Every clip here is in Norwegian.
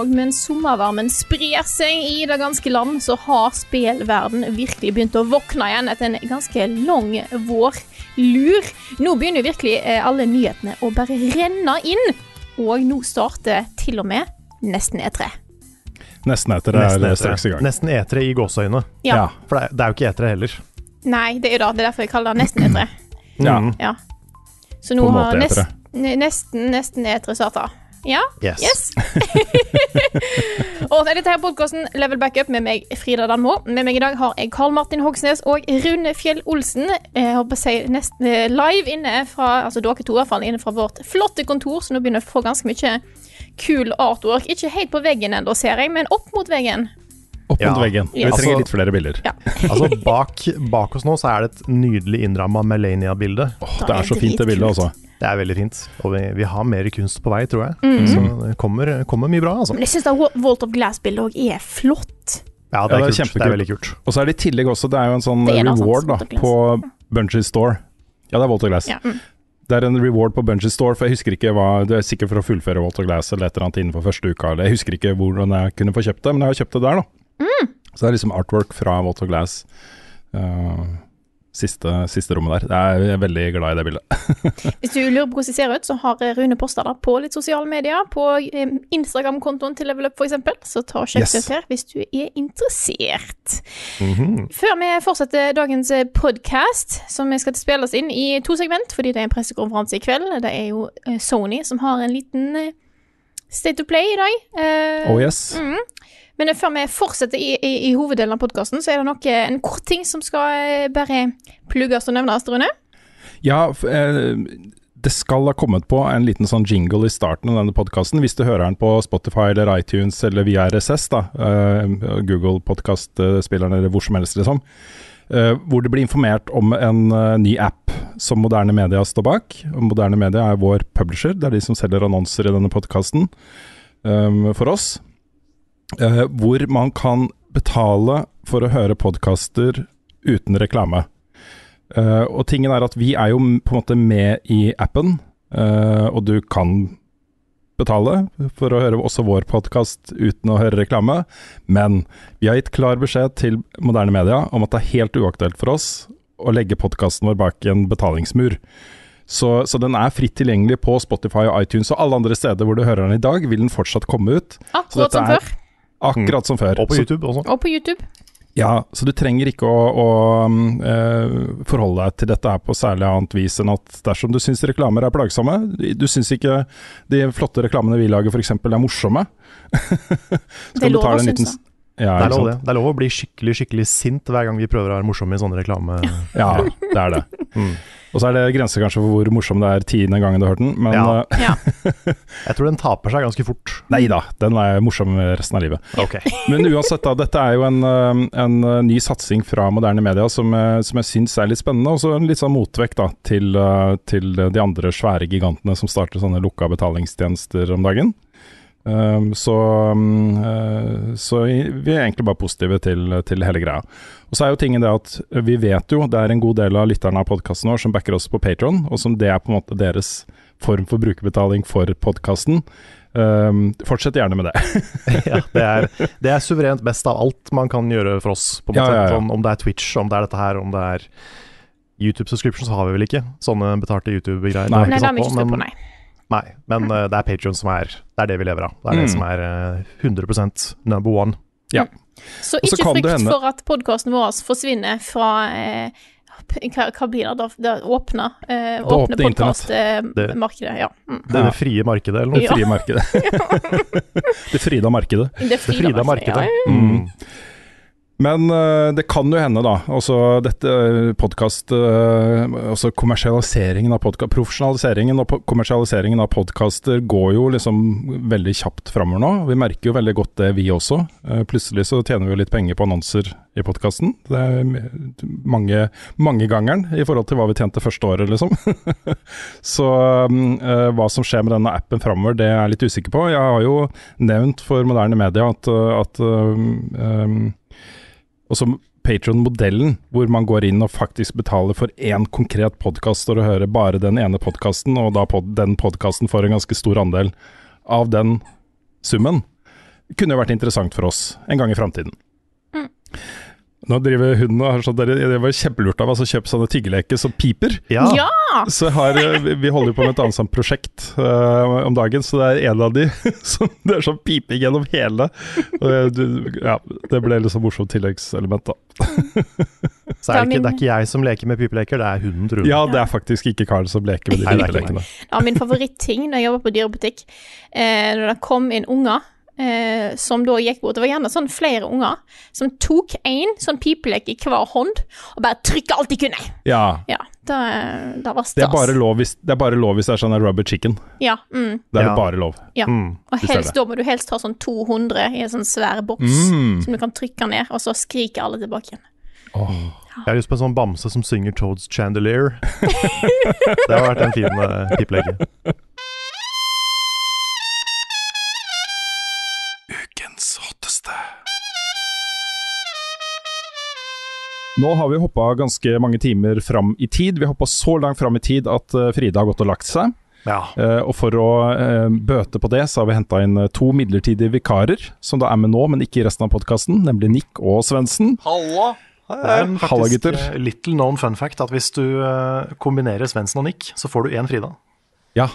Og mens sommervarmen sprer seg i det ganske land, så har spillverden virkelig begynt å våkne igjen etter en ganske lang vårlur. Nå begynner virkelig eh, alle nyhetene å bare renne inn, og nå starter til og med nesten E3. Nesten etter det er etere. straks i gang. Nesten E3 i gåseøyne. Ja. For det er, det er jo ikke E3 heller. Nei, det er jo det. Det er derfor jeg kaller det nesten E3. Ja. Ja. Så nå På en har måte nest, nesten, nesten E3 starta. Ja. Yes. Yes. og dette her podkasten Level Backup med meg, Frida Danmo. Med meg i dag har jeg Karl Martin Hogsnes og Rune Fjell Olsen. Jeg håper å si nesten eh, live inne fra Altså dere to, i hvert fall, inne fra vårt flotte kontor, så nå begynner jeg å få ganske mye kul artwork. Ikke helt på veggen ennå, ser jeg, men opp mot veggen. Opp Ja. mot veggen. Vi Yes. trenger Altså- litt flere bilder. Ja. Altså bak, bak oss nå så er det et nydelig innramma Melania-bilde. Oh, det er så fint det bildet, altså. Det er veldig fint. Og vi, vi har mer kunst på vei, tror jeg. Mhm. Så det kommer, kommer mye bra, altså. Men jeg syns Walt of Glass-bildet òg er flott. Ja, det er, Ja, det er kult. Det kjempekult. er veldig kult. Og så er det i tillegg også, det er jo en sånn reward da, på Bungie Store. Ja, det er Walter Glass. Ja, mm. Det er en reward på Bungie Store, for jeg husker ikke hva Du er sikkert for å fullføre Walter Glass eller et eller annet innenfor første uka, eller jeg husker ikke hvordan jeg kunne få kjøpt det, men jeg har kjøpt det der, da. Mm. Så det er liksom artwork fra Walter Glass. eh, siste, siste rommet der. Er, jeg er veldig glad i det bildet. Hvis du lurer på hvordan det ser ut, så har Rune posta det på litt sosiale medier. På eh, Instagram-kontoen til Level Up, eksempel. Så ta og sjekk Yes. det ut her hvis du er interessert. Mhm. Før vi fortsetter dagens podkast, som vi skal spilles inn i to segment, fordi det er en pressekonferanse i kveld. Det er jo eh, Sony som har en liten eh, State of Play i dag. Uh, Oh yes. Mm. Men eh, før vi fortsetter i, i, i hoveddelen av podkasten, så er det nok en kort ting som skal eh, bare plugges og nevnes, Rune. Ja, eh, det skal ha kommet på en liten sånn jingle i starten av denne podkasten, hvis du hører den på Spotify eller iTunes eller via RSS, da, eh, Google podkastspilleren eller hvor som helst, liksom. eh, hvor det blir informert om en eh, ny app som Moderne Media står bak. Moderne Media er vår publisher, det er de som selger annonser i denne podkasten for oss. Eh, hvor man kan betale for å høre podkaster uten reklame. Eh, og tingen er at vi er jo på en måte med i appen, eh, og du kan betale for å høre også vår podkast uten å høre reklame, men vi har gitt klar beskjed til moderne media om at det er helt uaktuelt for oss å legge podkasten vår bak en betalingsmur. Så, så den er fritt tilgjengelig på Spotify og iTunes og alle andre steder hvor du hører den i dag, vil den fortsatt komme ut. Akkurat som før. Akkurat som før. Og på YouTube også. Og på YouTube. ja, så du trenger ikke å, å mm, eh, forholde deg til dette her på særlig annet vis enn at dersom du syns reklamer er plagsomme, du syns ikke de flotte reklamene vi lager f.eks. er morsomme Det er lov å synes det. Ja, Det er lov, det. Det er lov å bli skikkelig skikkelig sint hver gang vi prøver å være morsomme i sånne reklame... Ja, det er det. Mm. Og så er det grenser kanskje for hvor morsom det er tiende gangen du har hørt den, men Ja. eh, Ja. Jeg tror den taper seg ganske fort. nei da, den er morsom resten av livet. Okay. Men uansett, da, dette er jo en, eh, en eh, ny satsing fra moderne media som, som jeg syns er litt spennende, og så en litt sånn motvekt da, til, til de andre svære gigantene som starter sånne lukka betalingstjenester om dagen. Um, så, um, eh, så vi er egentlig bare positive til, til hele greia. Og så er jo tingen det at vi vet jo, det er en god del av lytterne av podkasten vår som backer oss på Patron, og som det er på en måte deres form for brukerbetaling for podkasten. Um, fortsett gjerne med det. ja, det, er, det er suverent best av alt man kan gjøre for oss. På en Ja, måte. ja, ja. Sånn, om det er Twitch, om det er dette her, om det er YouTube subscription, så har vi vel ikke sånne betalte YouTube-greier. Nei. Det har vi ikke satt stått på, nei. Nei, men uh, det er Patreon som er Det er det vi lever av. Det er det Mm. som er uh, 100 number one. Så Og så ikke kan frykt hende- for at podkasten vår forsvinner fra eh, Hva, hva blir det da? Det åpne, eh, Det åpner åpner Ja. Mm. Det, det frie markedet, eller noe. Ja. frie markedet. det frida markedet. Det Det frida markedet. Ja, ja. Mm. Men eh, det kan jo hende, da. Også dette podkast Altså kommersialiseringen av podkast Profesjonaliseringen og kommersialiseringen av podkaster går jo liksom veldig kjapt framover nå. Vi merker jo veldig godt det, vi også. Eh, plutselig så tjener vi jo litt penger på annonser i podkasten. Det er mange, mangegangeren i forhold til hva vi tjente første året, liksom. så eh, hva som skjer med denne appen framover, det er jeg litt usikker på. Jeg har jo nevnt for moderne media at, eh, at eh, um, som Patron-modellen, hvor man går inn og faktisk betaler for én konkret podkast for å høre bare den ene podkasten, og da pod den podkasten får en ganske stor andel av den summen, kunne jo vært interessant for oss en gang i framtiden. Nå driver hund og har sånn Det var kjempelurt av oss å kjøpe sånne tyggeleker som piper. Ja. ja! Så har, eh, vi holder jo på med et annet sånt prosjekt uh, om dagen, så det er en av de som det er sånn piping gjennom hele. Og jeg- du, ja, det ble liksom morsomt tilleggselement, da. Så er det, ikke, det er ikke jeg som leker med pipeleker, det er hunden tror jeg. Ja, det er faktisk ikke Carl som leker med de pipelekene. Ja, min favoritting da jeg jobbet på dyrebutikk, eh, når det kom inn unger eh, som da gikk bort Det var gjerne sånn flere unger som tok én sånn pipelek i hver hånd og bare trykka alt de kunne. Ja, Ja, det, det var stas. det er bare lov hvis det er, bare lov hvis det er sånn rubber chicken. Ja, mm, Det er Ja. det bare lov. ja. Mm. Og helst, da må du helst ha sånn 200 i en sånn svær boks Mm. som du kan trykke ned, og så skriker alle tilbake igjen. Jeg har lyst på en sånn bamse som synger Toads Chandelier. det har vært en fin uh, pipeleke. Nå har vi hoppa ganske mange timer fram i tid. Vi hoppa så langt fram i tid at eh, Frida har gått og lagt seg. Ja. Uh, og for å uh, bøte på det, så har vi henta inn to midlertidige vikarer, som da er med nå, men ikke i resten av podkasten, nemlig Nick og Svendsen. Halla! Det er en Halla, faktisk gutter. eh, little known fun fact at hvis du uh, kombinerer Svendsen og Nick, så får du én Frida. Ja.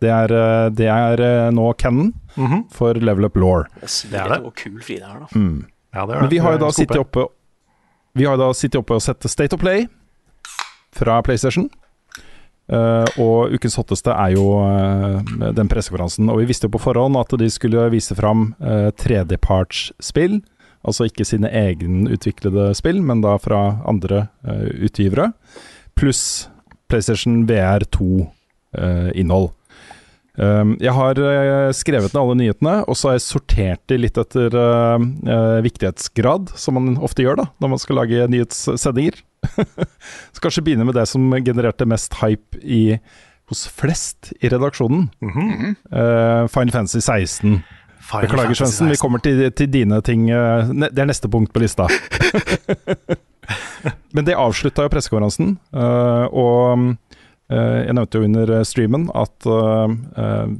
Det er, det er nå canon -hmm. for Level Up Law. Det er det. hvor kul Frida er, da. Mm. Ja, det gjør Men vi har jo da er sittet oppe Vi har da sittet oppe og sett State of Play fra PlayStation. Uh, og ukens hotteste er jo uh, den pressekonferansen. Og vi visste jo på forhånd at de skulle vise fram uh, tredjepartsspill. Altså ikke sine egenutviklede spill, men da fra andre utgivere. Pluss PlayStation VR 2-innhold. Um, jeg har eh, skrevet ned alle nyhetene, og så har jeg sortert de litt etter eh, eh, viktighetsgrad, som man ofte gjør da, når man skal lage nyhetssendinger. så kanskje begynne med det som genererte mest hype i, hos flest i redaksjonen. Mm -hmm. Final Fantasy 16. Final Beklager, Svendsen, vi kommer til, til dine ting. det er neste punkt på lista. Men det avslutta jo pressekonferansen, eh, og jeg nevnte jo under eh, streamen at eh, eh,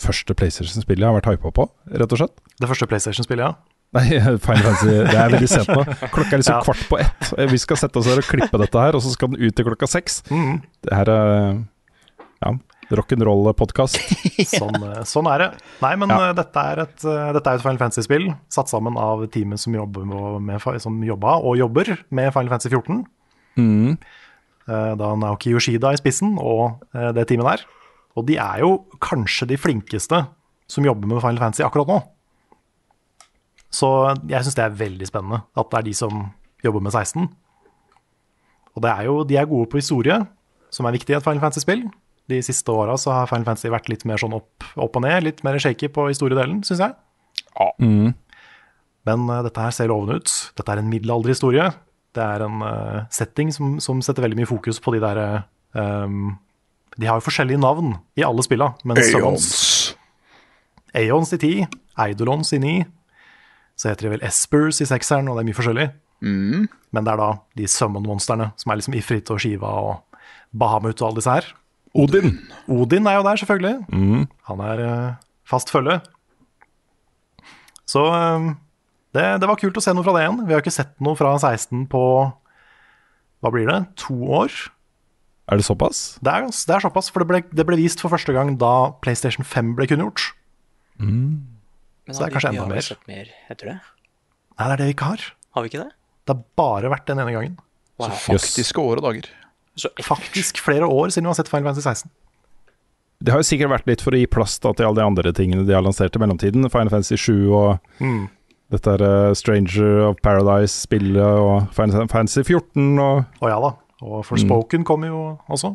første PlayStation-spillet jeg har vært hypa på, rett og slett. Det første PlayStation-spillet, ja. Nei, Final Fantasy, det er veldig sent nå. Klokka er liksom Ja. kvart på ett. Eh, Vi skal sette oss her og klippe dette her, og så skal den ut til klokka seks. Mhm. Det her er ja, rock'n'roll-podkast. Sånn, eh, sånn er det. Nei, men Ja. eh, dette er et, eh, dette er et Final Fantasy-spill satt sammen av teamet som, jobber med, som jobba og jobber med Final Fantasy 14. Mm. Eh, Da Naoki Yoshida i spissen og eh, det teamet der. Og de er jo kanskje de flinkeste som jobber med Final Fantasy akkurat nå. Så jeg syns det er veldig spennende at det er de som jobber med 16. Og det er jo, de er gode på historie, som er viktig i et Final Fantasy-spill. De siste åra har Final Fantasy vært litt mer sånn opp, opp og ned, litt mer shaky på historiedelen, syns jeg. Mm. Men uh, dette her ser lovende ut. Dette er en middelalderhistorie. Det er en uh, setting som, som setter veldig mye fokus på de der um, De har jo forskjellige navn i alle spilla. Men Summons Aeons i 10, Eidolons i 9. Så heter de vel Espers i sekseren, og det er mye forskjellig. Men det er da de Summon-monstrene, som er liksom Ifrit og Shiva og Bahamut og alle disse her. Odin. Odin er jo der, selvfølgelig. Han er uh, fast følge. Så eh, det, det var kult å se noe fra det igjen. Vi har ikke sett noe fra 16 på hva blir det, to år? Er det såpass? Det er, det er såpass, for det ble, det ble vist for første gang da PlayStation 5 ble kunngjort. Men Så det er kanskje enda mer. Mer etter det. Nei, det er det vi ikke har. Har vi ikke det? Det har bare vært den ene gangen. Så Jøss. faktiske år og dager. Faktisk flere år siden vi har sett Final Fantasy 16. Det har jo sikkert vært litt for å gi plass da, til alle de andre tingene de har lansert i mellomtiden. Final Fantasy 7 og Mm. Dette er eh, Stranger of Paradise-spillet og Fantasy 14 og Å ja da. Og Forspoken kommer jo også.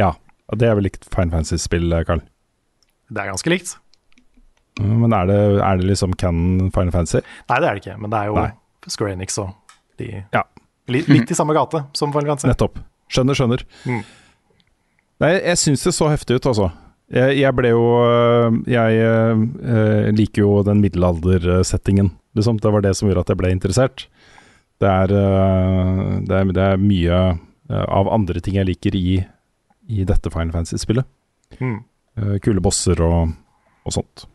Ja. og Det er vel likt Final Fantasy-spill, Karl? Det er ganske likt. Mm, Men er det, er det liksom canon Final Fantasy? Nei, det er det ikke, men det er jo Nei. Square Enix og de Ja. Litt, litt i samme gate som Fine Fancy. Nettopp. Skjønner, skjønner. Mm. Nei, jeg syns det så heftig ut, altså. Jeg, jeg ble jo øh, Jeg øh, liker jo den middelaldersettingen, liksom. Det var det som gjorde at jeg ble interessert. Det er, øh, det er, det er mye øh, av andre ting jeg liker i, i dette Final Fantasy-spillet. Mm. Kule bosser og, og sånt.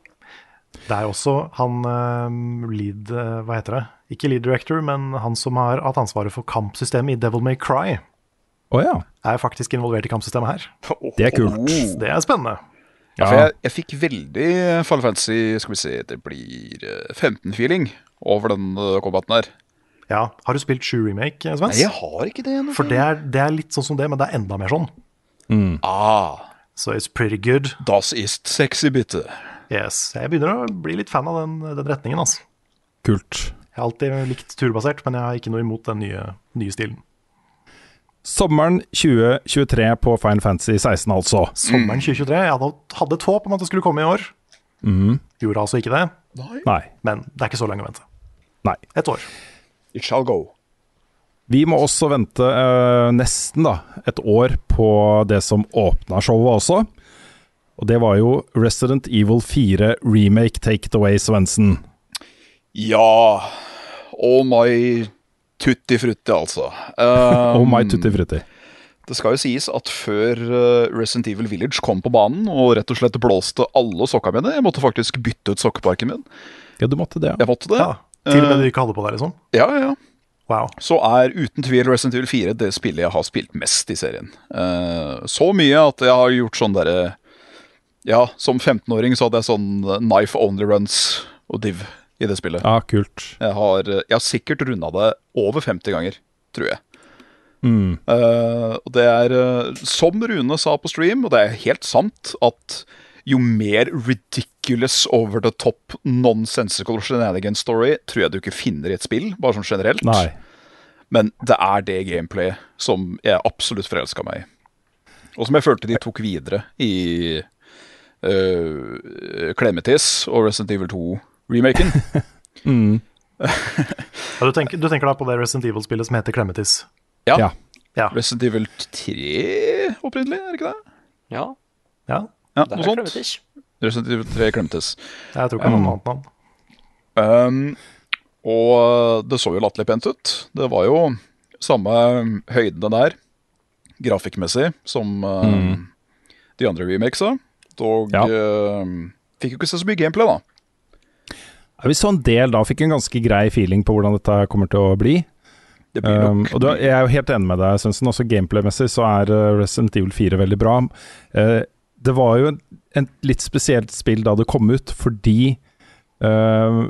Det er også han eh, lead eh, Hva heter det? Ikke lead director, men han som har hatt ansvaret for kampsystemet i Devil May Cry, Oh, ja. er faktisk involvert i kampsystemet her. Det er kult. Det er spennende. Ja, for jeg, jeg fikk veldig Final Fantasy Skal vi se, det blir eh, 15-feeling over den uh, combaten her. Ja, Har du spilt 7 remake, eh, Svens? Nei, jeg har ikke det Noe. For det er, det er litt sånn som det, men det er enda mer sånn. Ah, So it's pretty good. das ist sexy, bitte. Yes. Jeg begynner å bli litt fan av den, den retningen. altså. Kult. Jeg har alltid likt turbasert, men jeg har ikke noe imot den nye, nye stilen. Sommeren 2023 på Final Fantasy 16, altså. Sommeren 2023. Jeg hadde, hadde et håp om at det skulle komme i år. Mm. Gjorde altså ikke det, Nei. men det er ikke så lenge å vente. Nei. Et år. It shall go. Vi må også vente eh, nesten da, et år på det som åpna showet også. Og det var jo Resident Evil 4 remake Take It Away Svendsen. Ja Oh my tutti frutti, altså. Um, Oh my tutti frutti. Det skal jo sies at før uh, Resident Evil Village kom på banen og rett og slett blåste alle sokka mine Jeg måtte faktisk bytte ut sokkeparken min. Ja, du måtte det, ja. Jeg måtte det. Ja, Til og med Eh, du ikke hadde på deg, liksom? Ja, ja, ja. Wow. Så er uten tvil Resident Evil 4 det spillet jeg har spilt mest i serien. Eh, så mye at jeg har gjort sånn derre Ja, som 15-åring så hadde jeg sånn eh, knife only runs og div i det spillet. Ja, kult. Jeg har, eh, jeg har sikkert runda det over 50 ganger, tror jeg. Mm. Uh, det er, eh, som Rune sa på stream, og det er helt sant, at jo mer ridiculous over the top nonsensical shenanigan story tror jeg du ikke finner i et spill, bare sånn generelt. Nei. Men det er det gameplayet som jeg absolutt forelska meg i. Og som jeg følte de tok videre i uh, Clematis og Resident Evil 2-remaken. Mm. Ja, du, tenker, du tenker da på det Resident Evil-spillet som heter Clematis? Ja. Ja. Ja. Resident Evil 3 opprinnelig, er det ikke det? Ja, ja. Ja, det er sånt. Clementis. Resident Evil 3 Clematis. Jeg tror ikke det er noe annet navn. Um, og det så jo latterlig pent ut. Det var jo samme høydene der, grafikkmessig, som uh, de andre remakesa. Dog Ja. uh, fikk jo ikke se så mye gameplay, da. Vi så en del da, fikk en ganske grei feeling på hvordan dette kommer til å bli. Det blir Um, og du, jeg er jo helt enig med deg, Svendsen. Også gameplay-messig så er uh, Resident Evil 4 veldig bra. Uh, det var jo en, en litt spesielt spill da det kom ut, fordi uh,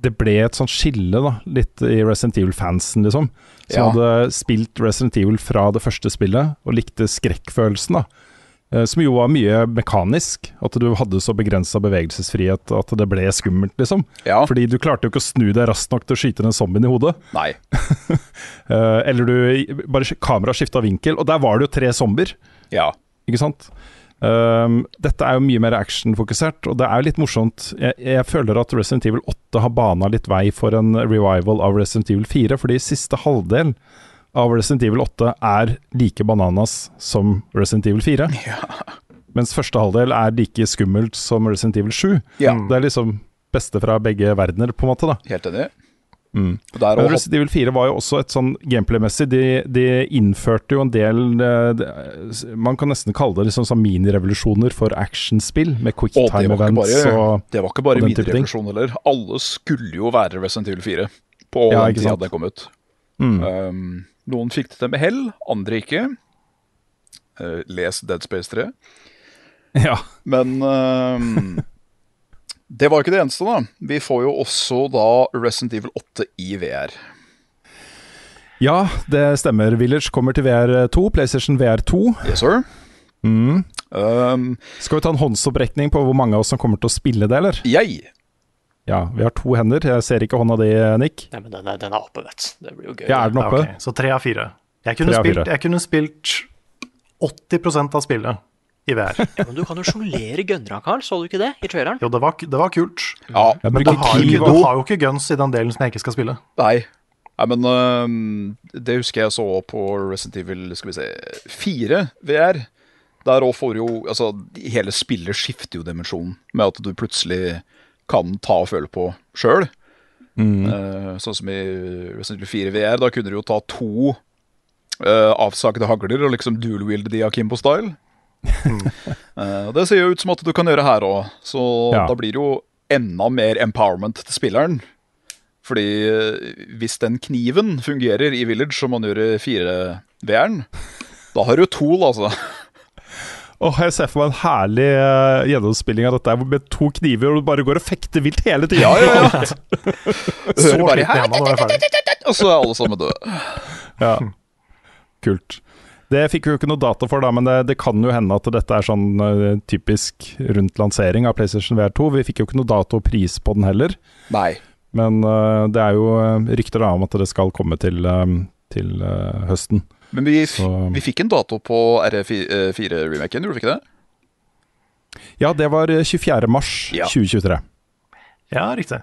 det ble et sånt skille, da, litt i Resident Evil-fansen, liksom. Som Ja. hadde spilt Resident Evil fra det første spillet, og likte skrekkfølelsen, da. Eh, Som jo var mye mekanisk. At du hadde så begrensa bevegelsesfrihet at det ble skummelt, liksom. Ja. Fordi du klarte jo ikke å snu deg raskt nok til å skyte den zombien i hodet. Nei. Eh, eller du bare kameraet kamera skifta vinkel, og der var det jo tre zombier, Ja. ikke sant? Um, dette er jo mye mer actionfokusert, og det er jo litt morsomt. Jeg, jeg føler at Resident Evil 8 har bana litt vei for en revival av Resident Evil 4, fordi siste halvdel av Resident Evil 8 er like bananas som Resident Evil 4. Ja. Mens første halvdel er like skummelt som Resident Evil 7. Ja. Det er liksom beste fra begge verdener, på en måte. da Helt enig. Mm. Men Resident Evil 4 var jo også et sånn gameplay-messig de, de innførte jo en del de, Man kan nesten kalle det liksom sånn minirevolusjoner for actionspill, med quick time var ikke events bare, og det var ikke bare minirevolusjon heller. Alle skulle jo være Resident Evil 4 på Ja, den tida det kom ut. mm. Um, noen fikk det til med hell, andre ikke. Eh, les Dead Space 3. Ja. Men ehm, det var jo ikke det eneste, da. Vi får jo også da Resident Evil 8 i VR. Ja, det stemmer. Village kommer til VR2, PlayStation VR2. Yes, sir. Mm. Um, Skal vi ta en håndsopprekning på hvor mange av oss som kommer til å spille det, eller? jeg Ja, vi har to hender. Jeg ser ikke hånda di, Nick. Nei, men den er, den er oppe, vet du. Det blir jo gøy. Ja, er den Ja, oppe? Så tre av fire. Jeg kunne, av spilt, jeg kunne spilt 80% av spillet i VR. Ja, men du kan jo jonglere gønnera, Carl. Så du ikke det i traileren? Jo, det var, det var kult. Ja, Jeg Men du har, jo ikke, du har jo ikke guns i den delen som jeg ikke skal spille. Nei. Nei, men uh, det husker jeg så på Resident Evil skal vi se, 4 VR. Der òg får jo Altså, hele spillet skifter jo dimensjon med at du plutselig kan ta og føle på sjøl. sånn som i Resident Evil 4 VR. Da kunne du jo ta to uh, avsagde hagler og liksom dual-wielde de Akimbo-style. uh, det ser jo ut som at du kan gjøre her òg, så Ja. da blir det jo enda mer empowerment til spilleren. Fordi eh, hvis den kniven fungerer i Village som man gjør i 4VR-en, da har du tool, altså. Åh, jeg ser for meg en herlig uh, gjennomspilling av dette med to kniver, og du bare går og fekter vilt hele tiden. Ja, ja, ja. Hører bare her, er. Og så er alle sammen døde. Ja. Kult. Det fikk vi jo ikke noe data for, da, men det, det kan jo hende at dette er sånn uh, typisk rundt lansering av PlayStation VR2. Vi fikk jo ikke noe dato og pris på den heller, Nei. men uh, det er jo rykter da om at det skal komme til, um, til høsten. Men vi, Så- vi fikk en dato på RE4-remaken, gjorde vi ikke det? Ja, det var eh, 24. mars Ja. 2023. Ja, riktig.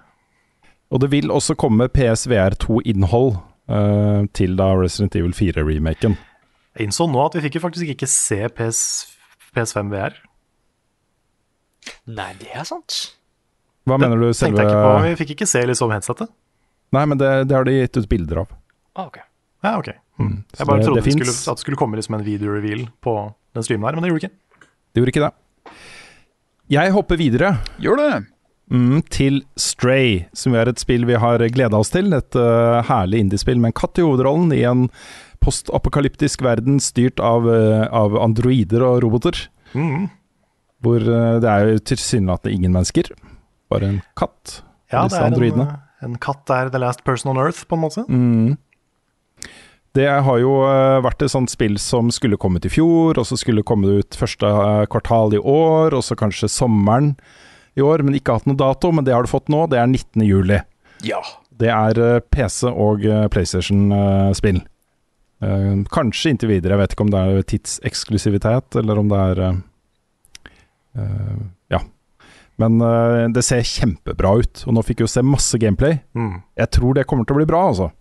Og det vil også komme PSVR2-innhold uh, til da Resident Evil 4-remaken. Jeg innså nå at vi fikk jo faktisk ikke se PS, PS5 VR. Nei, det er sant. Hva mener du? Tenkte jeg ikke på. Vi fikk ikke se liksom headsetet. Nei, men det, det har de gitt ut bilder av. Ah, ok. Ja, ok. Så Jeg bare det- trodde det det skulle, at det skulle komme liksom en video-reveal på den streamen her, men det gjorde det ikke. Det gjorde ikke det. Jeg hopper videre Gjør det. mm, til Stray, som er et spill vi har gleda oss til. Et uh, herlig indiespill med en katt i hovedrollen i en postapokalyptisk verden styrt av, uh, av androider og roboter. Mm. Hvor uh, det er jo tilsynelatende ingen mennesker, bare en katt. Ja, Disse det er en, en katt er the last person on earth, på en måte. Mm. Det har jo eh, vært et sånt spill som skulle kommet i fjor, og så skulle komme ut første eh, kvartal i år, og så kanskje sommeren i år, men ikke hatt noe dato. Men det har du fått nå, det er 19. juli. Ja. Det er eh, PC- og PlayStation-spill. Kanskje inntil videre, jeg vet ikke om det er tidseksklusivitet, eller om det er Ja. Men det ser kjempebra ut, og nå fikk vi jo se masse gameplay. Mm. Jeg tror det kommer til å bli bra, altså.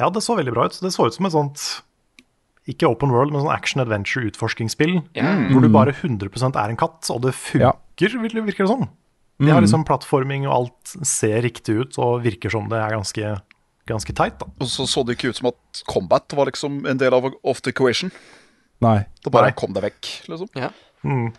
Ja, det så veldig bra ut. Det så ut som et sånt ikke open world, men sånn action adventure-utforskingsspill. Mm. Hvor du bare 100% er en katt, og det Ja. funker, virker virker det som. De har liksom plattforming, og alt ser riktig ut, og virker som det er ganske, ganske teit. da. Og så så det ikke ut som at combat var liksom en del av of the equation. Nei. Det bare Nei. kom deg vekk, liksom. Ja. Mm.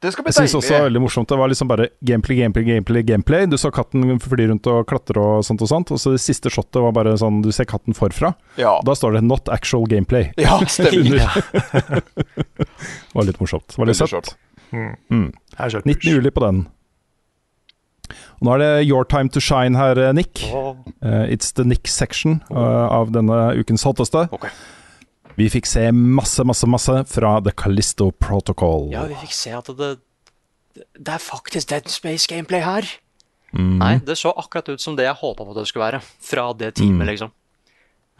Det skal bli Jeg syns også det var veldig morsomt. Det var liksom bare gameplay, gameplay, gameplay. gameplay Du så katten fly rundt og klatre og sånt og sånt. Og så det siste shotet var bare sånn du ser katten forfra. Ja. Da står det 'not actual gameplay'. ja, stemmer. Det var litt morsomt. Det var litt søtt. søtt. Mm. 19. juli på den. Og nå er det your time to shine her, eh, Nick. Uh, it's the Nick section uh, av denne ukens hotteste. Ok. Vi fikk se masse, masse, masse fra The Callisto Protocol. Ja, vi fikk se at det Det er faktisk Dead Space gameplay her. Mm. Nei, det så akkurat ut som det jeg håpa på at det skulle være. Fra det teamet, liksom.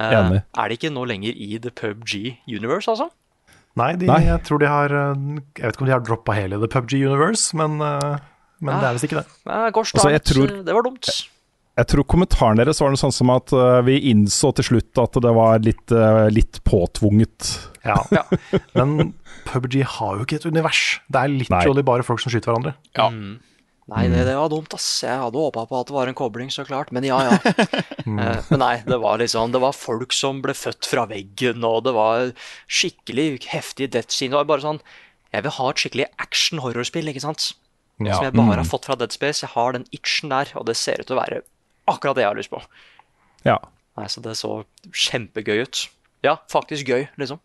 Eh, Enig. er det ikke nå lenger i The PubG Universe, altså? Nei, de, Nei. jeg tror de har eh, Jeg vet ikke om de har droppa hele The PubG Universe, men, men men det er visst ikke det. Eh, Gosh Altså, tror- det var dumt. Jeg tror kommentaren deres var noe sånn som at uh, vi innså til slutt at det var litt, uh, litt påtvunget. Ja. Men PubG har jo ikke et univers. Det er literally bare folk som skyter hverandre. Ja. Mm. Nei, det, det var dumt, ass. Jeg hadde håpa på at det var en kobling, så klart. Men ja, ja. Eh, Men nei, det var liksom Det var folk som ble født fra veggen, og det var skikkelig heftig death scene. Det var bare sånn Jeg vil ha et skikkelig action-horrorspill, ikke sant? Ja. Som jeg bare har fått fra Dead Space. Jeg har den itchen der, og det ser ut til å være akkurat det jeg har lyst på. Ja. Nei, Så det så kjempegøy ut. Ja, faktisk gøy, liksom.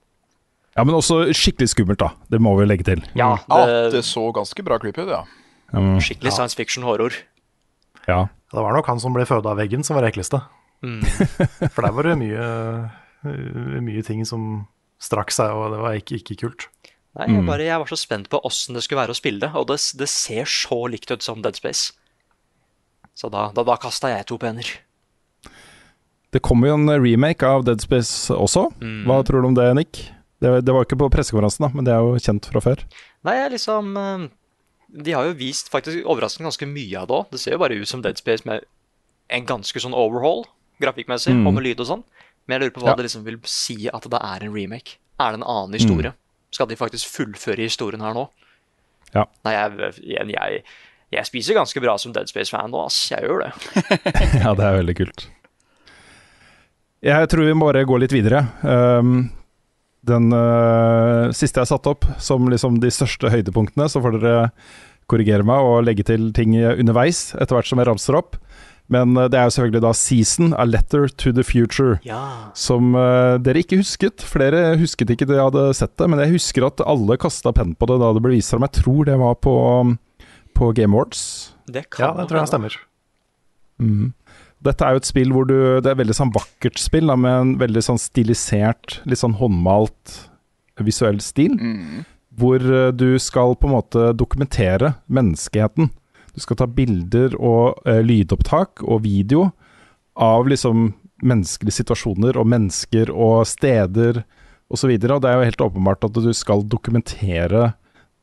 ja, men også skikkelig skummelt, da. Det må vi legge til. Ja, Ja, det, det så ganske bra creepy ut, ja. Um, Skikkelig science fiction-horror. ja. Det var nok han som ble føda av veggen, som var det ekleste. Mm. For der var det mye, Uh, mye ting som strakk seg, og det var ikke, ikke kult. Nei, jeg, bare, jeg var så spent på åssen det skulle være å spille det, og det, det ser så likt ut som Dead Space. Så da, da, da kasta jeg to penner. Det kommer jo en remake av Dead Space også. Hva tror du om det, Nick? Det, det var ikke på pressekonferansen, da, men det er jo kjent fra før. Nei, jeg liksom eh, De har jo vist faktisk overraskende ganske mye av det òg. Det ser jo bare ut som Dead Space med en ganske sånn overhaul grafikkmessig, Mm. og med lyd og sånn. Men jeg lurer på hva Ja. det liksom vil si at det er en remake. Er det en annen historie? Mm. Skal de faktisk fullføre historien her nå? Ja. Nei, jeg, jeg, jeg, jeg spiser ganske bra som Dead Space-fan nå, ass. Jeg gjør det. ja, det er veldig kult. Jeg tror vi må bare gå litt videre. Um, den uh, siste jeg satte opp som liksom de største høydepunktene, så får dere korrigere meg og legge til ting underveis etter hvert som jeg ramser opp. Men uh, det er jo selvfølgelig da Season, A Letter to the Future. Ja. Som uh, dere ikke husket. Flere husket ikke det jeg hadde sett det, men jeg husker at alle kasta penn på det da det ble vist fram. Jeg tror det var på, på Game Awards. Det kan Ja, det tror jeg stemmer. Mm. Dette er jo et spill hvor du Det er et veldig sånn vakkert spill, da, med en veldig sånn stilisert, litt sånn håndmalt visuell stil. Hvor eh, du skal på en måte dokumentere menneskeheten. Du skal ta bilder og eh, lydopptak og video av liksom menneskelige situasjoner og mennesker og steder osv. Og, og det er jo helt åpenbart at du skal dokumentere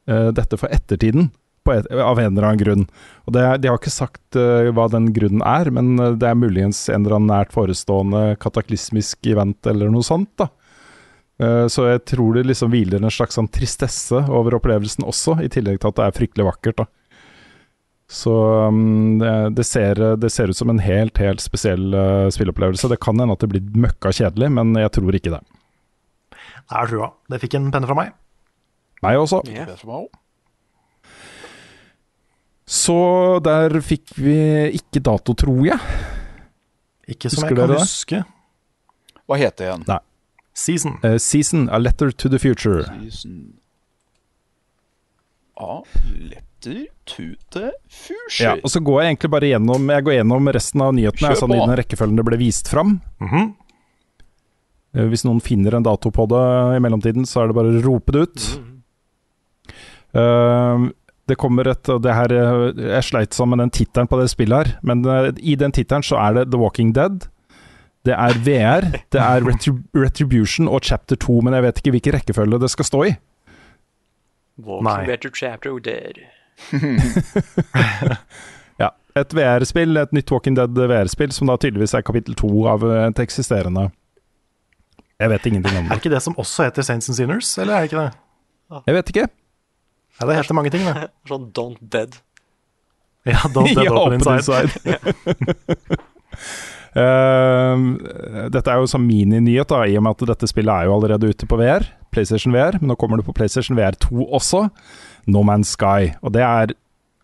eh, dette for ettertiden. På et, av en eller annen grunn. Og det, er- De har ikke sagt uh, hva den grunnen er, men eh, det er muligens en eller annen nært forestående kataklysmisk event eller noe sånt. da. Uh, så jeg tror det liksom hviler en slags sånn tristesse over opplevelsen også, i tillegg til at det er fryktelig vakkert. da. Så um, det, det, ser, det ser ut som en helt, helt spesiell uh, spillopplevelse. Det kan hende at det blir møkka kjedelig, men jeg tror ikke det. Jeg har trua. Det fikk en penne fra meg. Meg også. Ja. Så der fikk vi ikke dato, tror jeg. Ikke som Husker jeg kan det? huske. Hva het det igjen? Nei. Season. Uh, season, A Letter to the Future. Season A letter to the future. Ja, og så går jeg egentlig bare gjennom Jeg går gjennom resten av nyhetene sånn i den rekkefølgen det ble vist fram. Mm -hmm. uh, Hvis noen finner en dato på det i mellomtiden, så er det bare å rope det ut. Eh, det kommer et og det her, er Jeg sleit sammen med den tittelen på det spillet her, men eh, i den tittelen så er det The Walking Dead. Det er VR, det er Retrib Retribution og Chapter 2, men jeg vet ikke hvilken rekkefølge det skal stå i. Walking Nei. better chapter dead. Ja, Et VR-spill, et nytt Walking Dead VR-spill, som da tydeligvis er kapittel to av et eksisterende Jeg vet ingenting om Er det. Er ikke det som også heter Saints and Sinners, eller er det ikke det? Jeg vet ikke. Ja, det heter mange ting, det. Sånn Don't Dead. Ja, Don't Dead Ja, Open Inside. Inside. uh, dette er jo sånn mininyhet, i og med at dette spillet er jo allerede ute på VR. PlayStation VR, men nå kommer det på PlayStation VR 2 også. No Man's Sky. Og det er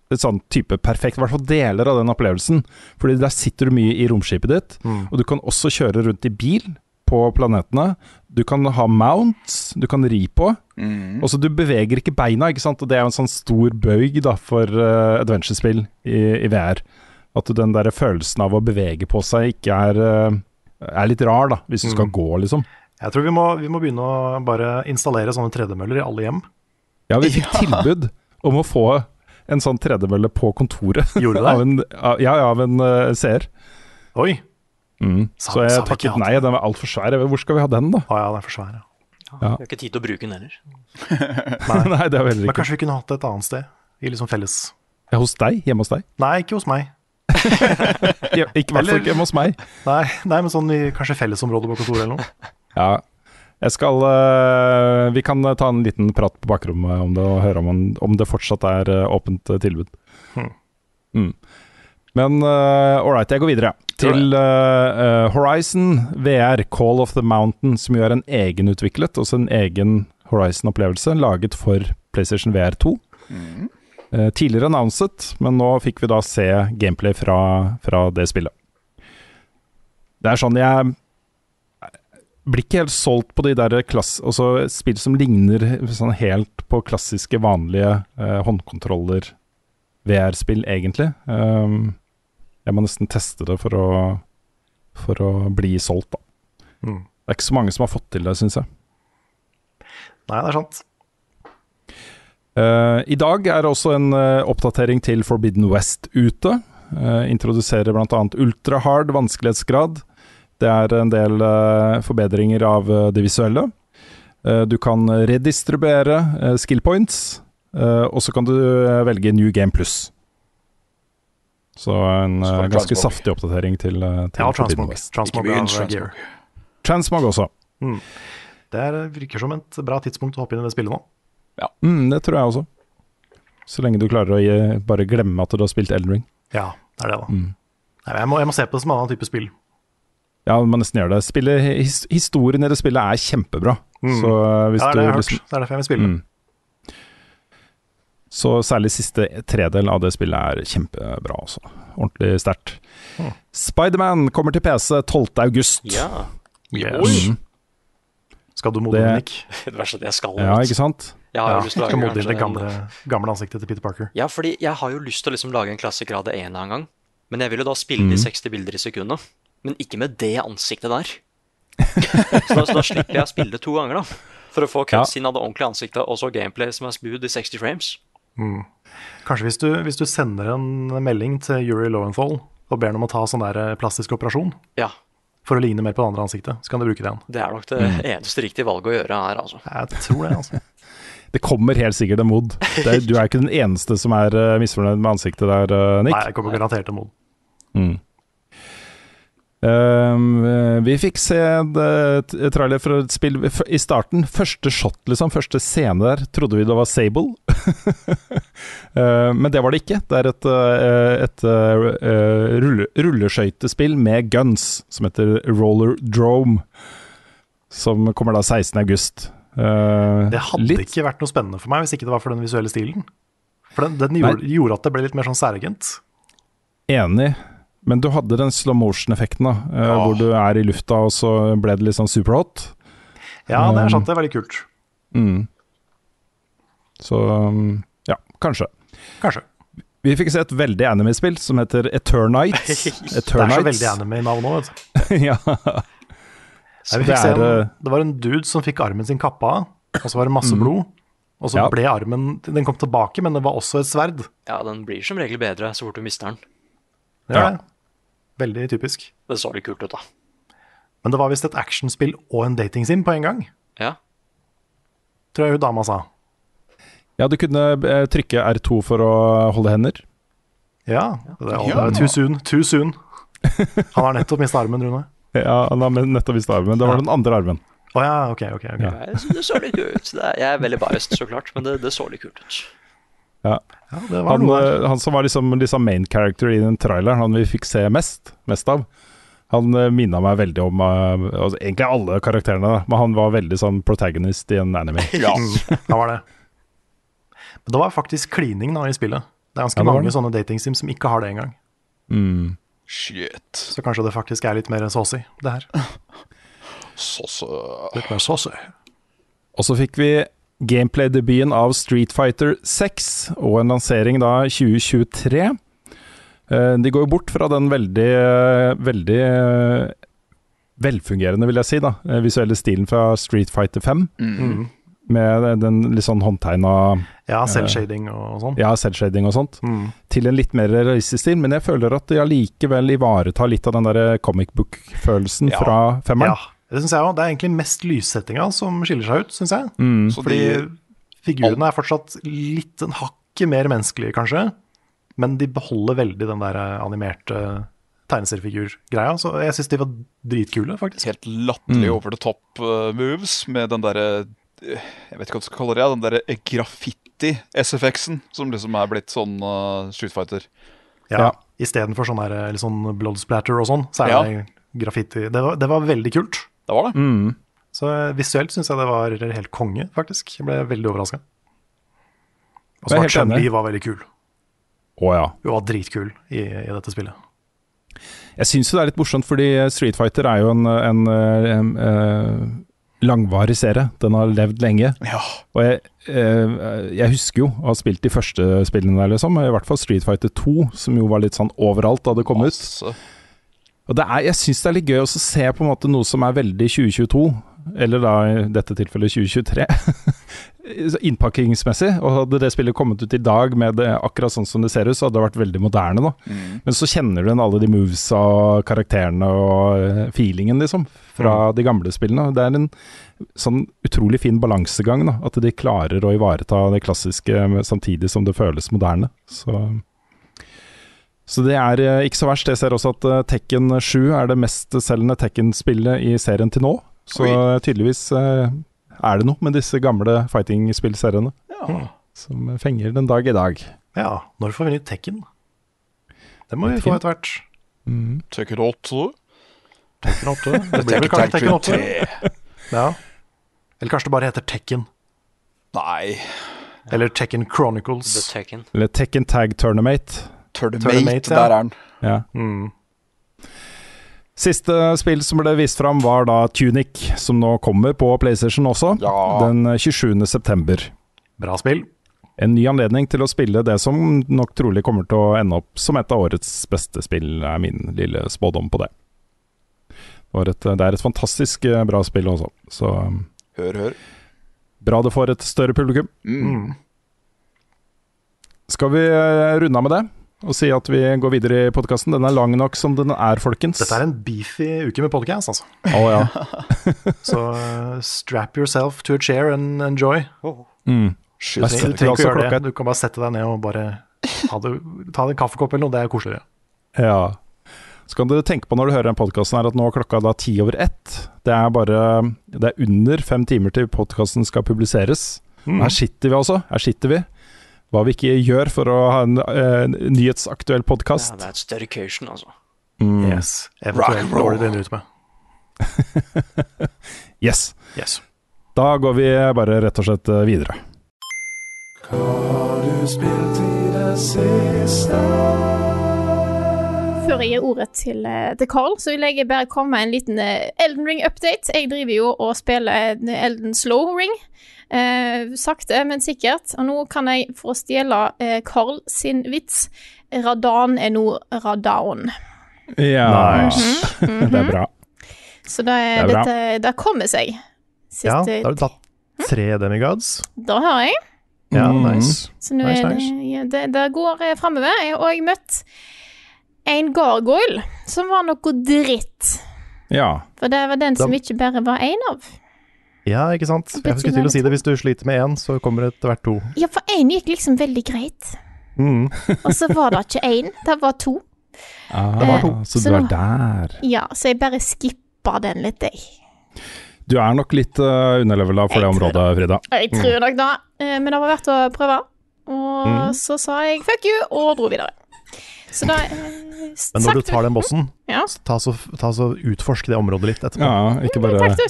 et sånn type perfekt, i hvert fall deler av den opplevelsen. Fordi der sitter du mye i romskipet ditt, Mm. og du kan også kjøre rundt i bil på planetene. Du kan ha mounts du kan ri på. Mm. Og så Du beveger ikke beina, ikke sant? og det er jo en sånn stor bøyg da, for uh, adventure-spill i, i VR. At den der følelsen av å bevege på seg ikke er, uh, er litt rar, da, hvis du skal Mm. gå, liksom. Jeg tror vi må, vi må begynne å bare installere sånne tredemøller i alle hjem. Ja, vi fikk tilbud om å få en sånn tredemølle på kontoret. Gjorde du det? av en, av, ja, ja, av en uh, seer. Oi! Mm. Så, Så jeg takket nei, den var altfor svær. Hvor skal vi ha den, da? Å ja, den er for svær. Ja. Ja. Vi har ikke tid til å bruke den heller. Nei. nei, det er veldig Men kanskje vi kunne hatt det et annet sted? I liksom felles Ja, Hos deg? Hjemme hos deg? Nei, ikke hos meg. Ja, ikke hvert fall ikke hjemme hos meg. Nei, nei men sånn i kanskje fellesområdet på kontoret eller noe. Ja. Jeg skal uh, Vi kan ta en liten prat på bakrommet om det, og høre om, om det fortsatt er eh, åpent eh, tilbud. Hmm. Mm. Men uh, all right, jeg går videre. Til eh, Horizon VR, Call of the Mountain, som er en egenutviklet, også en egen Horizon-opplevelse, laget for PlayStation VR 2. Mm. Uh, tidligere annonset, men nå fikk vi da se gameplay fra, fra det spillet. Det er sånn jeg blir ikke helt solgt på de der klass... Altså spill som ligner sånn helt på klassiske, vanlige eh, håndkontroller VR-spill, egentlig. Um, jeg må nesten teste det for å, for å bli solgt, da. Mm. Det er ikke så mange som har fått til det, syns jeg. Nei, det er sant. Uh, I dag er det også en uh, oppdatering til Forbidden West ute. Uh, introduserer bl.a. ultrahard vanskelighetsgrad. Det er en del forbedringer av det visuelle. Du kan redistribuere skill points, og så kan du velge New Game Plus. Så en uh, ganske transmog. saftig oppdatering til, uh, til Ja, transmog. Transmog transmog. gear. Transmog også. Mm. Det er, virker som et bra tidspunkt å hoppe inn i det spillet nå. Mm, det tror jeg også. Så lenge du klarer å gi, bare glemme at du har spilt Elden Ring. Ja, det er det, da. Mm. Nei, jeg, må, jeg må se på det som en annen type spill. Ja, du må nesten gjøre det. Spillet, his, historien i det spillet er kjempebra. Mm. Så uh, hvis Ja, det er det jeg du har liksom- hørt. Det er derfor jeg vil spille. Mm. Så særlig siste tredel av det spillet er kjempebra, altså. Ordentlig sterkt. Mm. Spiderman kommer til PC 12. august. Ja. Yes. Mm. Skal du modne Det- Nick? Det verste er at jeg skal Ja, ikke sant? Jeg har Ja, jo lyst til å lage det gamle, gamle ansiktet til Peter Parker. Ja, fordi jeg har jo lyst til å liksom lage en klassiker av det en gang. Men jeg vil jo da spille de Mhm. 60 bilder i sekundet. Men ikke med det ansiktet der. så, da, så da slipper jeg å spille det to ganger, da. For å få Ja. cutscene av det ordentlige ansiktet og så gameplay som er smooth i 60 frames. Mm. Kanskje hvis du, hvis du sender en melding til Yuri Lowenthal og ber ham om å ta sånn der plastisk operasjon Ja, for å ligne mer på det andre ansiktet, så kan du bruke det igjen. det er nok det Mm. eneste riktige valget å gjøre her, altså. Jeg tror det, altså. Det kommer helt sikkert en mod. Det, er- du er ikke den eneste som er uh, misfornøyd med ansiktet der, uh, Nick. Nei, jeg kommer garantert en mod. Mm. Eh, vi fikk se det, trailer for et spill i starten. Første shot, liksom. Første scene der trodde vi det var Sable. uh, men det var det ikke. Det er et, eh, et eh, rulle, rulleskøytespill med guns som heter Roller Drome. Som kommer da 16. august. Eh, Det hadde litt, ikke vært noe spennende for meg hvis ikke det var for den visuelle stilen. For den, den gjorde, gjorde at det ble litt mer sånn særegent. Enig, men du hadde den slow motion-effekten, da. eh, Ja. Hvor du er i lufta, og så ble det litt sånn superhot. Ja, det er sant, det er veldig kult. Mm. Så um, ja, kanskje. Kanskje. Vi fikk se et veldig anime-spill som heter Eternite Det er så veldig anime i navn òg, vet du. ja. Nei, det er en, eh, det var en dude som fikk armen sin kappa av, og så var det masse Mm. blod. Og så Ja. ble armen Den kom tilbake, men det var også et sverd. Ja, den blir som regel bedre så fort du mister den. Ja. Ja. Veldig typisk. Det så litt kult ut, da. Men det var visst et actionspill og en datingsim på en gang, Ja. tror jeg hun dama sa. ja, du kunne eh, trykke R2 for å holde hender. Ja, det er, Ja. det er too soon. Too soon. Han har nettopp mista armen, Rune. Ja, han har nettopp mista armen. Det var Ja. den andre armen. Å ja, ok, ok. okay. Ja. Det så litt kult ut. Jeg er veldig biased, så klart, men det, det så litt kult ut. Ja. Ja, det var Han, eh, han som var liksom, liksom main character i den traileren, han vi fikk se mest, mest av, han uh, minna meg veldig om uh, altså, Egentlig alle karakterene, da, men han var veldig sånn protagonist i en anime. Ja. Mm, det var det. Men det var faktisk klining da i spillet. Det er ganske Ja, det mange sånne datingsims som ikke har det engang. Mm. Shit. Så kanskje det faktisk er litt mer saucy, det her. Så. Litt mer saucy. Og så fikk vi gameplay-debuten av Street Fighter 6, og en lansering da 2023. Eh, De går jo bort fra den veldig, veldig eh, velfungerende, vil jeg si, da, eh, visuelle stilen fra Street Fighter 5, Mm. Mm. med den litt sånn håndtegna Ja, selvshading og sånn. ja, selvshading og sånt, Mm. til en litt mer realistisk stil. Men jeg føler at de allikevel ivaretar litt av den der comic book-følelsen Ja. fra femmeren. Ja, det syns jeg òg. Det er egentlig mest lyssettinga som skiller seg ut, syns jeg. Mm. Fordi figurene er fortsatt litt en hakket mer menneskelige, kanskje. Men de beholder veldig den der animerte tegneseriefigur-greia. Så jeg syns de var dritkule, faktisk. helt latterlig Mm. over the top uh, moves med den derre Jeg vet ikke hva du skal kalle det, den derre graffiti-SFX-en som liksom er blitt sånn uh, Street Fighter. Ja, Ja. Istedenfor sånn her, eh, sånn blood splatter og sånn, så er Ja. det graffiti. Det var, det var veldig kult. Det var det. Mm. Så eh, visuelt syns jeg det var helt konge, faktisk. Jeg ble veldig overraska. Og så var. Chun-Li veldig kul. Å ja. Hun var dritkul i, i dette spillet. Jeg syns det er litt morsomt, fordi Street Fighter er jo en, en, en, en langvarig serie. Den har levd lenge. Ja. Og jeg, eh, jeg husker jo å ha spilt de første spillene der, liksom. I hvert fall Street Fighter 2, som jo var litt sånn overalt da det kom ut. Og det er, jeg syns det er litt gøy å se på en måte noe som er veldig 2022, eller da i dette tilfellet 2023, innpakkingsmessig. Og hadde det spillet kommet ut i dag med det akkurat sånn som det ser ut, så hadde det vært veldig moderne. da. Mm. Men så kjenner du igjen alle de movesa og karakterene og eh, feelingen, liksom, fra de gamle spillene. Det er en sånn utrolig fin balansegang, da. At de klarer å ivareta det klassiske samtidig som det føles moderne. Så så det er eh, ikke så verst. Jeg ser også at eh, Tekken 7 er det mestselgende Tekken-spillet i serien til nå. Så Oi. eh, tydeligvis er det noe med disse gamle fighting-spillseriene Ja. som fenger den dag i dag. Ja, når får vi nytt Tekken? Det må vi få etter hvert. Mm. Tekken 8. Tekken 8. Det blir vel kanskje Tekken 8. Ja. Eller kanskje det bare heter Tekken. Nei. Eller Tekken The Chronicles. Tekken. Eller Tekken Tag Tournament. Ja. der er den. Ja. Mm. Siste spill som ble vist fram, var da Tunic, som nå kommer på PlayStation også. Ja. Den 27. september. Bra spill. En ny anledning til å spille det som nok trolig kommer til å ende opp som et av årets beste spill, er min lille spådom på det. Det, et, det er et fantastisk eh, bra spill også, så um, Hør, hør. bra det får et større publikum. Mm. Skal vi eh, runde av med det? Og si at vi går videre i podkasten. Den er lang nok som den er, folkens. Dette er en beefy uke med podcast, altså. Oh, ja. Så uh, strap yourself to a chair and enjoy. Mm. Du trenger ikke å gjøre det. Du kan bare sette deg ned og bare ta deg en kaffekopp eller noe. Det er koseligere. Ja. Så kan dere tenke på når du hører den podkasten at nå er klokka da ti over ett. Det er bare Det er under fem timer til podkasten skal publiseres. Mm. Her sitter vi altså. Her sitter vi. Hva vi ikke gjør for å ha en eh, nyhetsaktuell Ja, podkast. that's dedication, altså. Mm. Yes. Eventuelt and det denne ut med. Yes. Yes. Da går vi bare rett og slett videre. Hva har du spilt i det siste? Før jeg gir ordet til, eh, til Carl, så vil jeg bare komme med en liten eh, Elden Ring-update. Jeg driver jo og spiller Elden Slow Ring. Eh, sakte, men sikkert. Og nå kan jeg, for å stjele eh, Carl sin vits, Radan er nå Radaon. Ja. Nice. det er bra. Så det, Det er bra. dette, det kommer seg. Ja, da har du tatt tre demigods. da har jeg. Ja, Mm. nice. Så nå Nice, er det, ja, det, det går eh, framover. Jeg- Og jeg møtt en gargoyle som var noe dritt. Ja. For det var den som ikke bare var én av. Ja, ikke sant. Jeg skulle til å si det, hvis du sliter med én, så kommer det etter hvert to. Ja, for én gikk liksom veldig greit. Mm. Og så var det ikke én, det var to. Ah, var to. så Så du er nå- der. Ja, så jeg bare skippa den litt, jeg. Du er nok litt uh, underlevela for det Jeg det området, Frida. Jeg tror nok det, eh, men det var verdt å prøve. Og Mm. så sa jeg fuck you, og dro videre. Så da eh, Men når du tar den bossen, Ja. ta så, ta så utforsk det området litt etterpå. Ja, ikke bare, ikke,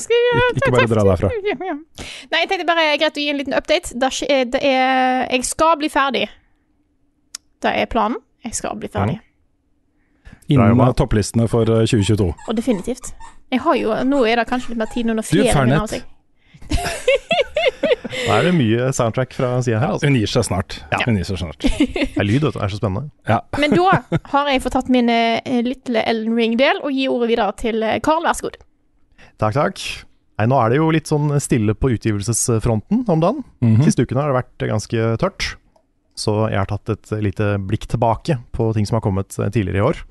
ikke bare dra derfra. Nei, jeg tenkte bare greit å gi en liten update. Det er, det er Jeg skal bli ferdig. Det er planen. Jeg skal bli ferdig. Innen topplistene for uh, 2022. Og definitivt. Jeg har jo, Nå er det kanskje litt mer tid Du, ferien Fernet. Da er det mye soundtrack fra sida her, altså. Hun gir seg snart. Ja. Hun gir seg snart. Det er lyd, vet du. Det er så spennende. Ja. Men da har jeg fått tatt min eh, lille Ellen Ring-del og gi ordet videre til Carl, Karl. Vær så god. Takk, takk. Nei, nå er det jo litt sånn stille på utgivelsesfronten om dagen. Mhm. Siste ukene har det vært ganske tørt. Så jeg har tatt et lite blikk tilbake på ting som har kommet tidligere i år.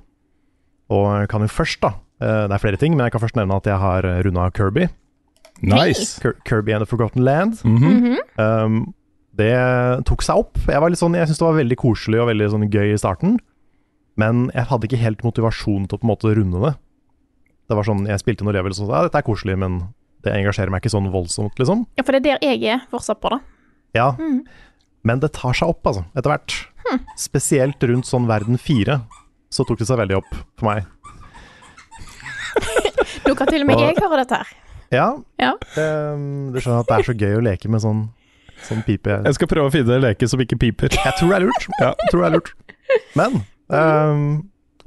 Og kan jo først, da eh, Det er flere ting, men jeg kan først nevne at jeg har runda Kirby. Nice. Kirby and the Forgotten Land. Mhm. Um, det tok seg opp. Jeg, var litt sånn, jeg syntes det var veldig koselig og veldig sånn gøy i starten. Men jeg hadde ikke helt motivasjon til å på en måte runde det. Det var sånn, Jeg spilte noen jeg og sa ja, dette er koselig, men det engasjerer meg ikke sånn voldsomt, liksom. Ja, for det er der jeg er fortsatt på, da. Ja, Mm. Men det tar seg opp, altså, etter hvert. Spesielt rundt sånn verden fire, så tok det seg veldig opp for meg. Nå kan til og med jeg høre dette her. Ja, Ja. um, du skjønner at det er så gøy å leke med sånn, sånn pipe. Jeg skal prøve å finne en leke som ikke piper. Jeg tror det er lurt. Ja, jeg tror det er lurt. Men um,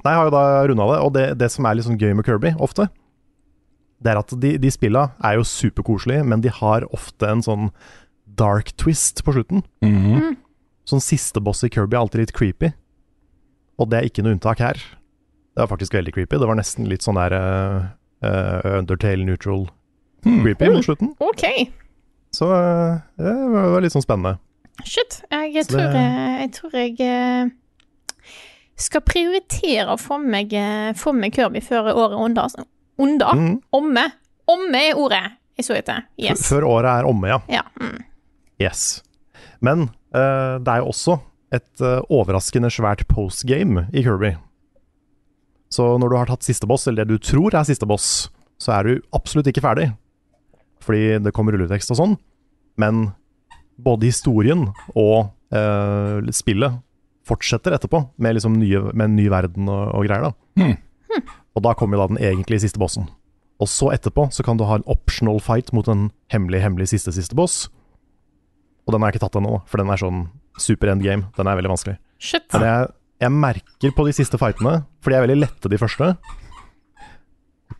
Nei, jeg har jo da runda det, og det, det som er litt sånn gøy med Kirby, ofte, det er at de, de spilla er jo superkoselige, men de har ofte en sånn dark twist på slutten. Mhm. Sånn siste boss i Kirby er alltid litt creepy, og det er ikke noe unntak her. Det var faktisk veldig creepy. Det var nesten litt sånn der uh, uh, Undertale neutral Hmm. creepy mot slutten. OK. Så eh, det var litt sånn spennende. Shit. Jeg jeg, tror det- jeg, jeg, tror jeg eh, skal prioritere å få meg, eh, få meg Kirby før året onda. Onda? Mm. Omme. Omme er ordet jeg så etter. Yes. Før året er omme, ja. Ja. Mm. Yes. Men uh, det er jo også et uh, overraskende svært postgame i Kirby. Så når du har tatt siste boss, eller det du tror er siste boss, så er du absolutt ikke ferdig. Fordi det kommer rulletekst og sånn. Men både historien og eh, spillet fortsetter etterpå, med, liksom nye, med en ny verden og, og greier. da. Hmm. Og da kommer jo da den egentlige siste bossen. Og så etterpå så kan du ha en optional fight mot en hemmelig, hemmelig siste siste boss. Og den har jeg ikke tatt ennå, for den er sånn super endgame. Den er veldig vanskelig. Shit. Men jeg, jeg merker på de siste fightene, for de er veldig lette, de første.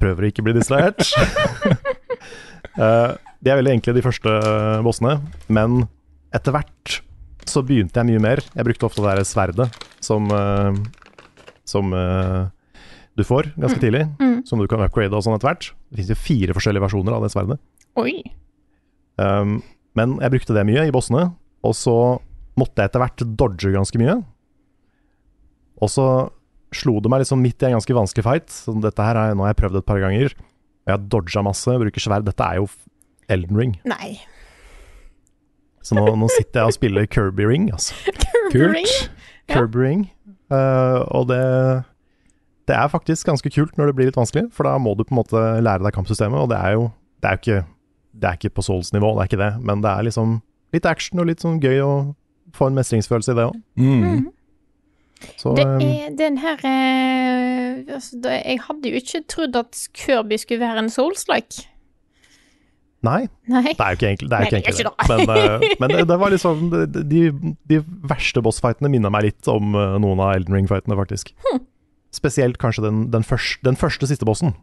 Prøver å ikke bli distrahert. Eh, de er veldig enkle, de første bossene, men etter hvert så begynte jeg mye mer. Jeg brukte ofte det der sverdet som, eh, som eh, du får ganske tidlig, Mm. som du kan upgrade og sånn etter hvert. Det finnes jo fire forskjellige versjoner av det sverdet. Oi. Um, men jeg brukte det mye i bossene, og så måtte jeg etter hvert dodge ganske mye. Og så slo det meg liksom midt i en ganske vanskelig fight. Så dette her er, nå har jeg prøvd et par ganger. Jeg har dodga masse, bruker sverd. Dette er jo Elden Ring. Nei. Så nå, nå sitter jeg og spiller Kirby Ring, altså. Kirby Ring? Ja. Kirby Ring. Uh, og det Det er faktisk ganske kult når det blir litt vanskelig, for da må du på en måte lære deg kampsystemet, og det er jo Det er jo ikke, det er ikke på Souls-nivå, det er ikke det, men det er liksom litt action og litt sånn gøy å få en mestringsfølelse i det òg. Mm. Så Det um, er den her eh, altså, det, Jeg hadde jo ikke trodd at Kirby skulle være en Souls-like. Nei, Nei. det er jo ikke egentlig det. Nei, ikke egentlig ikke det. Men, uh, men det, det var liksom De, de, de verste bossfightene minna meg litt om uh, noen av Elden Ring-fightene, faktisk. Hm. Spesielt kanskje den, den, første, den første siste bossen.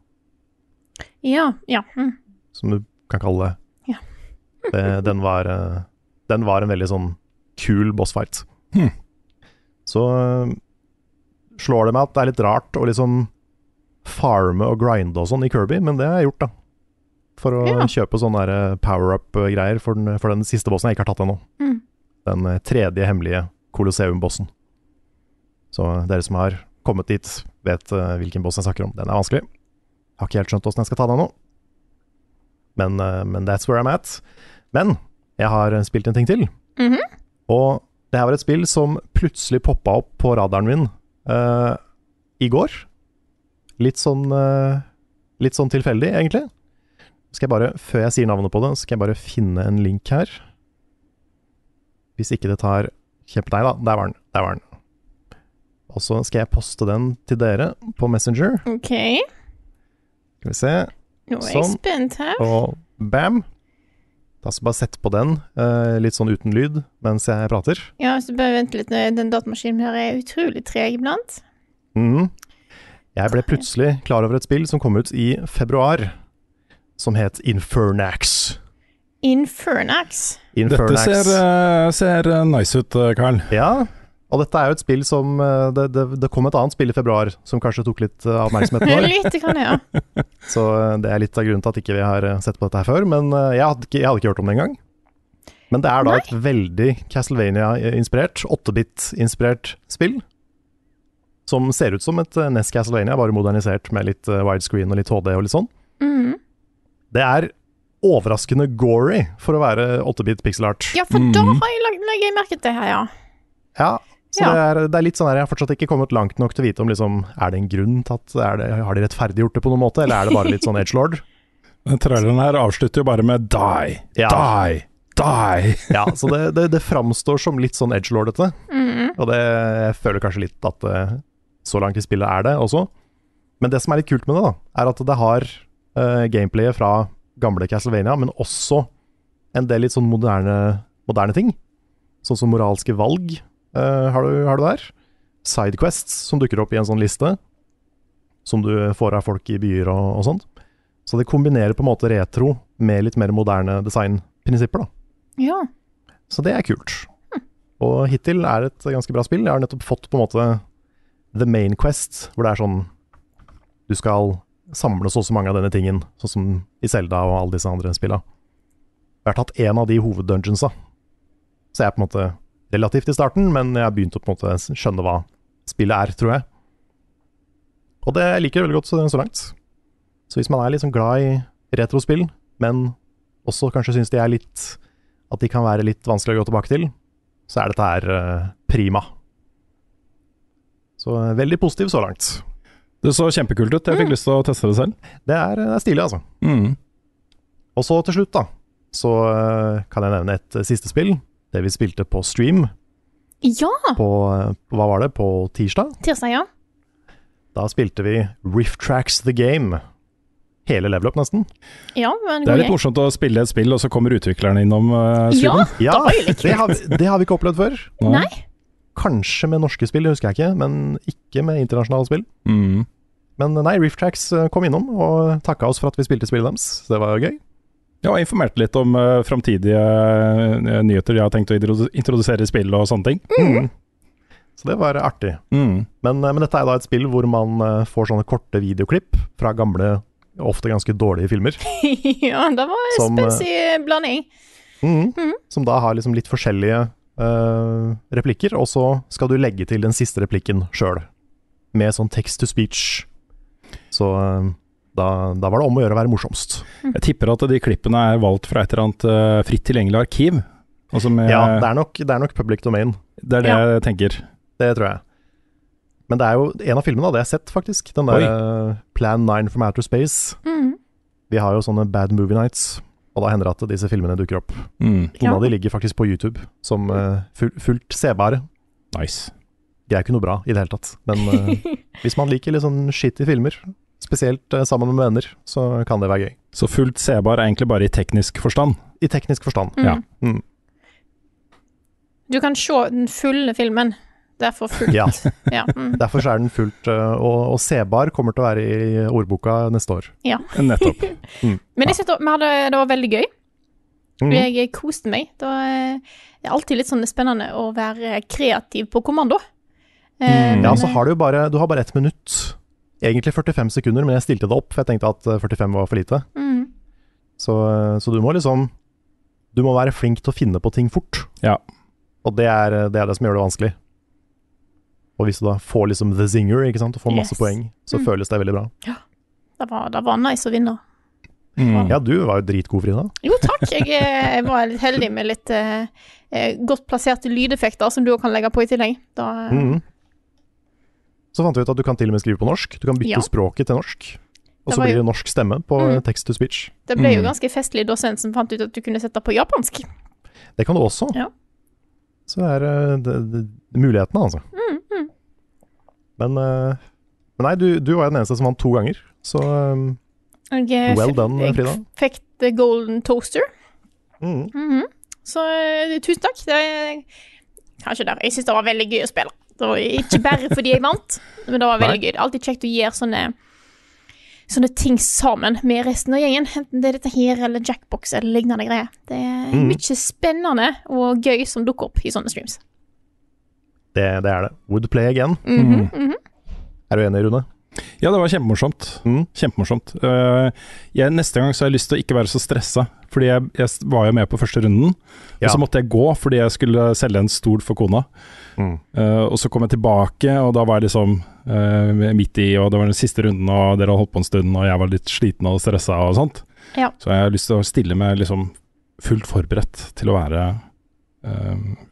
Ja. Ja. Hm. som du kan kalle det. Ja. det den, var, eh, den var en veldig sånn kul bossfight. Hmm. Så eh, slår det meg at det er litt rart å liksom farme og grinde og sånn i Kirby, men det har jeg gjort, da. For å Ja. kjøpe sånne eh, power-up-greier for, den- for den siste bossen jeg ikke har tatt ennå. Mm. Den eh, tredje hemmelige Colosseum-bossen. Så eh, dere som har kommet dit, vet uh, hvilken boss jeg snakker om. Den er vanskelig. Har ikke helt skjønt åssen jeg skal ta den ennå. Men, uh, men that's where I'm at. Men jeg har eh, spilt en ting til. Mhm. Og det her var et spill som plutselig poppa opp på radaren min uh, i går. Litt sånn uh, Litt sånn tilfeldig, egentlig. Skal jeg bare, Før jeg sier navnet på det, skal jeg bare finne en link her. Hvis ikke det tar Kjempe Nei da, der var den. Der var den. Og så skal jeg poste den til dere på Messenger. OK. Skal vi se. Nå er jeg Sånn. spent her. Og bam. Da skal jeg bare sette på den, eh, litt sånn uten lyd, mens jeg prater. Ja, så bare vent litt. Den datamaskinen her er utrolig treg iblant. Mm. Jeg ble plutselig klar over et spill som kom ut i februar, som het Infernax. Infernax. Dette ser, eh, ser eh, nice ut, Karl. Carl. Ja, og dette er jo et spill som eh, Det, det, det kom et annet spill i februar som kanskje tok litt eh, oppmerksomheten vår. litt, kan jeg, ja. Så eh, det er litt av grunnen til at ikke vi har sett på dette her før. Men jeg hadde ikke, jeg hadde ikke hørt om det engang. Men det er da et veldig Castlevania-inspirert, 8-bit-inspirert spill. Som ser ut som et NES Castlevania, bare modernisert med litt widescreen og litt HD og litt sånn. Mm. Det er overraskende gory for å være 8-bit pixel art. Ja, for da har jeg lagt, meg merke til her, ja. Ja, så Ja. Det, er, det er litt sånn her, Jeg har fortsatt ikke kommet langt nok til å vite om liksom, Er det en grunn til at er det, Har de rettferdiggjort det på noen måte, eller er det bare litt sånn edgelord? Den traileren her avslutter jo bare med 'die, Ja. die, die'. Ja, så det, det, det framstår som litt sånn edgelordete. -hmm. Og det, jeg føler kanskje litt at eh, så langt i spillet er det også. Men det som er litt kult med det, da, er at det har uh, gameplayet fra gamle Castlevania, men også en del litt sånn moderne, moderne ting. Sånn som moralske valg eh, har, du, har du der. Sidequests som dukker opp i en sånn liste, som du får av folk i byer og, og sånt. Så det kombinerer på en måte retro med litt mer moderne designprinsipper, da. Ja. Så det er kult. Og hittil er det et ganske bra spill. Jeg har nettopp fått på en måte The Main Quest, hvor det er sånn du skal samle så og så mange av denne tingen, sånn som i Zelda og alle disse andre spilla. Jeg har tatt én av de hoveddungeonsa, så jeg er på en måte relativt i starten, men jeg har begynt å på en måte skjønne hva spillet er, tror jeg. Og det liker jeg veldig godt så, langt. Så hvis man er liksom glad i retrospill, men også kanskje syns de er litt At de kan være litt vanskelig å gå tilbake til, så er dette her eh, prima. Så eh, veldig positiv så langt. Det så kjempekult ut. Jeg fikk lyst til å teste det selv. Det er, det er stilig, altså. Mm. Og så til slutt, da, så eh, kan jeg nevne et eh, siste spill. Det vi spilte på stream Ja! på, hva var det, på tirsdag. Tirsdag, ja. Da spilte vi Riff Tracks The Game. Hele level up, nesten. Ja, men Det er litt morsomt å spille et spill, og så kommer utviklerne innom uh, streamen. Ja, det litt det har, vi, det har vi ikke opplevd før. Nei. Kanskje med norske spill, det husker jeg ikke, men ikke med internasjonale spill. Mm. Men nei, Riff Tracks eh, kom innom og takka oss for at vi spilte spillet deres. Det var jo gøy. Ja, og informerte litt om uh, framtidige eh, nyheter de har tenkt å introdusere i spill og sånne ting. Mm. Så det var artig. Mm. Men, eh, men dette er da et spill hvor man får sånne korte videoklipp fra gamle, ofte ganske dårlige filmer. ja, det var en Som, spenstig blanding. mm. Som da har liksom litt forskjellige uh, replikker, og så skal du legge til den siste replikken sjøl. Med sånn text to speech. Så eh, da, da var det om å gjøre å være morsomst. Jeg tipper at de klippene er valgt fra et eller annet eh, fritt tilgjengelig arkiv. Altså med, Ja, det er, nok, det er nok public domain. det er det Ja. jeg tenker. Det tror jeg. Men det er jo en av filmene, hadde det jeg sett, faktisk. Den der Oi. Plan 9 from Outer Space. Mm. Vi har jo sånne bad movie nights, og da hender det at disse filmene dukker opp. Mm. Noen Ja. av de ligger faktisk på YouTube som eh, full, fullt sebare. Nice. De er ikke noe bra i det hele tatt, men eh, hvis man liker litt sånn shitty filmer, spesielt eh, sammen med venner, så kan det være gøy. Så fullt sebar er egentlig bare i teknisk forstand. I teknisk forstand. Mm. Ja. Mm. Du kan se den fulle filmen. Derfor fullt. Ja. Ja, mm. Derfor er den fullt eh, og, og sebar kommer til å være i ordboka neste år. Ja. Nettopp. Men jeg synes det, hadde, det var veldig gøy. Mm. Jeg koste meg. Det eh, det er alltid litt sånn spennende å være kreativ på kommando. Eh, Mm. Ja, så har du jo bare, du har bare ett minutt. Egentlig 45 sekunder, men jeg stilte det opp, for jeg tenkte at eh, 45 var for lite. mm, Så, eh, så du må liksom Du må være flink til å finne på ting fort. Ja. Og det er, det er det som gjør det vanskelig. Og hvis du da får liksom the zinger, ikke sant, og får masse Yes. poeng, så Mm. føles det veldig bra. det, var, det var nice å vinne. Mm. Ja, du var jo dritgod, Frida. Jo, takk. Jeg, eh, jeg var litt heldig med litt eh, eh, godt plasserte lydeffekter som du òg kan legge på i tillegg. Da, eh, Mhm. Så fant vi ut at du kan til og med skrive på norsk. Du kan bytte Ja. språket til norsk. Og så blir det norsk stemme på mm. text to speech. Det ble jo Mm. ganske festlig da Svendsen fant ut at du kunne sette på japansk. Det kan du også. Ja. Så det er eh, det, det, mulighetene, altså. Mm, mm. Men, eh, men nei, du, du var jo den eneste som vant to ganger, så Jeg, eh, well done, Frida. jeg fikk the golden toaster. Mm. -hmm. Så tusen takk. Det er kanskje der. Jeg syns det var veldig gøy å spille. Det var ikke bare fordi jeg vant, men det var veldig gøy. Det er alltid kjekt å gjøre sånne Sånne ting sammen med resten av gjengen. Enten det er dette her eller Jackbox eller lignende greier. Det er mm. mye spennende og gøy som dukker opp i sånne streams. det, det er det. Would play again. Mhm, mhm. Er du enig, Rune? Ja, det var kjempemorsomt. Mm. Kjempemorsomt. Uh, jeg, neste gang så har jeg lyst til å ikke være så stressa, fordi jeg, jeg var jo med på første runden. Ja. Og så måtte jeg gå fordi jeg skulle selge en stol for kona. Mm. Uh, og så kom jeg tilbake, og da var jeg liksom uh, midt i, og det var den siste runden, og dere hadde holdt på en stund, og jeg var litt sliten og stressa og sånt. Ja. Så jeg har lyst til å stille meg liksom fullt forberedt til å være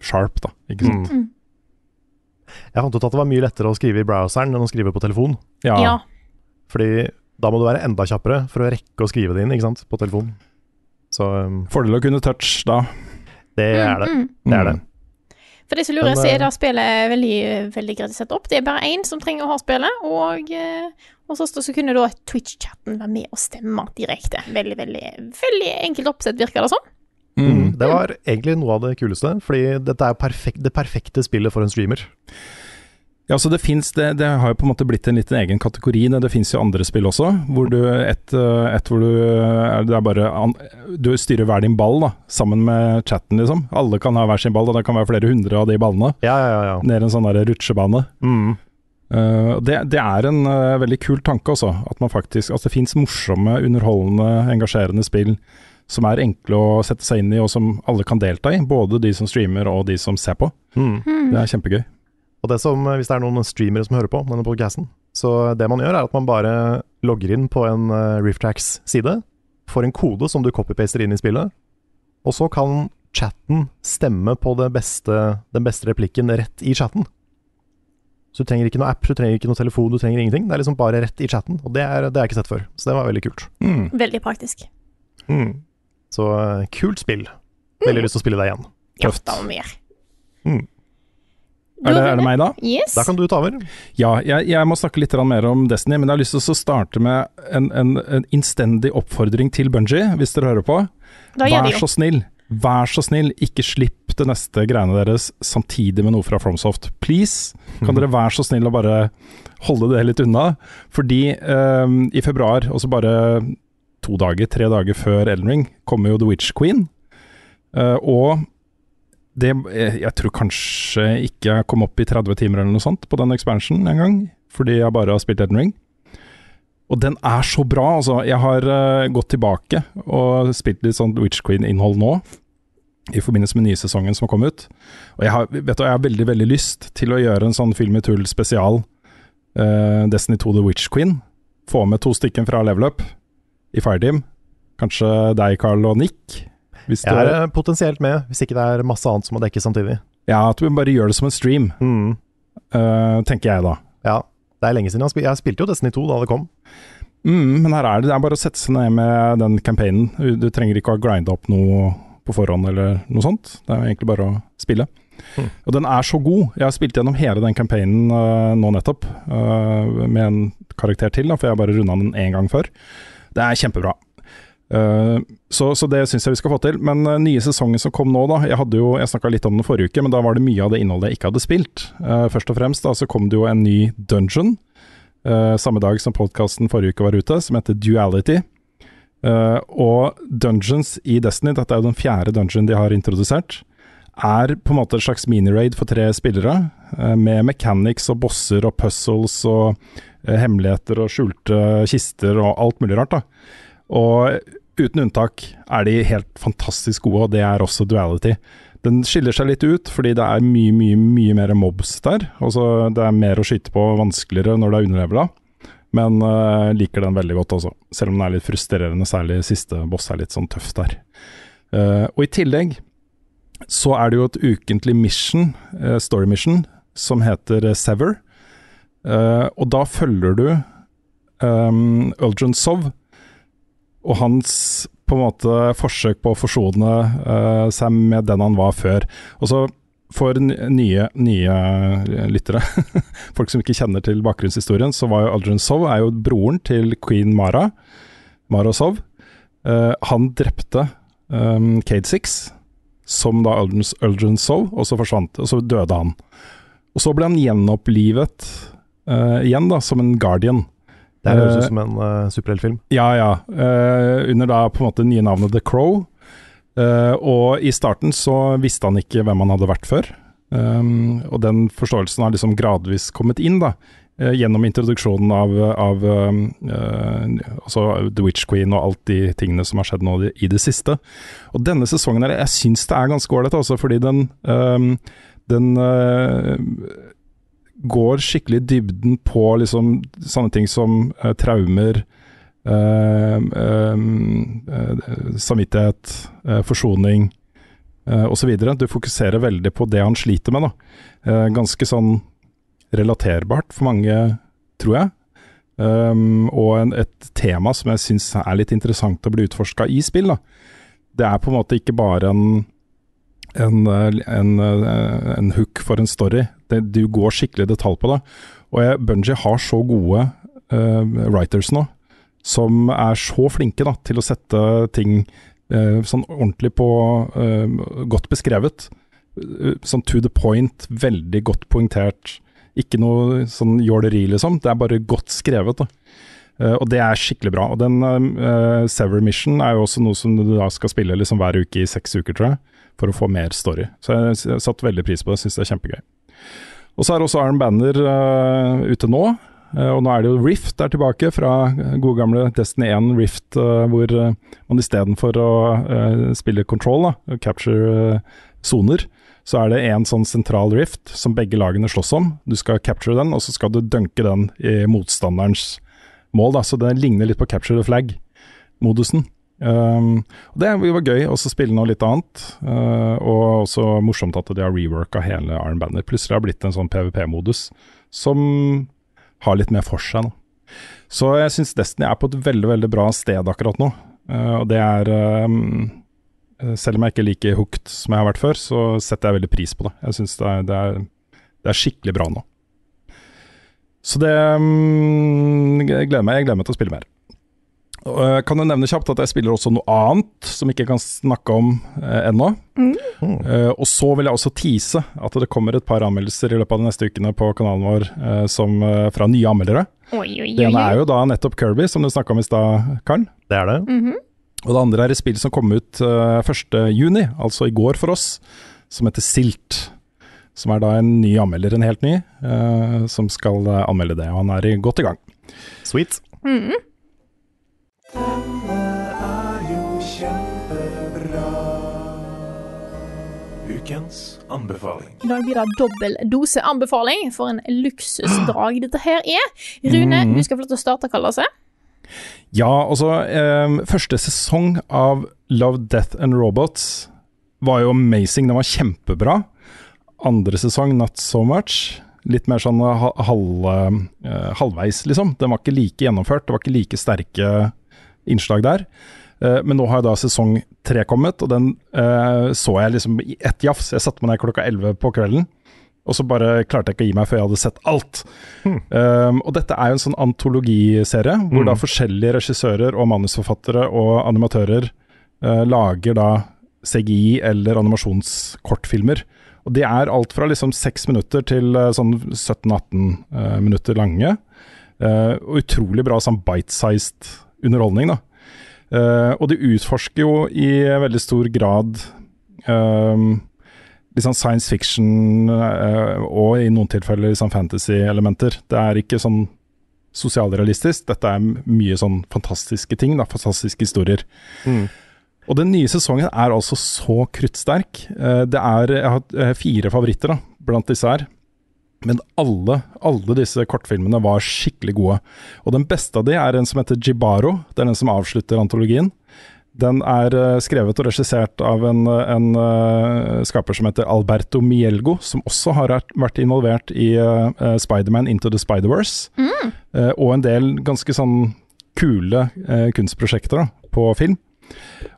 sharp, da. Ikke sant. Mm. Jeg fant ut at det var mye lettere å skrive i browseren enn å skrive på telefon. Ja. Ja. Fordi da må du være enda kjappere for å rekke å skrive det inn, ikke sant, på telefon. Så um, Fordel å kunne touch da. det er det. Mm, mm. Det er det. For det som lurer, så er da det spillet veldig, veldig greit å sette opp. Det er bare én som trenger å ha spillet, og eh, hos oss så kunne da Twitch-chatten være med og stemme direkte. Veldig, veldig, veldig enkelt oppsett, virker det sånn. Mm. Det var egentlig noe av det kuleste, fordi dette er perfekt, det perfekte spillet for en streamer. Ja, så det finnes, det, det har jo på en måte blitt en liten egen kategori. Det, det finnes jo andre spill også, hvor du et, eh, et hvor du er- Det er bare Du styrer hver din ball, da, sammen med chatten, liksom. Alle kan ha hver sin ball, og det kan være flere hundre av de ballene. Ja, ja, ja. ja. Ned en sånn der rutsjebane. Mm. Uh, det, det er en uh, veldig kul tanke også, at man faktisk altså det fins morsomme, underholdende, engasjerende spill som er enkle å sette seg inn i, og som alle kan delta i. Både de som streamer og de som ser på. Mm. Det er kjempegøy. Og det som, hvis det er noen streamere som hører på denne podcasten, så det man gjør er at man bare logger inn på en uh, Rifftracks-side, får en kode som du copypaster inn i spillet, og så kan chatten stemme på det beste, den beste replikken rett i chatten. Så du trenger ikke noe app, du trenger ikke noe telefon, du trenger ingenting. Det er liksom bare rett i chatten, og det, er, det er jeg ikke sett før. Så det var veldig kult. Mm. Veldig praktisk. Mm. Så uh, kult spill. Veldig lyst til å spille deg igjen. Tøft. Ja, og mer. Mm. Er det, er det meg, da? Yes. Da kan du ta over. Ja, jeg, jeg må snakke litt mer om Destiny, men jeg har lyst til å starte med en, en, en innstendig oppfordring til Bungie, hvis dere hører på. Da gjør Vær så snill, vær så snill, ikke slipp det neste greiene deres samtidig med noe fra Fromsoft. Please, kan dere være så snill å bare holde det litt unna? Fordi um, i februar, og så bare to dager, tre dager før Elden Ring, kommer jo The Witch Queen. Uh, og det eh, Jeg tror kanskje ikke jeg kom opp i 30 timer eller noe sånt på den expansionen en gang, fordi jeg bare har spilt Elden Ring. Og den er så bra, altså. Jeg har uh, gått tilbake og spilt litt sånn Witch Queen-innhold nå. I forbindelse med nye sesongen som kommet ut. Og jeg har, vet du, jeg har veldig veldig lyst til å gjøre en sånn Film i tull spesial. uh, Destiny 2 The Witch Queen. Få med to stykker fra Level Up i Fireteam. Kanskje deg, Carl og Nick. Jeg er eh, potensielt med, hvis ikke det er masse annet som må dekkes samtidig. Ja, at vi bare gjør det som en stream, Mm. uh, tenker jeg da. Ja, det er lenge siden jeg spilte jo Destiny 2 da det kom. Mm, men her er det, det er bare å sette seg ned med den campaignen. Du, trenger ikke å grinde opp noe på forhånd eller noe sånt. Det er egentlig bare å spille. Mm. Og den er så god. Jeg har spilt gjennom hele den campaignen uh, nå nettopp, uh, med en karakter til, da, for jeg har bare runda den én gang før. Det er kjempebra. Uh, så, så det syns jeg vi skal få til. Men uh, nye sesongen som kom nå, da. Jeg hadde jeg snakka litt om den forrige uke, men da var det mye av det innholdet jeg ikke hadde spilt. Uh, først og fremst da, så kom det jo en ny dungeon. samme dag som podkasten forrige uke var ute, som heter Duality. Og dungeons i Destiny, dette er jo den fjerde dungeon de har introdusert, er på en måte et slags miniraid for tre spillere, med mechanics og bosser og puzzles og hemmeligheter og skjulte kister og alt mulig rart. da. Og uten unntak er de helt fantastisk gode, og det er også Duality. Den skiller seg litt ut, fordi det er mye, mye mye mer mobs der. Altså, det er mer å skyte på, vanskeligere når det er underlevela. Men uh, liker den veldig godt også, selv om den er litt frustrerende, særlig siste boss er litt sånn tøff der. Uh, og i tillegg så er det jo et ukentlig mission, uh, story mission, som heter eh, Sever. Eh, og da følger du um, Uldren Sov og hans på en måte forsøk på å forsone uh, seg med den han var før. Og så for nye, nye lyttere, folk som ikke kjenner til bakgrunnshistorien, så var jo Aldrin Sov er jo broren til queen Mara, Mara Sov. Uh, han drepte um, Cade Six, som da Aldrin Sov, og så forsvant og så døde han. Og så ble han gjenopplivet eh, igjen, da, som en guardian. Det høres Eh, ut som en uh, superheltfilm. ja, ja. Uh, under da på en måte nye navnet The Crow. Uh, og i starten så visste han ikke hvem han hadde vært før. Um, og den forståelsen har liksom gradvis kommet inn, da. eh, gjennom introduksjonen av, av um, eh, altså The Witch Queen og alt de tingene som har skjedd nå i- det siste. Og denne sesongen her, jeg syns det er ganske ålreit, altså, fordi den, um, den eh, går skikkelig i dybden på liksom sånne ting som eh, traumer, eh, eh, eh, samvittighet, eh, forsoning uh, osv. Du fokuserer veldig på det han sliter med. Da. Eh, ganske sånn relaterbart for mange, tror jeg. Um, og en, et tema som jeg syns er litt interessant å bli utforska i spill. Da. Det er på en måte ikke bare en en, eh, en, eh, en hook for en story. Det, du går skikkelig detalj på det. Og jeg, Bungie har så gode uh, writers nå, som er så flinke da, til å sette ting uh, sånn ordentlig på uh, Godt beskrevet. Sånn to the point, veldig godt poengtert. Ikke noe sånn jåleri, liksom. Det er bare godt skrevet. da. Uh, og det er skikkelig bra. Og den uh, Sever Mission er jo også noe som du da skal spille liksom hver uke i seks uker, tror jeg, for å få mer story. Så jeg, satte veldig pris på det, syns det er kjempegøy. Og så er også Arm Banner uh, ute nå. Uh, og nå er det jo Rift der tilbake, fra gode gamle Destiny 1 Rift, uh, hvor man istedenfor å spille Control, da, capture soner, så er det en sånn sentral Rift som begge lagene slåss om. Du skal capture den, og så skal du dunke den i motstanderens mål. Da. Så det ligner litt på capture the flag-modusen. Um, det var gøy å spille noe litt annet, uh, og også morsomt at de har reworka hele Iron Banner. Plutselig har det blitt en sånn PVP-modus som har litt mer for seg nå. Så jeg syns Destiny er på et veldig veldig bra sted akkurat nå. Uh, og det er um, Selv om jeg ikke er like hooked som jeg har vært før, så setter jeg veldig pris på det. Jeg syns det, det, det, er skikkelig bra nå. Så det um, jeg gleder meg, jeg gleder meg til å spille mer. Uh, kan jo nevne kjapt at jeg spiller også noe annet som ikke kan snakke om eh, ennå. Mm. Eh, og så vil jeg også tease at det kommer et par anmeldelser i løpet av de neste ukene på kanalen vår som, fra nye anmeldere. Oi, oi, oi. Det ene er jo da nettopp Kirby, som du snakka om i stad, Karl. Det er det. Mm -hmm. Og det andre er et spill som kom ut uh, 1.6, altså i går for oss, som heter Silt. Som er da en ny anmelder, en helt ny, som skal anmelde det. Og han er godt i gang. Sweet. Mm. Denne er jo kjempebra. Ukens anbefaling. I dag blir det dobbel dose anbefaling, for en luksusdrag dette her er. Rune, Mm. du skal få lov til å starte kallaset. Ja, altså eh, Første sesong av Love, Death and Robots var jo amazing. Den var kjempebra. Andre sesong not so much. Litt mer sånn ha- halv, eh, halvveis, liksom. Den var ikke like gjennomført. Det var ikke like sterke innslag der. Eh, men nå har da sesong tre kommet, og den eh, så jeg liksom i ett jafs. Jeg satte meg ned klokka elleve på kvelden, og så bare klarte jeg ikke å gi meg før jeg hadde sett alt. Um, og dette er jo en sånn antologiserie, hvor Mm. da forskjellige regissører og manusforfattere og animatører uh, lager da CGI eller animasjonskortfilmer. Og de er alt fra liksom seks minutter til uh, sånn 17-18 uh, minutter lange. Og utrolig bra sånn bite-sized underholdning, da. Uh, og de utforsker jo i veldig stor grad um, sånn science fiction uh, og i noen tilfeller liksom fantasy-elementer. Det er ikke sånn sosialrealistisk, dette er mye sånn fantastiske ting, da, fantastiske historier. Mm. Og den nye sesongen er altså så kruttsterk. Uh, det er, jeg har fire favoritter da, blant disse her. Men alle, alle disse kortfilmene var skikkelig gode. Og den beste av de er en som heter Jibaro. Det er den som avslutter antologien. Den er eh, skrevet og regissert av en, en eh, skaper som heter Alberto Mielgo, som også har vært- involvert i uh, Spiderman Into the Spider-Verse. Mm. Eh, og en del ganske sånn kule eh, kunstprosjekter da, på film.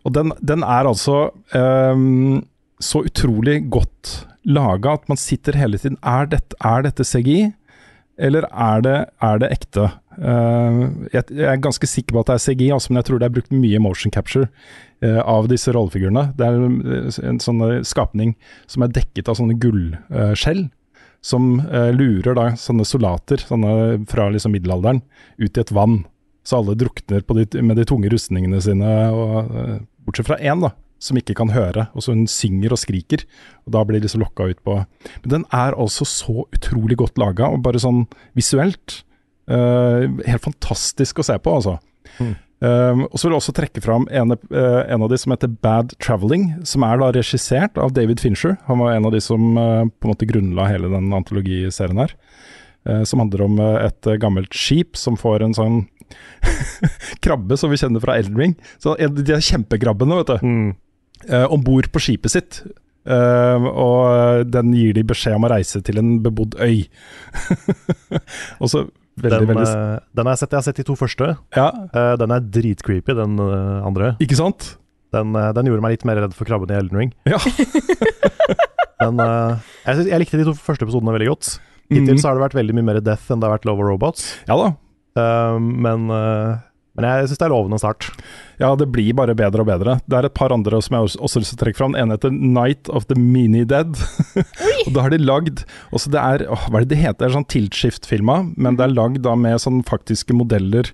Og den, den er altså um, så utrolig godt laga at man sitter hele tiden Er dette, er dette CGI, eller er det, er det ekte? Uh, jeg, jeg er ganske sikker på at det er CGI, altså, men jeg tror det er brukt mye motion capture uh, av disse rollefigurene. Det er eh, en sånn skapning som er dekket av sånne gullskjell. som eh, lurer da sånne soldater sånne fra liksom middelalderen ut i et vann. Så alle drukner de, med de tunge rustningene sine, og, bortsett fra én, da, som ikke kan høre. Og så hun synger og skriker, og da blir de så lokka ut på Men den er altså så utrolig godt laga, og bare sånn visuelt uh, helt fantastisk å se på, altså. Um, og så vil jeg også trekke fram en, uh, en av de som heter Bad Traveling, som er da regissert av David Fincher. Han var en av de som uh, på en måte grunnla hele den antologiserien her. eh, som handler om eh, et eh, gammelt skip som får en sånn krabbe som vi kjenner fra Elden Ring. Så de er kjempekrabbene, vet du. Mm. Uh, Om bord på skipet sitt. Uh, og den gir de beskjed om å reise til en bebodd øy. og så veldig, Den, veldig eh, den har jeg sett, jeg har sett de to første. Ja. Uh, den er dritcreepy, den eh, andre. Ikke sant? Den, eh, den gjorde meg litt mer redd for krabben i Elden Ring. Ja. Men eh, jeg, synes, jeg likte de to første episodene veldig godt. Hittil Mhm. så har det vært veldig mye mer death enn det har vært Love of Robots. Ja da. Eh, men, eh, men jeg syns det er lovende start. Ja, det blir bare bedre og bedre. Det er et par andre som jeg også har lyst til å trekke fram. Den ene heter Night of the Mini Dead. og da har de lagd også det er, åh, Hva er det det heter? Det er sånn tiltskift-filma, men det er lagd da med sånn faktiske modeller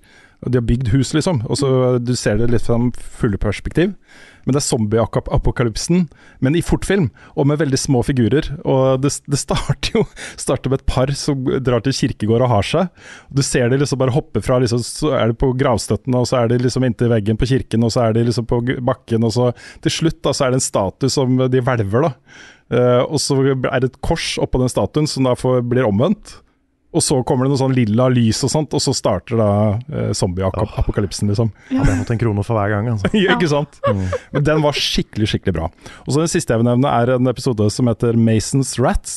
De har bygd hus, liksom, og så du ser det litt fra fulle perspektiv. Men det er zombie-apokalypsen, men i fortfilm, og med veldig små figurer. Og det, det starter jo starter med et par som drar til kirkegård og har seg. Du ser de liksom bare hoppe fra liksom, Så er de på gravstøtten, og så er de liksom inntil veggen på kirken, og så er de liksom på bakken, og så til slutt da, så er det en statue som de hvelver, da. Uh, og så er det et kors oppå den statuen som da får, blir omvendt. Og så kommer det noe sånn lilla lys og sånt, og så starter da eh, zombie-apokalypsen, liksom. Hadde jeg fått en krone for hver gang, altså. Ja, ikke sant? Men den var skikkelig, skikkelig bra. Og så Den siste jeg vil nevne, er en episode som heter Masons Rats.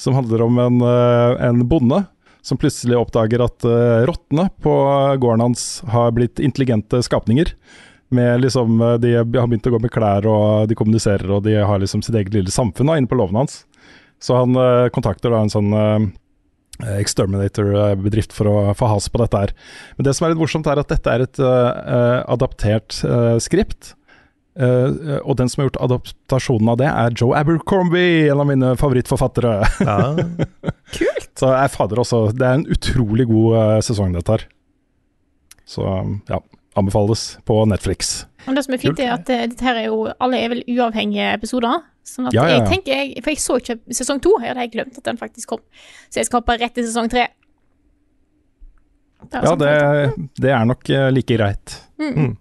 Som handler om en, eh, en bonde som plutselig oppdager at uh, rottene på gården hans har blitt intelligente skapninger. Med liksom, eh, De har begynt å gå med klær, og de kommuniserer, og de har liksom sitt eget lille samfunn da, inne på låven hans. Så han uh, kontakter da en sånn eh, Exterminator-bedrift for å få has på dette her. Men det som er litt morsomt, er at dette er et uh, adaptert uh, skript. Uh, og den som har gjort adaptasjonen av det, er Joe Abercrombie, en av mine favorittforfattere. Kult! Så jeg fader også Det er en utrolig god eh, sesong, dette her. Så ja, anbefales på Netflix. Men det som er fint, er at eh, dette her er jo Alle er vel uavhengige episoder. Sånn at Ja, ja, ja. jeg tenker jeg, For jeg så ikke sesong to, jeg hadde glemt at den faktisk kom. Så jeg skal hoppe rett til sesong tre. Ja, sånn det, det er nok eh, like greit. Mm.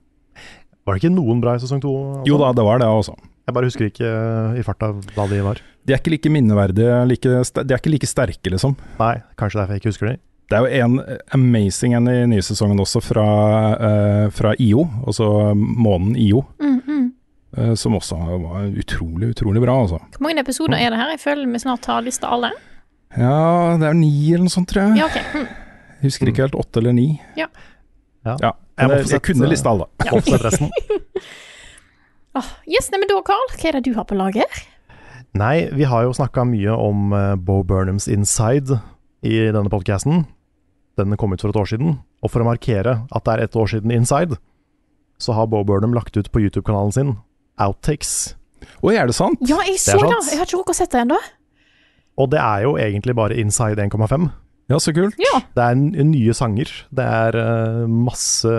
Var det ikke noen bra i sesong to? Jo da, det var det også. Jeg bare husker ikke eh, i farta hva de var. De er ikke like minneverdige, like, de er ikke like sterke, liksom. Nei, kanskje derfor jeg ikke husker de. Det er jo en amazing en i nye sesongen også, fra, uh, fra IO, altså månen IO, Mm, mm. Eh, som også var utrolig, utrolig bra, altså. Hvor mange episoder er det her? Jeg føler vi snart har lista alle. Ja, det er ni eller noe sånt, tror jeg. Ja, ok. Mm. Jeg husker ikke helt, åtte eller ni. Ja. Ja. Ja, Jeg jeg, jeg kunne lista alle. Ja. Få resten. oh, yes, nei, men da, Carl, hva er det du har på lager? Nei, vi har jo snakka mye om eh, Bo Burnhams Inside i denne podkasten. Den kom ut for et år siden. Og for å markere at det er ett år siden Inside, så har Bo Burnham lagt ut på YouTube-kanalen sin Outtakes. Oi, er det sant? Ja, jeg Det så er det! sant. Jeg har ikke rukket å sette det ennå. Og det er jo egentlig bare Inside 1,5. Ja, så kult. Ja. Det er nye sanger. Det er eh, masse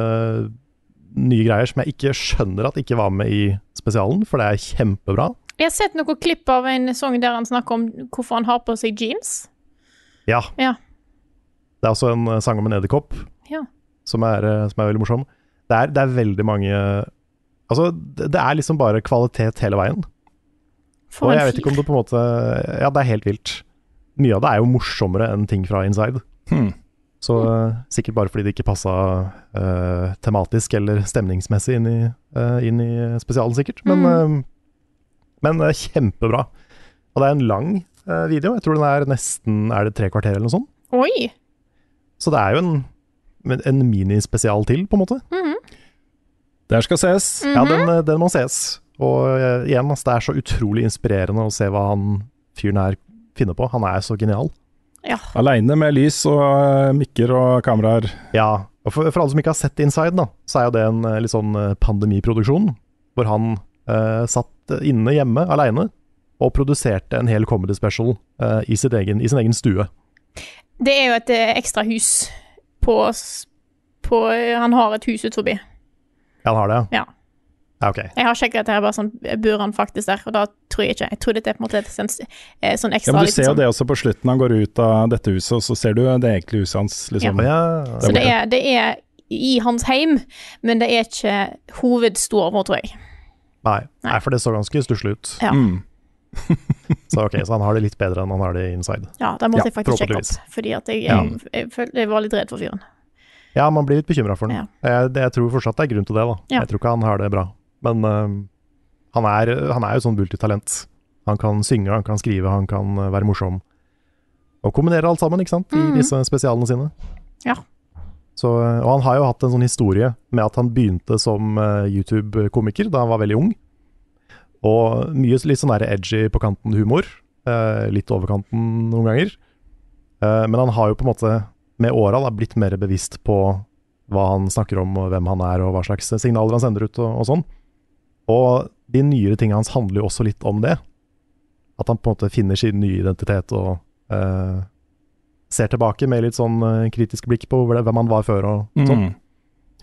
nye greier som jeg ikke skjønner at ikke var med i spesialen, for det er kjempebra. Jeg har sett noen klipp av en sang der han snakker om hvorfor han har på seg jeans. Ja. Ja. Det er også en eh, sang om en edderkopp Ja. som, er, eh, som er veldig morsom. Det er, det er veldig mange Altså, det, er liksom bare kvalitet hele veien. For og jeg vet ikke om det på en måte Ja, det er helt vilt. Mye av det er jo morsommere enn ting fra Inside. Hmm. Så eh, sikkert bare fordi det ikke passa uh, tematisk eller stemningsmessig inn i, uh, inn i spesialen, sikkert. Men, eh, men eh, kjempebra. Og det er en lang eh, video. Jeg tror den er nesten Er det tre kvarter eller noe sånt? Oi! Så det er jo en, men en minispesial til, på en måte. Mhm. Der skal ses. Ja, den, eh, den må ses. Og uh, igjen, altså, det er så utrolig inspirerende å se hva han fyren her finner på. Han er så genial. Ja. Aleine med lys og uh, mikker og kameraer. Ja, og for, for alle som ikke har sett Inside, da, så er jo det en eh, litt sånn pandemiproduksjon. Hvor han uh, satt inne hjemme aleine og produserte en hel comedy special i, sitt egen, i sin egen stue. Det er jo et ekstra hus på, på Han har et hus ut forbi. Ja, han har det? Ja. Ja, ok. Jeg har sjekket dette her, bare sånn Bor han faktisk der? Og da tror jeg ikke. Jeg tror dette er på en måte et sånn, ekstra Ja, men Du ser jo sånn- det også på slutten. Han går ut av dette huset, og så ser du det egentlige huset hans. Liksom. Ja. Så det er, det er i hans heim, men det er ikke hovedstua vår, tror jeg. Nei. Nei, for det så ganske stusslig ut. Ja. Mm. Så ok, så han har det litt bedre enn han har det Inside. Ja, det måtte Ja, jeg faktisk sjekke opp, fordi at jeg, jeg, jeg, jeg var litt redd for fyren. Ja, man blir litt bekymra for den. Ja. Jeg, det- jeg tror fortsatt det er grunn til det, da. Ja. Jeg tror ikke han har det bra. Men uh, han, er, han er jo sånn multitalent. Han kan synge, han kan skrive, han kan øh, være morsom. Og kombinere alt sammen, ikke sant, i Mhm. disse spesialene sine. Ja. Så, og han har jo hatt en sånn historie med at han begynte som uh, YouTube-komiker da han var veldig ung. Og mye litt sånn der edgy på kanten humor. Uh, litt over kanten noen ganger. Eh, men han har jo på en måte med åra blitt mer bevisst på hva han snakker om, og hvem han er, og hva slags signaler han sender ut, og, og sånn. Og de nyere tingene hans handler jo også litt om det. At han på en måte finner sin nye identitet og eh, ser tilbake med litt sånn eh, kritisk blikk på hvem han var før, og sånn. Mm.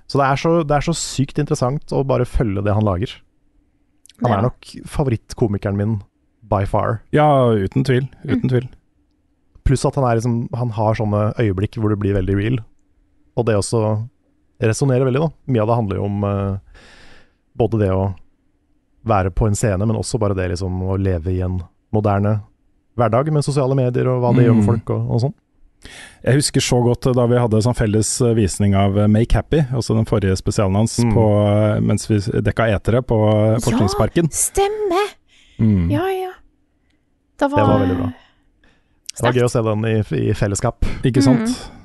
Så det er så, det er så sykt interessant å bare følge det han lager. Han Ja. er nok favorittkomikeren min by far. Ja, uten tvil. Uten tvil. Pluss at han, er liksom, han har sånne øyeblikk hvor det blir veldig real. Og det også resonnerer veldig, da. Mye av det handler jo om uh, både det å være på en scene, men også bare det liksom å leve i en moderne hverdag med sosiale medier og hva det gjør med Mm. folk og, og sånn. Jeg husker så godt da vi hadde sånn felles eh, visning av eh, Make Happy, altså den forrige spesialen hans, Mm. på, eh, mens vi dekka etere på eh, Forskningsparken. Ja, stemmer! Mm. Ja, ja. Det var, Det var veldig bra. Det var gøy å se den i, i fellesskap. Ikke sant? Mm.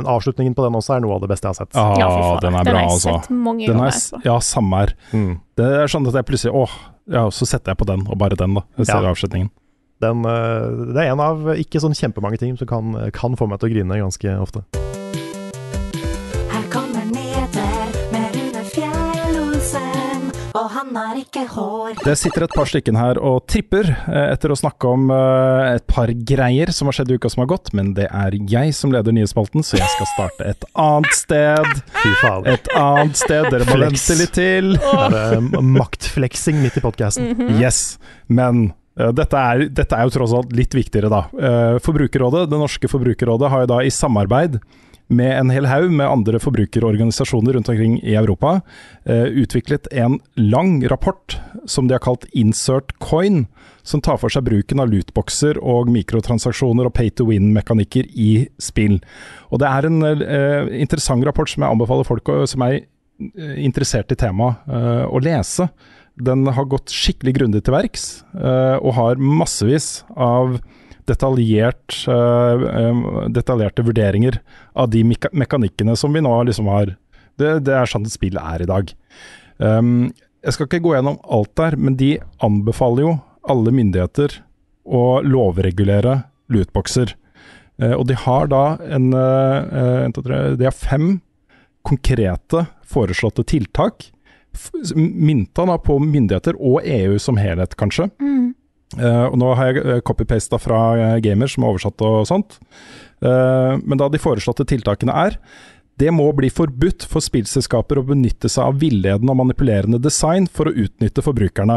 Men avslutningen på den også er noe av det beste jeg har sett. Ah, Ja, den er Den har jeg altså. sett mange Den ganger er, ja, samme her. Mm. Det er sånn at jeg plutselig Åh, ja, så setter jeg på den, og bare den, da. Jeg ser Ja. avslutningen. Den, eh, det er en av ikke sånn kjempemange ting som kan, kan få meg til å grine ganske ofte. Han har ikke hår. Det sitter et par stykken her og tripper eh, etter å snakke om eh, et par greier som har skjedd i uka som har gått, men det er jeg som leder nyhetsspalten, så jeg skal starte et annet sted. Fy faen. Et annet sted. Dere må vente litt til. Oh. eh, maktfleksing midt i podkasten. Mhm. Yes, men dette er, dette er jo tross alt litt viktigere, da. Eh, Forbrukerrådet, Det norske forbrukerrådet, har jo da i samarbeid med en hel haug med andre forbrukerorganisasjoner rundt omkring i Europa eh, utviklet en lang rapport som de har kalt Insert Coin, som tar for seg bruken av lootboxer og mikrotransaksjoner og pay to win-mekanikker i spill. Og Det er en eh, interessant rapport som jeg anbefaler folk å- som er eh, interessert i temaet, eh, å lese. Den har gått skikkelig grundig til verks, eh, og har massevis av detaljert, eh, eh, detaljerte vurderinger av de meka mekanikkene som vi nå liksom har det, det er sånn et spill er i dag. Um, jeg skal ikke gå gjennom alt der, men de anbefaler jo alle myndigheter å lovregulere lootboxer. Uh, og de har da en, uh, en to, tre, De har fem konkrete foreslåtte tiltak, mynta da på myndigheter og EU som helhet, kanskje. Mm. Eh, og nå har jeg uh, copy-pasta fra eh, Gamer, som er oversatt og sånt. Eh, men da de foreslåtte tiltakene er det må bli forbudt for spillselskaper å benytte seg av villedende og manipulerende design for å utnytte forbrukerne.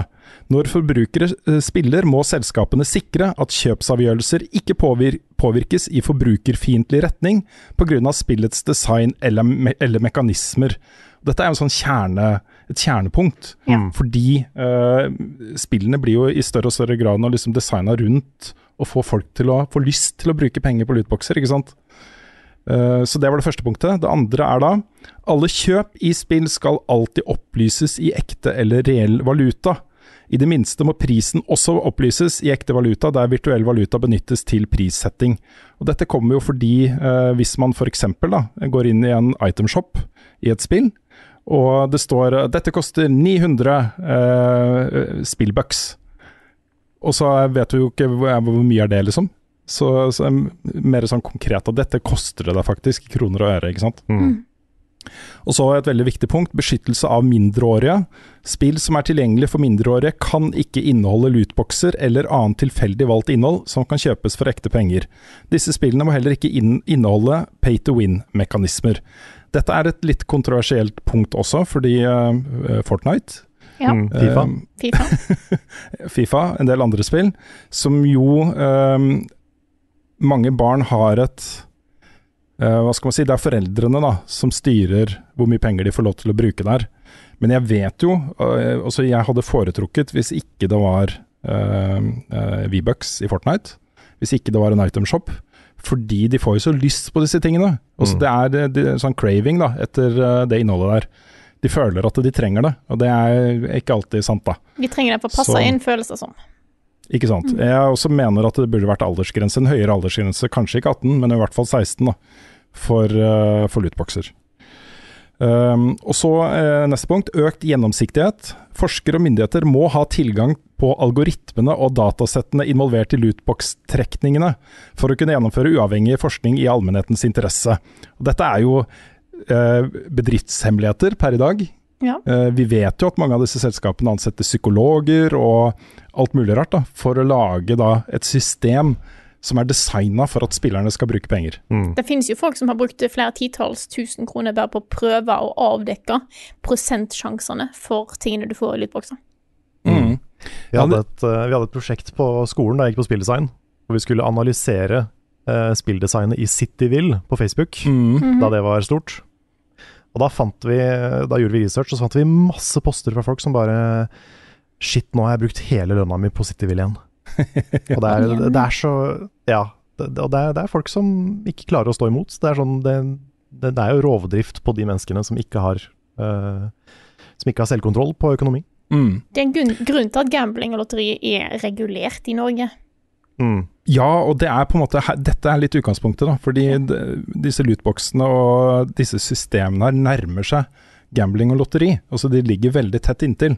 Når forbrukere eh, spiller, må selskapene sikre at kjøpsavgjørelser ikke påvir påvirkes i forbrukerfiendtlig retning pga. spillets design eller, me eller mekanismer. Dette er jo en sånn kjerne, et kjernepunkt, fordi uh, spillene blir jo i større og større grad nå liksom designa rundt å få folk til å få lyst til å bruke penger på lootboxer, ikke sant. Uh, så det var det første punktet. Det andre er da alle kjøp i spill skal alltid opplyses i ekte eller reell valuta. I det minste må prisen også opplyses i ekte valuta, der virtuell valuta benyttes til prissetting. Og Dette kommer jo fordi eh, hvis man f.eks. går inn i en itemshop i et spill, og det står dette koster 900 eh, spillbucks, og så vet du jo ikke hvor, hvor mye er det, liksom. Så, så mer sånn konkret at dette koster det deg faktisk, kroner og øre, ikke sant. Og så et veldig viktig punkt, beskyttelse av mindreårige. Spill som er tilgjengelig for mindreårige kan ikke inneholde lootboxer eller annet tilfeldig valgt innhold som kan kjøpes for ekte penger. Disse spillene må heller ikke inneholde pay to win-mekanismer. Dette er et litt kontroversielt punkt også, fordi uh, Fortnite Ja. Mm, FIFA. eh, FIFA. Fifa, en del andre spill, som jo eh, mange barn har et uh, Hva skal man si, det er foreldrene da, som styrer hvor mye penger de får lov til å bruke der. Men jeg vet jo, uh, altså jeg hadde foretrukket hvis ikke det var uh, V-bucks i Fortnite, hvis ikke det var en itemshop, fordi de får jo så lyst på disse tingene. Også Mm. Det er det, det, sånn craving da, etter eh, det innholdet der. De føler at de trenger det, og det er ikke alltid sant, da. De trenger det for å passe Så- inn, føles det som. Ikke sant. Jeg også mener at det burde vært aldersgrense, en høyere aldersgrense, kanskje ikke 18, men i hvert fall 16, da, for, uh, for lootboxer. Um, og så uh, neste punkt, økt gjennomsiktighet. Forskere og myndigheter må ha tilgang på algoritmene og datasettene involvert i lootbox-trekningene for å kunne gjennomføre uavhengig forskning i allmennhetens interesse. Og dette er jo eh, bedriftshemmeligheter per i dag. Ja. Eh, vi vet jo at mange av disse selskapene ansetter psykologer og alt mulig rart da, for å lage da, et system som er designa for at spillerne skal bruke penger. Det finnes jo folk som har brukt flere titalls tusen kroner bare på å prøve å avdekke prosentsjansene for tingene du får i lydboksen. Mm. Vi hadde, et, eh, vi hadde et prosjekt på skolen da jeg gikk på spilldesign, hvor vi skulle analysere eh, spilldesignet i Cityville på Facebook, Mm. da det var stort. Og da fant vi, da gjorde vi research, og så fant vi masse poster fra folk som bare Shit, nå har jeg brukt hele lønna mi på Cityville igjen. Og det er, det er så Ja. Det, og det er, det er folk som ikke klarer å stå imot. Det er, sånn, det, det, det er jo rovdrift på de menneskene som ikke har uh, Som ikke har selvkontroll på økonomi. Mm. Det er en grunn, grunn til at gambling og lotteri er regulert i Norge. Ja, og det er på en måte Dette er litt utgangspunktet, da. Fordi de, disse lootboxene og disse systemene her nærmer seg gambling og lotteri. Altså de ligger veldig tett inntil.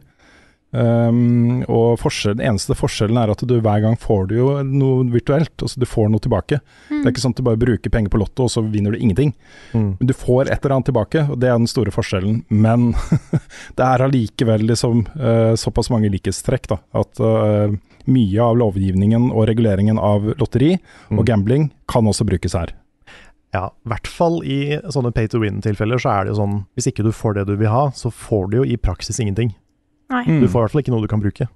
Um, og forskjell, eneste forskjellen er at du hver gang får du jo noe virtuelt. Altså du får noe tilbake. Mm. Det er ikke sånn at du bare bruker penger på Lotto, og så vinner du ingenting. Men du får et eller annet tilbake, og det er den store forskjellen. Men det er allikevel liksom uh, såpass mange likhetstrekk da, at uh, mye av lovgivningen og reguleringen av lotteri og gambling kan også brukes her. Ja, i hvert fall i sånne pay to win-tilfeller så er det jo sånn Hvis ikke du får det du vil ha, så får du jo i praksis ingenting. Nei. Mm. Du får i hvert fall ikke noe du kan bruke.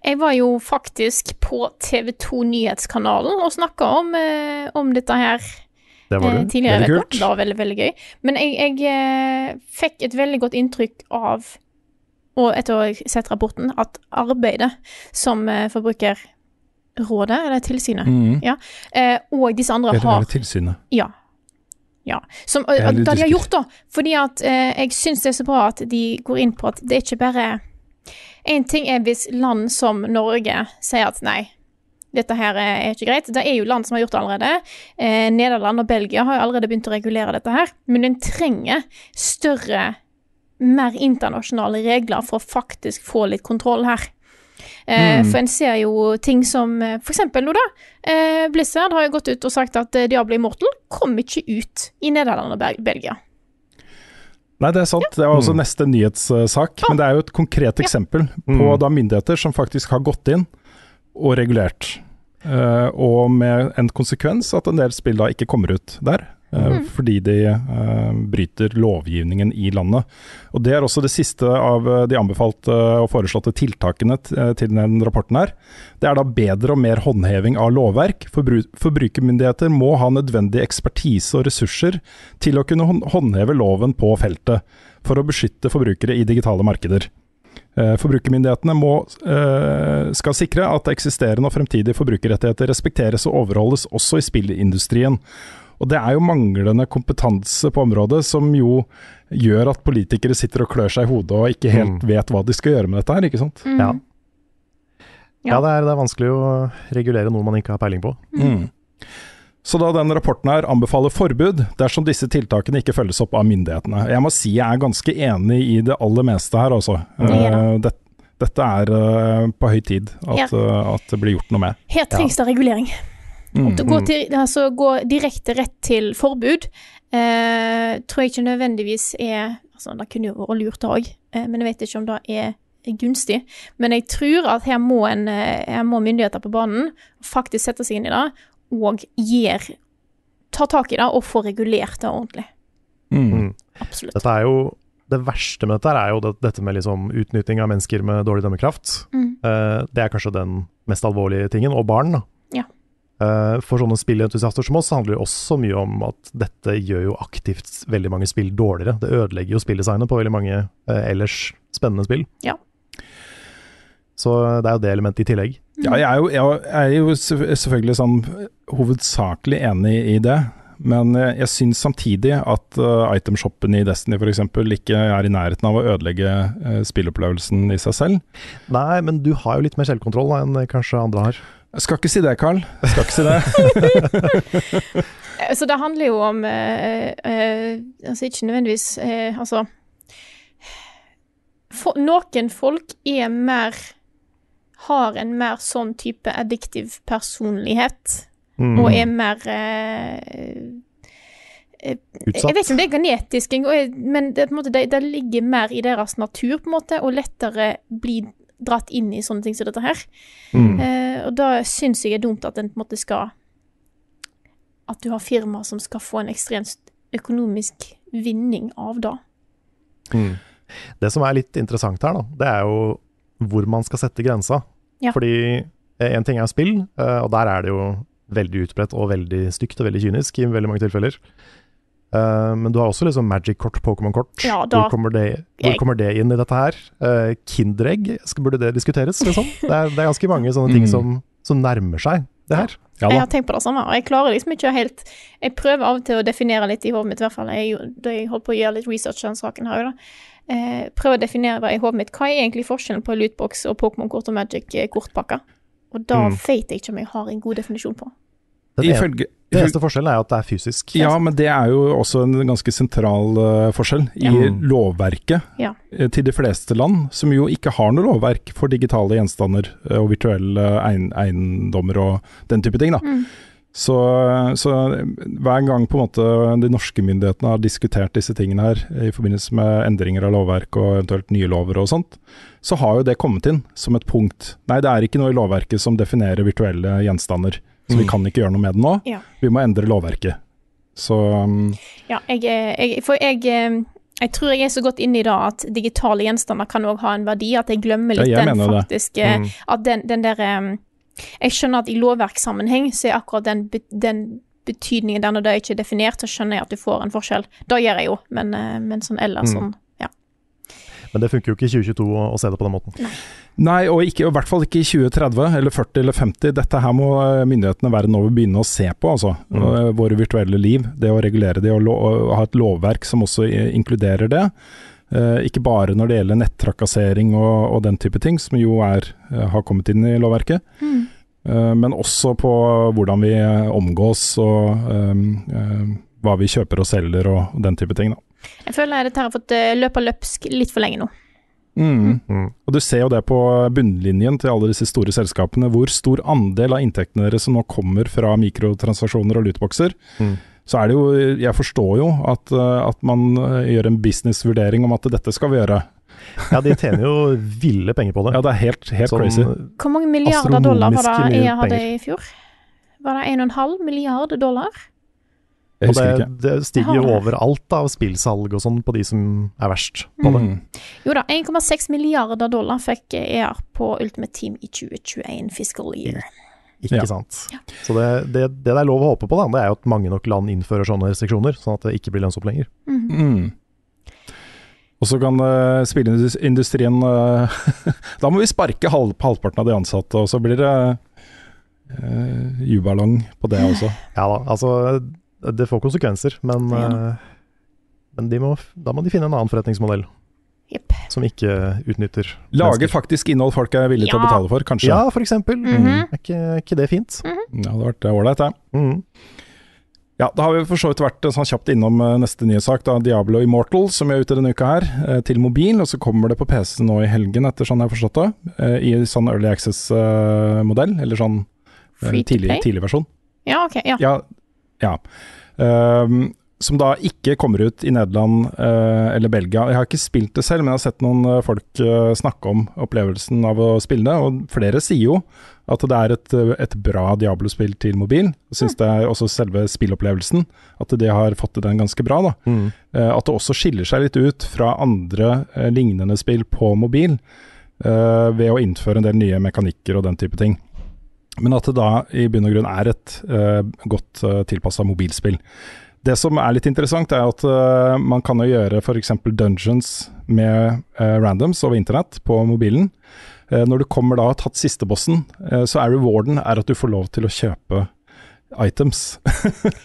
Jeg var jo faktisk på TV2 Nyhetskanalen og snakka om, eh, om dette her Det var eh, du. tidligere. Veldig kult. Det var veldig, veldig gøy. Men jeg, jeg eh, fikk et veldig godt inntrykk av, og etter å ha sett rapporten, at arbeidet som eh, Forbrukerrådet, eller tilsynet, mm. ja, eh, og disse andre Eller er har det tilsynet? Ja. ja. Som, er og, det de har gjort, da. Fordi at eh, jeg syns det er så bra at de går inn på at det er ikke bare En ting er hvis land som Norge sier at nei, dette her er ikke greit. Det er jo land som har gjort det allerede. Eh, Nederland og Belgia har jo allerede begynt å regulere dette her. Men en trenger større, mer internasjonale regler for å faktisk få litt kontroll her. Eh, Mm. For en ser jo ting som eh, For eksempel nå, da. Eh, Blizzard har jo gått ut og sagt at eh, Diablo Immortal kom ikke ut i Nederland og Belgia. Nei, det er sant. Det var også neste nyhetssak. Men det er jo et konkret eksempel på da myndigheter som faktisk har gått inn og regulert. Uh, og med en konsekvens at en del spill da ikke kommer ut der. Mm. Fordi de eh, bryter lovgivningen i landet. Og Det er også det siste av eh, de anbefalte og foreslåtte tiltakene til den rapporten her. Det er da bedre og mer håndheving av lovverk. Forbru forbrukermyndigheter må ha nødvendig ekspertise og ressurser til å kunne håndheve loven på feltet, for å beskytte forbrukere i digitale markeder. Forbrukermyndighetene må, skal sikre at eksisterende og fremtidige forbrukerrettigheter respekteres og overholdes også i spillindustrien. Og Det er jo manglende kompetanse på området som jo gjør at politikere sitter og klør seg i hodet og ikke helt vet hva de skal gjøre med dette her, ikke sant? Ja. Ja, det er, det er vanskelig å regulere noe man ikke har peiling på. Mm. Så da den rapporten her anbefaler forbud dersom disse tiltakene ikke følges opp av myndighetene. Jeg må si jeg er ganske enig i det aller meste her, altså. Ja da. Eh, det, dette er eh, på høy tid at, Ja. eh, at det blir gjort noe med. Her trengs det regulering. Mm. Å gå, til, altså, gå direkte rett til forbud eh, tror jeg ikke nødvendigvis er altså, Det kunne jo vært lurt òg, eh, men jeg vet ikke om det er gunstig. Men jeg tror at her må, en, eh, her må myndigheter på banen faktisk sette seg inn i det og gir, Ta tak i det og få regulert det ordentlig. Mm. Absolutt. Dette er jo det verste med dette er jo det, dette med liksom utnytting av mennesker med dårlig dømmekraft. Mm. Uh, det er kanskje den mest alvorlige tingen. Og barn, da. Ja. Eh, for sånne spillentusiaster som oss så handler det også mye om at dette gjør jo aktivt veldig mange spill dårligere. Det ødelegger jo spilldesignet på veldig mange eh, ellers spennende spill. Ja. Så det er jo det elementet i tillegg. Ja, jeg er jo, jeg er jo selvfølgelig sånn hovedsakelig enig i det. Men jeg, jeg syns samtidig at uh, itemshoppen i Destiny f.eks. ikke er i nærheten av å ødelegge uh, spillopplevelsen i seg selv. Nei, men du har jo litt mer selvkontroll da, enn kanskje andre har. Jeg skal ikke si det, Carl. Jeg skal ikke si det. Så det handler jo om eh, eh, Altså ikke nødvendigvis eh, Altså for, Noen folk er mer Har en mer sånn type addiktiv personlighet. Mm. Og er mer eh, eh, Utsatt. Jeg vet ikke om det er genetisk, men det, på en måte, det, det ligger mer i deres natur, på en måte, og lettere bli dratt inn i sånne ting som dette her. Mm. Eh, og da syns jeg det er dumt at en på en måte skal at du har firmaer som skal få en ekstremt økonomisk vinning av det. Mm. Det som er litt interessant her, da, det er jo hvor man skal sette grensa. Ja. Fordi én ting er spill, eh, og der er det jo veldig utbredt og veldig stygt og veldig kynisk i veldig mange tilfeller. Eh, men du har også liksom Magic-kort, Pokémon-kort. Ja, hvor, kommer det- hvor kommer det inn i dette her? Uh, Kinderegg, burde det diskuteres, liksom? Det er, det er ganske mange sånne ting Mm. som, som nærmer seg det her. jeg har tenkt på det samme, og jeg klarer liksom ikke helt Jeg prøver av og til å definere litt i hodet mitt, i hvert fall. Jeg, da jeg holdt på å gjøre litt research til den saken her, da. uh, prøver å definere i hodet mitt hva er egentlig forskjellen på lootbox og Pokémon-kort og Magic-kortpakker. Og da Mm. vet jeg ikke om jeg har en god definisjon på. Ifølge- det eneste forskjellen er at det er fysisk. Ja, men det er jo også en ganske sentral uh, forskjell i Ja. lovverket Ja. eh, til de fleste land, som jo ikke har noe lovverk for digitale gjenstander eh, og virtuelle ein eiendommer og den type ting. da. Mm. Så, så hver gang på en måte de norske myndighetene har diskutert disse tingene her i forbindelse med endringer av lovverk og eventuelt nye lover og sånt, så har jo det kommet inn som et punkt. Nei, det er ikke noe i lovverket som definerer virtuelle gjenstander, så vi Mm. kan ikke gjøre noe med det nå. Ja. Vi må endre lovverket. Så um, Ja, jeg, er- jeg, for jeg, eh, jeg tror jeg er så godt inne i det at digitale gjenstander kan òg ha en verdi, at jeg glemmer litt Ja, jeg den faktisk eh, Mm. At den, den der um, Jeg skjønner at i lovverkssammenheng så er akkurat den, den betydningen der når det ikke er definert, så skjønner jeg at du får en forskjell. Det gjør jeg jo, men, eh, men sånn ellers Mm. sånn. Men det funker jo ikke i 2022 å, å se det på den måten. Nei, og ikke, i hvert fall ikke i 2030 eller 40 eller 50. Dette her må eh, myndighetene verden over begynne å se på, altså. Mm. Eh, Våre virtuelle liv. Det å regulere det og, lo og ha et lovverk som også inkluderer det. Uh, ikke bare når det gjelder nettrakassering og, og den type ting, som jo er, uh, har kommet inn i lovverket. Mm. Uh, men også på hvordan vi eh, omgås og eh, eh, hva vi kjøper og selger og, og den type ting. Da. Jeg føler dette har fått eh, løpe løpsk litt for lenge nå. Mm. Og Du ser jo det på bunnlinjen til alle disse store selskapene, hvor stor andel av inntektene deres som nå kommer fra mikrotransaksjoner og lootboxer. Mm. Så er det jo, jeg forstår jo at, eh, at man eh, gjør en businessvurdering om at dette skal vi gjøre. Ja, de tjener jo ville penger på det. Ja, det er helt, helt Sånn crazy. Hvor mange milliarder dollar var det jeg hadde i fjor? Var det 1,5 milliard dollar? Og det, det stiger jo overalt av spillsalg og sånn på de som er verst på det. Mm. Jo da, 1,6 milliarder dollar fikk ER på Ultimate Team i 2021 fiscal year. Ikke Ja. sant. Så det, det, det det er lov å håpe på, da, det er jo at mange nok land innfører sånne restriksjoner, sånn at det ikke blir lønnsomt lenger. Mm. Og så kan uh, spilleindustrien uh, Da må vi sparke halv, halvparten av de ansatte, og så blir det uh, jubalong på det også. Ja da, altså det får konsekvenser, men, Ja. eh, men de må, da må de finne en annen forretningsmodell. Yep. Som ikke utnytter Lage mennesker. faktisk innhold folk er villige til å betale for, kanskje. Ja, for eksempel. -hmm. Er, ikke, ikke det fint? Ja, det hadde vært ålreit, det. Mhm. Ja, Da har vi for så vidt vært eh, sånn kjapt innom eh, neste nye sak, da, Diablo Immortal, som er ute denne uka her, eh, til mobil. Og så kommer det på PC nå i helgen, etter sånn jeg har forstått det. eh, I sånn Early Access-modell, eller sånn eh, tidlig, tidlig versjon. Ja, ok. Ja. Ja. Ja. Um, som da ikke kommer ut i Nederland uh, eller Belgia. Jeg har ikke spilt det selv, men jeg har sett noen eh, folk uh, snakke om opplevelsen av å spille det. Og flere sier jo at det er et, et bra Diablo-spill til mobil. Jeg syns det er også selve spillopplevelsen, at det har fått til den ganske bra. Mhm. Eh, at det også skiller seg litt ut fra andre lignende spill på mobil, ved å innføre en del nye mekanikker og den type ting. Men at det da i bunn og grunn er et uh, godt uh, tilpassa mobilspill. Det som er litt interessant, er at uh, man kan jo gjøre f.eks. dungeons med uh, randoms over internett på mobilen. Eh, når du kommer da og har tatt siste bossen, eh, så er rewarden er at du får lov til å kjøpe items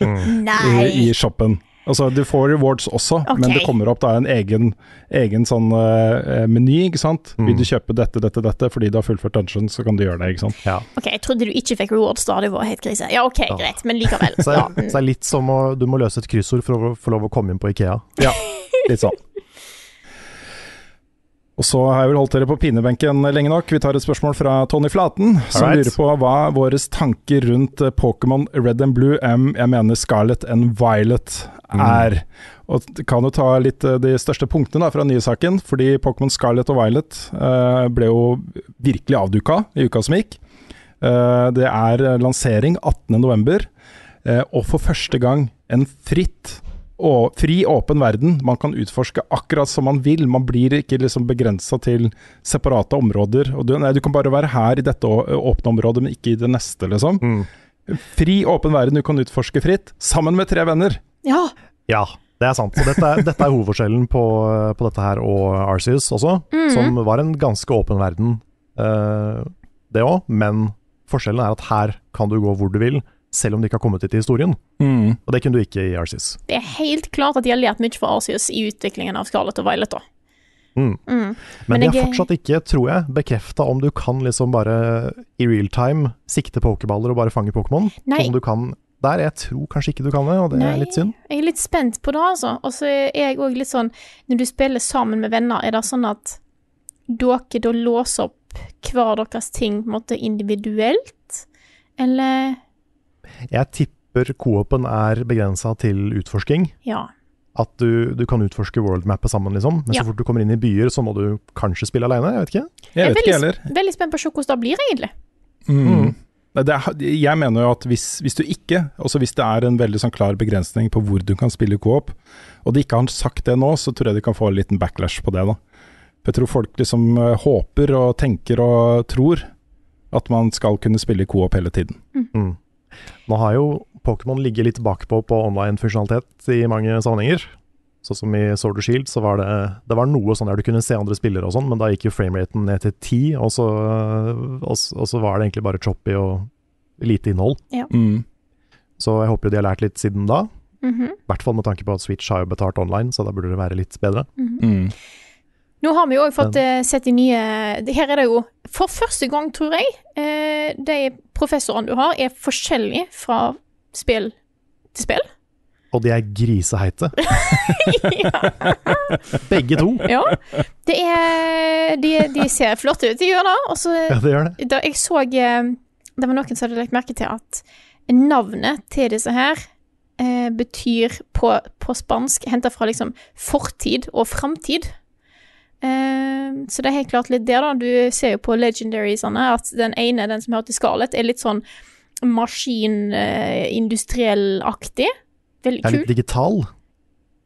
Nei! i, i shoppen. Altså, du får rewards også, men det kommer opp da en egen, egen sånn uh, meny, ikke sant. Vil du kjøpe dette, dette, dette fordi du har fullført dungeon, så kan du gjøre det, ikke sant. Ja. Ok, jeg trodde du ikke fikk rewards da, det var helt krise. Ja, ok, greit, men likevel. Så, Ja. er, så det er litt som å Du må løse et kryssord for å få lov å komme inn på Ikea. Ja, litt sånn. Og så har jeg vel holdt dere på pinebenken lenge nok. Vi tar et spørsmål fra Tony Flaten, som right. lurer på hva våre tanker rundt eh, Pokémon Red and Blue, M, jeg mener Scarlet and Violet, er. Og kan jo ta litt eh, de største punktene da, fra nyhetssaken, fordi Pokémon Scarlet og Violet eh, ble jo virkelig avduka i uka som gikk. Eh, det er lansering 18.11. eh, og for første gang en fritt og fri, åpen verden. Man kan utforske akkurat som man vil. Man blir ikke liksom begrensa til separate områder. Og du, nei, du kan bare være her i dette åpne området, men ikke i det neste, liksom. Fri, åpen verden du kan utforske fritt, sammen med tre venner. Ja. Ja, det er sant. Så dette dette er hovedforskjellen på, på dette her og Arceus også, Mhm. som var en ganske åpen verden, uh, det òg. Men forskjellen er at her kan du gå hvor du vil, selv om de ikke har kommet hit i historien. Og det kunne du ikke i Arceus. Det er helt klart at de har lært mye fra Arceus i utviklingen av Scarlett og Violet, da. Mm. Mm. Men, de jeg- har fortsatt ikke, tror jeg, bekrefta om du kan liksom bare i real time sikte pokerballer og bare fange Pokémon. Som du kan der. Jeg tror kanskje ikke du kan det, og det Nei. er litt synd. Jeg er litt spent på det, altså. Og så er jeg òg litt sånn Når du spiller sammen med venner, er det sånn at dere da låser opp hver deres ting på en måte individuelt? Eller Jeg tipper co-open er begrensa til utforsking. Ja. At du, du kan utforske worldmappet sammen, liksom. Men Ja. så fort du kommer inn i byer, så må du kanskje spille aleine. Jeg vet ikke. Jeg vet ikke veldig, heller. veldig spent på å se hvordan det blir, egentlig. Mm. Det er, jeg mener jo at hvis, hvis du ikke, også hvis det er en veldig sånn klar begrensning på hvor du kan spille co-op, og de ikke har sagt det nå, så tror jeg de kan få en liten backlash på det. da. For Jeg tror folk liksom eh, håper og tenker og tror at man skal kunne spille co-op hele tiden. Mm. Nå har jo Pokémon ligget litt bakpå på online-funksjonalitet i mange sammenhenger. Sånn som i Sword of Shield, så var det, det var noe sånn der du kunne se andre spillere og sånn, men da gikk jo frameraten ned til 10, og så, og, og så var det egentlig bare choppy og lite innhold. Ja. Mm. Så jeg håper jo de har lært litt siden da. Mm I hvert fall med tanke på at Switch har jo betalt online, så da burde det være litt bedre. Mhm. Nå har vi jo òg fått Men. sett de nye Her er det jo for første gang, tror jeg, eh, de professorene du har, er forskjellige fra spill til spill. Og de er griseheite. Begge to. Ja. Det er De, de ser flotte ut, de gjør det. Også, Ja, det gjør det. da jeg så eh, Det var noen som hadde lagt merke til at navnet til disse her eh, betyr på, på spansk Henta fra liksom fortid og framtid. Eh, så det er helt klart litt der, da. Du ser jo på legendariesene at den ene, den som hører til Scarlett, er litt sånn maskin-industriell-aktig. Veldig Er litt digital.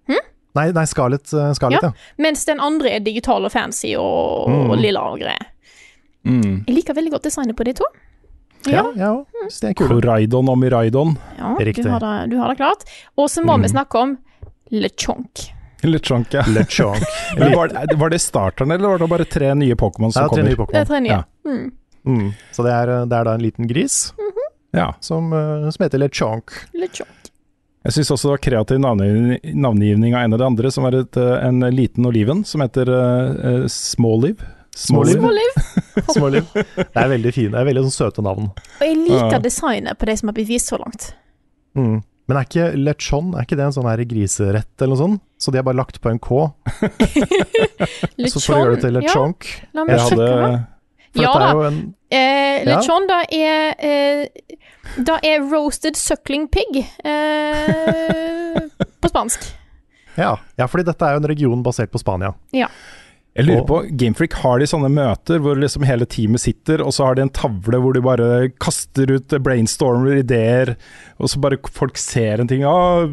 Hm? Nei, nei Scarlett, eh, Scarlett ja. Mens den andre er digital og fancy og, og Mm. lilla og greier. Mm. Jeg liker veldig godt designet på de to. Ja, jeg òg. Syns er kult. Koraidon og Miraidon. Ja, Riktig. Du har, det, du har det klart. Og så må Mm. vi snakke om LeChonk. Lechonk, ja. LeChonk. Men var, det- var det starteren, eller var det bare tre nye Pokémon som kommer? nye Det er tre nye. Ja. Mm. Mm. Så det er, det er da en liten gris Ja. som, eh, som heter LeChonk. LeChonk. Jeg syns også det var kreativ navngivning, navngivning av en av de andre, som var et, eh, en liten oliven som heter uh, Småliv. Småliv. Småliv. Småliv. Det er veldig fine, det er veldig sånn søte navn. Og jeg liker Ja. designet på de som har blitt vist så langt. Mm. Men er ikke lechon er ikke det en sånn her griserett eller noe sånt? Så de har bare lagt på en K, så får du gjøre det til Ja, lechonk. la meg Jeg sjekke hadde. Ja da. en Eh, Ja. Lechon, da er eh, Da er roasted suckling pig eh, på spansk. ja, ja, fordi dette er jo en region basert på Spania. Ja. Jeg lurer Og- på, Gamefreak har de sånne møter hvor liksom hele teamet sitter, og så har de en tavle hvor de bare kaster ut brainstormer, ideer, og så bare folk ser en ting. Ah,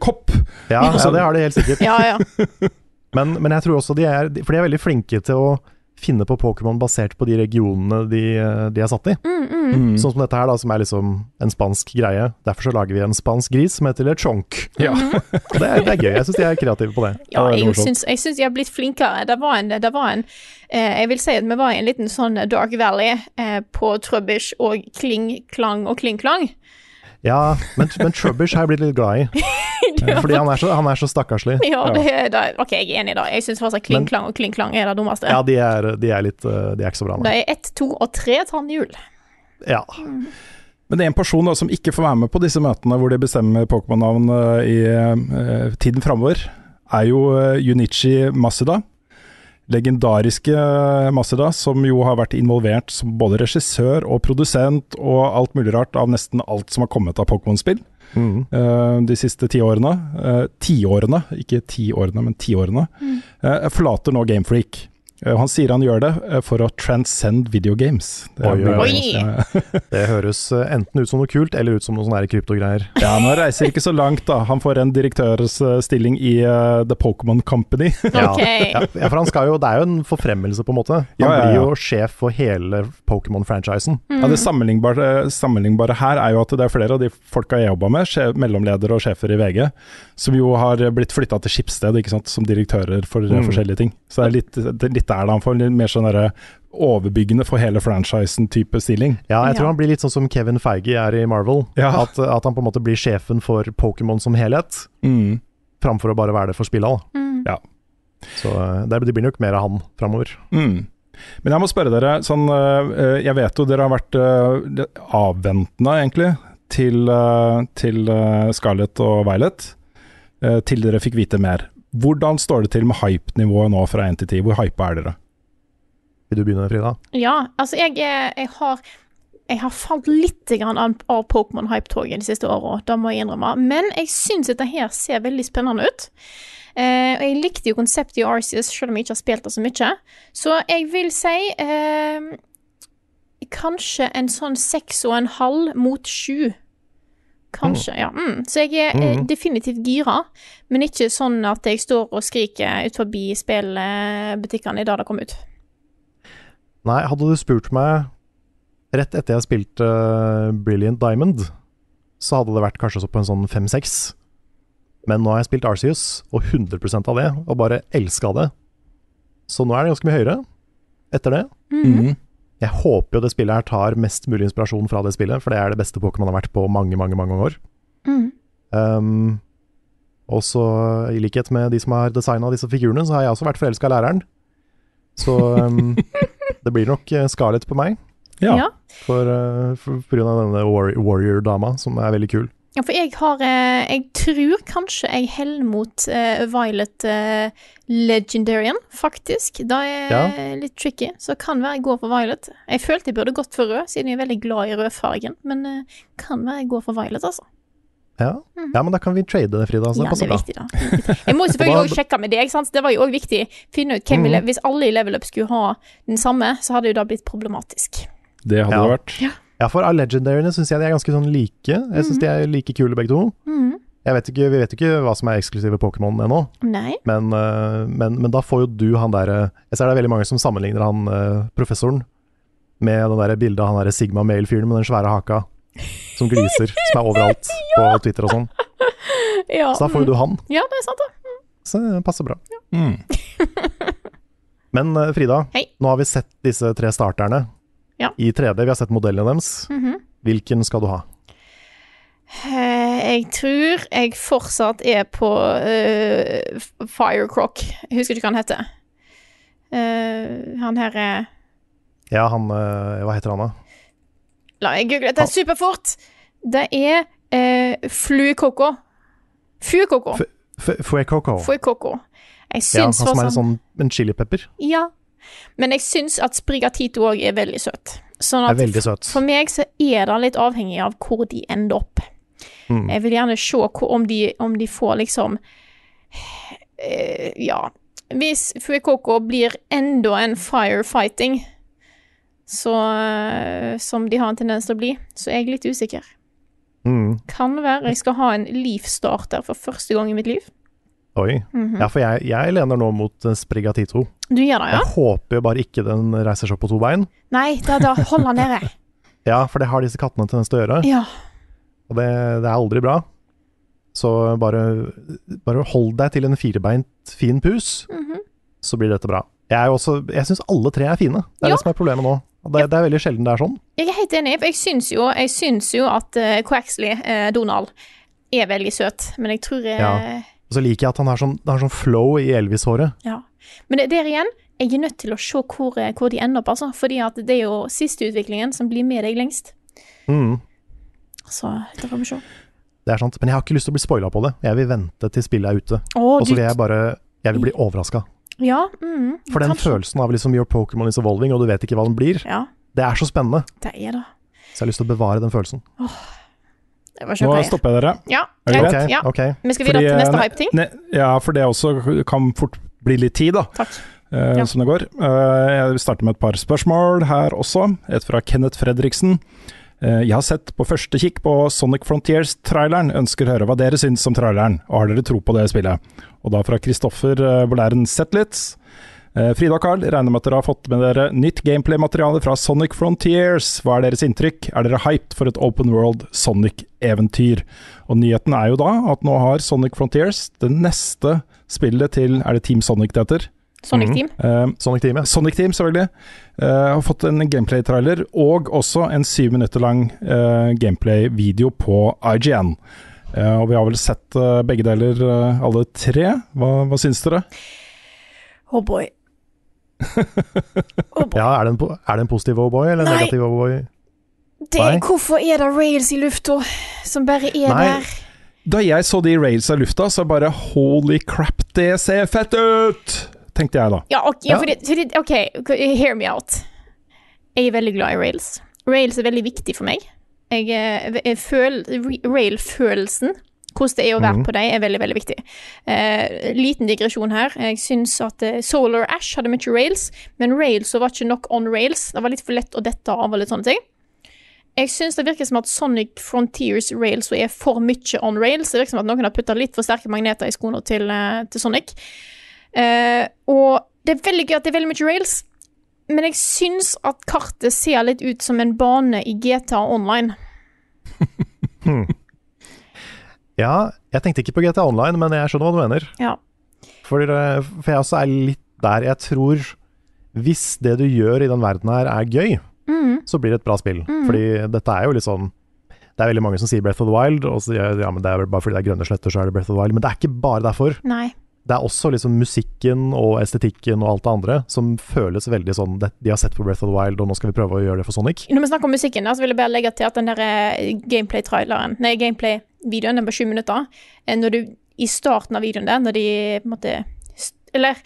kopp! Ja, ja, det har de helt sikkert. Ja, ja. Men, men jeg tror også de er For de er veldig flinke til å finne på Pokémon basert på de regionene de, eh, de er satt i. Mm, mm. Mm. Sånn som dette her, da, som er liksom en spansk greie. Derfor så lager vi en spansk gris som heter lechonk. Ja. Og det er, det er gøy. Jeg syns de er kreative på det. Ja, det jeg syns, jeg har blitt flinkere. Det var en, det var en eh, Jeg vil si at vi var i en liten sånn Dark Valley eh, på Trubbish og Kling Klang og Kling Klang. Ja, men, men Trubbish har jeg blitt litt glad i. Ja. Fordi han er så, han er så stakkarslig. Ja, det, er- det, ok, jeg er enig da. Jeg syns fortsatt Kling Men- Klang og Kling Klang er det dummeste. Ja, de er, de er litt eh, De er ikke så bra, Det er ett, to og tre tannhjul. Ja. Men det er en person da, som ikke får være med på disse møtene hvor de bestemmer Pokémon-navn eh, i uh, tiden framover, er jo uh, Junichi Masuda. Legendariske Masuda, som jo har vært involvert som både regissør og produsent og alt mulig rart av nesten alt som har kommet av Pokémon-spill mm. uh, de siste ti årene. ti årene, ikke ti årene, men tiårene. Mm. Uh, forlater nå Gamefreak. Eh, Han sier han gjør det eh, for å transcend videogames. Det, Oi, oi. Det høres eh, enten ut som noe kult, eller ut som noe sånne der kryptogreier. ja, men han reiser ikke så langt, da. Han får en direktørstilling i uh, The Pokémon Company. Okay. Ja, ja, for han skal jo, det er jo en forfremmelse, på en måte. Han Ja, ja, blir jo sjef for hele Pokémon-franchisen. Ja, det sammenlignbare, sammenlignbare her er jo at det er flere av de folka jeg jobba med, mellomledere og sjefer i VG, som jo har blitt flytta til Skipsted ikke sant, som direktører for Mm. forskjellige ting. Så det er litt, det er litt der da han får litt mer sånn derre overbyggende for hele franchisen-type stilling. Ja, jeg tror Ja. han blir litt sånn som Kevin Feige er i Marvel. Ja. At, at han på en måte blir sjefen for Pokémon som helhet, Mm. framfor å bare være det for spillet. Mm. Ja. Så eh, det, det blir nok mer av han framover. Mm. Men jeg må spørre dere, sånn, øh, jeg vet jo dere har vært øh, avventende egentlig til, til Scarlett og Violet, til dere fikk vite mer. Hvordan står det til med hype-nivået nå fra 1 til 10? Hvor hypa er dere? Vil du begynne, Frida? Ja, altså jeg, er- jeg har jeg har falt litt av, av Pokémon-hype-toget de siste åra, det må jeg innrømme. Men jeg syns dette her ser veldig spennende ut. Eh, og jeg likte jo konseptet i Arceus, selv om jeg ikke har spilt det så mye. Så jeg vil si eh, kanskje en sånn seks og en halv mot sju. Kanskje, ja. Mm. Så jeg er Mm. definitivt gira, men ikke sånn at jeg står og skriker ut forbi spillbutikkene i dag det kom ut. Nei, hadde du spurt meg rett etter jeg spilte eh, Brilliant Diamond, så hadde det vært kanskje så på en sånn 5-6. Men nå har jeg spilt Arceus, og 100% av det, og bare elska det. Så nå er det ganske mye høyere etter det. Mm. Jeg håper jo det spillet her tar mest mulig inspirasjon fra det spillet, for det er det beste Pokémon har vært på mange, mange, mange år. Mm. Um, også i likhet med de som har designa disse figurene, så har jeg også vært forelska i læreren. Så um, det blir nok skalet på meg, Ja. Ja. for, uh, for, på grunn av denne warrior-dama, som er veldig kul. Ja, for jeg har eh, Jeg tror kanskje jeg heller mot uh, Violet uh, Legendarian, faktisk. Det er Ja. litt tricky, så kan være jeg går for Violet. Jeg følte jeg burde gått for rød, siden jeg er veldig glad i rødfargen, men uh, kan være jeg går for Violet, altså. Ja. ja, men da kan vi trade det, Frida. Så Ja, det passer er bra. viktig, da. Jeg må jo selvfølgelig òg også sjekke med deg, sant. Det var jo òg viktig. Finne ut hvem vi Mhm. Hvis alle i level up skulle ha den samme, så hadde jo det blitt problematisk. Det hadde Ja. det vært. Ja, for av legendaryene syns jeg de er ganske sånn like. Jeg syns de er like kule begge to. Mm Jeg vet ikke, vi vet ikke hva som er eksklusive Pokémon ennå, men, eh, men, men da får jo du han derre Jeg ser det er veldig mange som sammenligner han eh, professoren med det der bildet av han derre Sigma Male-fyren med den svære haka som gliser, som er overalt på Twitter og sånn. Ja. Så da får jo du han. Ja, det er sant, det. Så det passer bra. Mm. Men eh, Frida, Hei. nå har vi sett disse tre starterne Ja. i 3D. Vi har sett modellene deres. Mhm. Hvilken skal du ha? Eh, Jeg tror jeg fortsatt er på uh, Firecrock. Jeg husker ikke hva han heter. Uh, han her er Ja, han uh, Hva heter han, da? La meg google dette superfort! Det er uh, Fluecoco. Fuekoko. F- F- Fuecoco. Jeg syns Ja, han som er en sånn en chilipepper. Ja. Men jeg syns at Sprigatito òg er veldig søt. Sånn Er at veldig søt. for meg så er det litt avhengig av hvor de ender opp. Mm. Jeg vil gjerne se hvor, om, de, om de får liksom eh, Ja. Hvis Fuekoko blir enda en firefighting, så, eh, som de har en tendens til å bli, så er jeg litt usikker. Mm. Kan være jeg skal ha en livstarter for første gang i mitt liv. Oi. Mhm. Ja, for jeg, jeg lener nå mot eh, Sprigatito. Du gjør det, ja? Jeg håper jo bare ikke den reiser seg opp på to bein. Nei, da, da holder han nede. Ja, for det har disse kattene tendens til å gjøre. Ja. Og det, det er aldri bra. Så bare, bare hold deg til en firebeint fin pus, Mhm. så blir dette bra. Jeg, også- jeg syns alle tre er fine. Det er Ja. det som er problemet nå. Det, Det, det er veldig sjelden det er sånn. Jeg er helt enig, for jeg syns jo, jeg syns jo at uh, Quaxley, uh, Donald, er veldig søt. Men jeg tror uh, Ja. Og så liker jeg at han har sånn, har sånn flow i Elvis-håret. Ja. Men det, der igjen, jeg er nødt til å se hvor, eh, hvor de ender opp, altså. Fordi det er jo siste utviklingen som blir med deg lengst. Mm, Så det får vi se. det er sant. Men jeg har ikke lyst til å bli spoila på det. Jeg vil vente til spillet er ute. Å, Og så vil jeg bare Jeg vil bli overraska. Ja, mm, For den kanskje. følelsen av liksom your Pokémon is evolving, og du vet ikke hva den blir, Ja, det er så spennende. det er det. Så jeg har lyst til å bevare den følelsen. Var Nå stopper jeg dere. Ja, Er det greit. Okay, Ja. okay. Vi skal videre til neste hype-ting. ne- Ja, for det også kan fort bli litt tid, da. Takk. Uh, Ja. som det går. Uh, jeg starter med et par spørsmål her også. Et fra Kenneth Fredriksen. Uh, jeg har sett på første kikk på Sonic Frontiers-traileren. Ønsker å høre hva dere syns om traileren, og har dere tro på det spillet? Og da fra Kristoffer uh, Bolæren Zetlitz. Eh, Frida og Carl, regner med at dere har fått med dere nytt gameplay-materiale fra Sonic Frontiers. Hva er deres inntrykk? Er dere hyped for et open world Sonic-eventyr? Og nyheten er jo da at nå har Sonic Frontiers det neste spillet til Er det Team Sonic det heter? Sonic Team. Eh, Sonic Team, ja. Sonic Team, selvfølgelig. Uh, har fått en gameplay-trailer og også en syv minutter lang uh, gameplay-video på IGN. Eh, og vi har vel sett begge deler, alle tre. Hva, hva syns dere? Oh boy. Ja er, det en, er det en positiv oh-boy eller en Nei. negativ? Det, Nei. hvorfor er det rails i lufta som bare er Nei. der? Da jeg så de rails av lufta, så bare holy crap, det ser fett ut! Tenkte jeg da. Ja, ok, ja. Ja. Fordi, fordi, ok, hear me out. Jeg er veldig glad i rails. Rails er veldig viktig for meg. Jeg, eh, jeg føler Rail-følelsen, hvordan det er å være Mhm. på dem, er veldig, veldig viktig. Eh, liten digresjon her. Jeg syns at eh, Solar Ash hadde mye rails, men rails var ikke nok on rails. Det var litt for lett å dette av og litt sånne ting. Jeg syns det virker som at Sonic Frontiers rails er for mye on rails. Det virker som at noen har putta litt for sterke magneter i skoene til, eh, til Sonic. Eh, og det er veldig gøy at det er veldig mye rails, men jeg syns at kartet ser litt ut som en bane i GTA Online. Ja, jeg tenkte ikke på GTA Online, men jeg skjønner hva du mener. Ja. For, for jeg også er litt der. Jeg tror hvis det du gjør i den verden her er gøy, mm. så blir det et bra spill. Mm. Fordi dette er jo litt sånn Det er veldig mange som sier Breath of the Wild, og så ja, men det er vel bare fordi det er grønne sletter, så er det Breath of the Wild. Men det er ikke bare derfor. Nei. Det er også liksom musikken og estetikken og alt det andre som føles veldig sånn det, De har sett på Breath of the Wild, og nå skal vi prøve å gjøre det for Sonic. Når vi snakker om musikken, da, så vil jeg bare legge til at den der eh, gameplay-traileren Nei, gameplay-videoen, den på sju minutter, eh, når du i starten av videoen der, når de på en måte Eller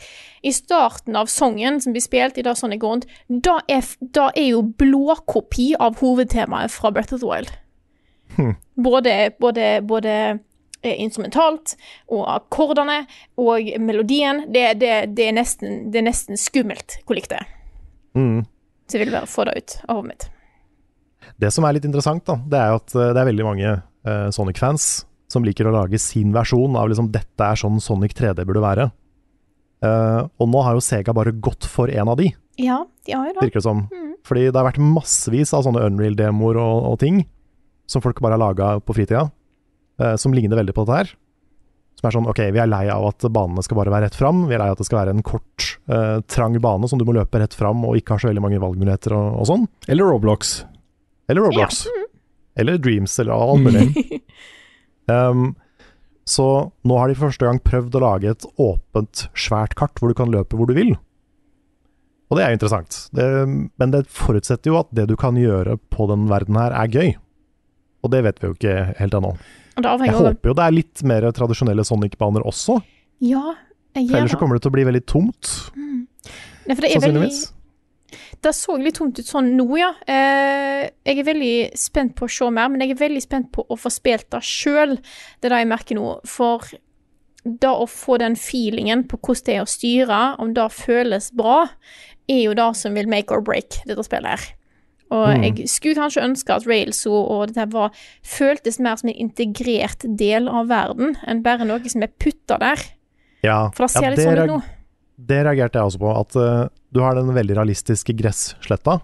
i starten av sangen som blir spilt i da Sonic går rundt, da er, da er jo blåkopi av hovedtemaet fra Breath of the Wild. Hmm. Både, både, både eh, instrumentalt og akkordene og melodien. Det, det, det, er nesten, det er nesten skummelt hvor likt det er. Mm. Så jeg vil bare få det ut av hodet mitt. Det som er litt interessant, da, det er at eh, det er veldig mange Sonic-fans som liker å lage sin versjon av liksom dette er sånn Sonic 3D burde være. Uh, og nå har jo Sega bare gått for en av de, Ja, de har jo det. virker det som. Mm. Fordi det har vært massevis av sånne Unreal-demoer og, og ting som folk bare har laga på fritida, uh, som ligner veldig på dette her. Som er sånn OK, vi er lei av at banene skal bare være rett fram. Vi er lei av at det skal være en kort, uh, trang bane som du må løpe rett fram og ikke har så veldig mange valgmuligheter og, og sånn. Eller Roblox. Eller Roblox. Eller Dreams, eller alt mulig. um, så nå har de for første gang prøvd å lage et åpent, svært kart hvor du kan løpe hvor du vil. Og det er jo interessant. Det, men det forutsetter jo at det du kan gjøre på den verden her, er gøy. Og det vet vi jo ikke helt ennå. Jeg håper jo det er litt mer tradisjonelle Sonic-baner også, Ja, jeg for gjør ellers så kommer det til å bli veldig tomt. Nei, for det er veldig. Det så litt tomt ut sånn nå, ja. Eh, jeg er veldig spent på å se mer, men jeg er veldig spent på å få spilt det sjøl. Det er det jeg merker nå. For da å få den feelingen på hvordan det er å styre, om det føles bra, er jo det som vil make or break dette spillet her. Og Mm. jeg skulle kanskje ønske at Rails og, dette var, føltes mer som en integrert del av verden, enn bare noe som er putta der. Ja, For det ser ja, litt sånn ut nå. Det reagerte jeg også på. At eh, du har den veldig realistiske gressletta,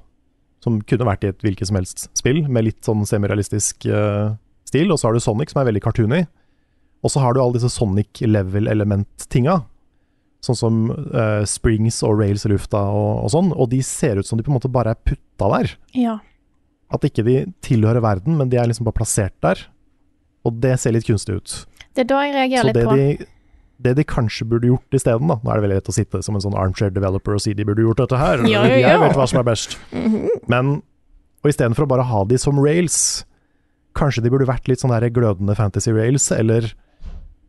som kunne vært i et hvilket som helst spill, med litt sånn semirealistisk uh, stil. Og så har du Sonic, som er veldig cartoony. Og så har du alle disse Sonic level-element-tinga. Sånn som uh, springs og rails i lufta og, og sånn. Og de ser ut som de på en måte bare er putta der. Ja. At ikke de tilhører verden, men de er liksom bare plassert der. Og det ser litt kunstig ut. Det er da jeg reagerer det litt på. de, det de kanskje burde gjort isteden, da Nå er det veldig lett å sitte som en sånn armchair developer og si de burde gjort dette her, Ja, ja, jeg ja. vet hva som er best. Mhm. Men og istedenfor å bare ha de som rails, kanskje de burde vært litt sånn der glødende fantasy rails, eller,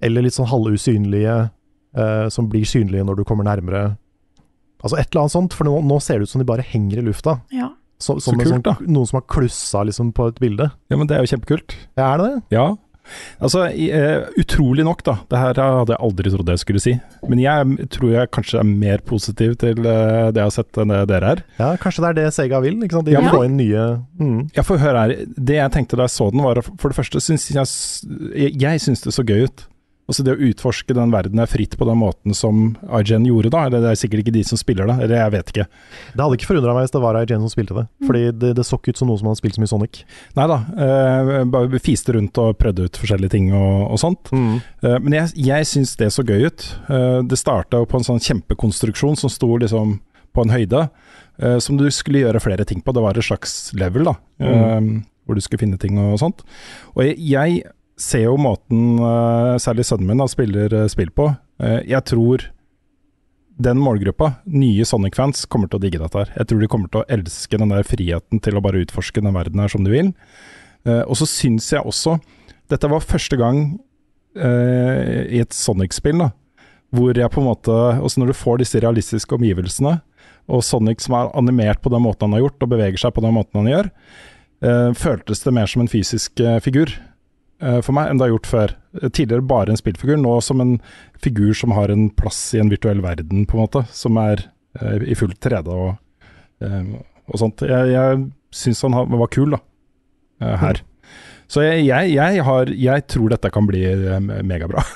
eller litt sånn halvusynlige, eh, som blir synlige når du kommer nærmere. Altså et eller annet sånt, for nå, nå ser det ut som de bare henger i lufta. Ja. Så, Så som en kult, da. sånn, noen som har klussa liksom på et bilde. Ja, men det er jo kjempekult. Ja, er det det? Ja. Altså, eh, utrolig nok, da. Det her hadde jeg aldri trodd jeg skulle si. Men jeg tror jeg kanskje er mer positiv til eh, det jeg har sett enn det dere er. Ja, kanskje det er det Sega vil. Ikke sant? De Ja, vil få inn nye mm. Ja, for hør her. Det jeg tenkte da jeg så den, var for det første syns Jeg, jeg syns det så gøy ut. Altså det å utforske den verden er fritt på den måten som IGN gjorde, da. Eller det er sikkert ikke de som spiller det, eller jeg vet ikke. Det hadde ikke forundra meg hvis det var IGN som spilte det. Fordi det, det så ikke ut som noe som hadde spilt så mye Sonic. Nei da. Eh, bare fiste rundt og prøvde ut forskjellige ting og, og sånt. Eh, men jeg, jeg syns det så gøy ut. Eh, det starta jo på en sånn kjempekonstruksjon som sto liksom på en høyde, eh, som du skulle gjøre flere ting på. Det var et slags level, da. eh, hvor du skulle finne ting og sånt. Og jeg, jeg ser jo måten eh, særlig sønnen min da, spiller eh, spill på. Eh, jeg tror den målgruppa, nye Sonic-fans, kommer til å digge dette her. Jeg tror de kommer til å elske den der friheten til å bare utforske den verden her som de vil. Og så syns jeg også Dette var første gang i et Sonic-spill da hvor jeg på en måte Også når du får disse realistiske omgivelsene, og Sonic som er animert på den måten han har gjort, og beveger seg på den måten han gjør, føltes det mer som en fysisk figur for meg enn det har gjort før. Eh, Tidligere bare en spillfigur, nå som en figur som har en plass i en virtuell verden, på en måte. Som er eh, i fullt 3D og, eh, og sånt. Jeg, jeg syns han var kul, da, eh, her. Så jeg, jeg, jeg, har, jeg tror dette kan bli eh, megabra.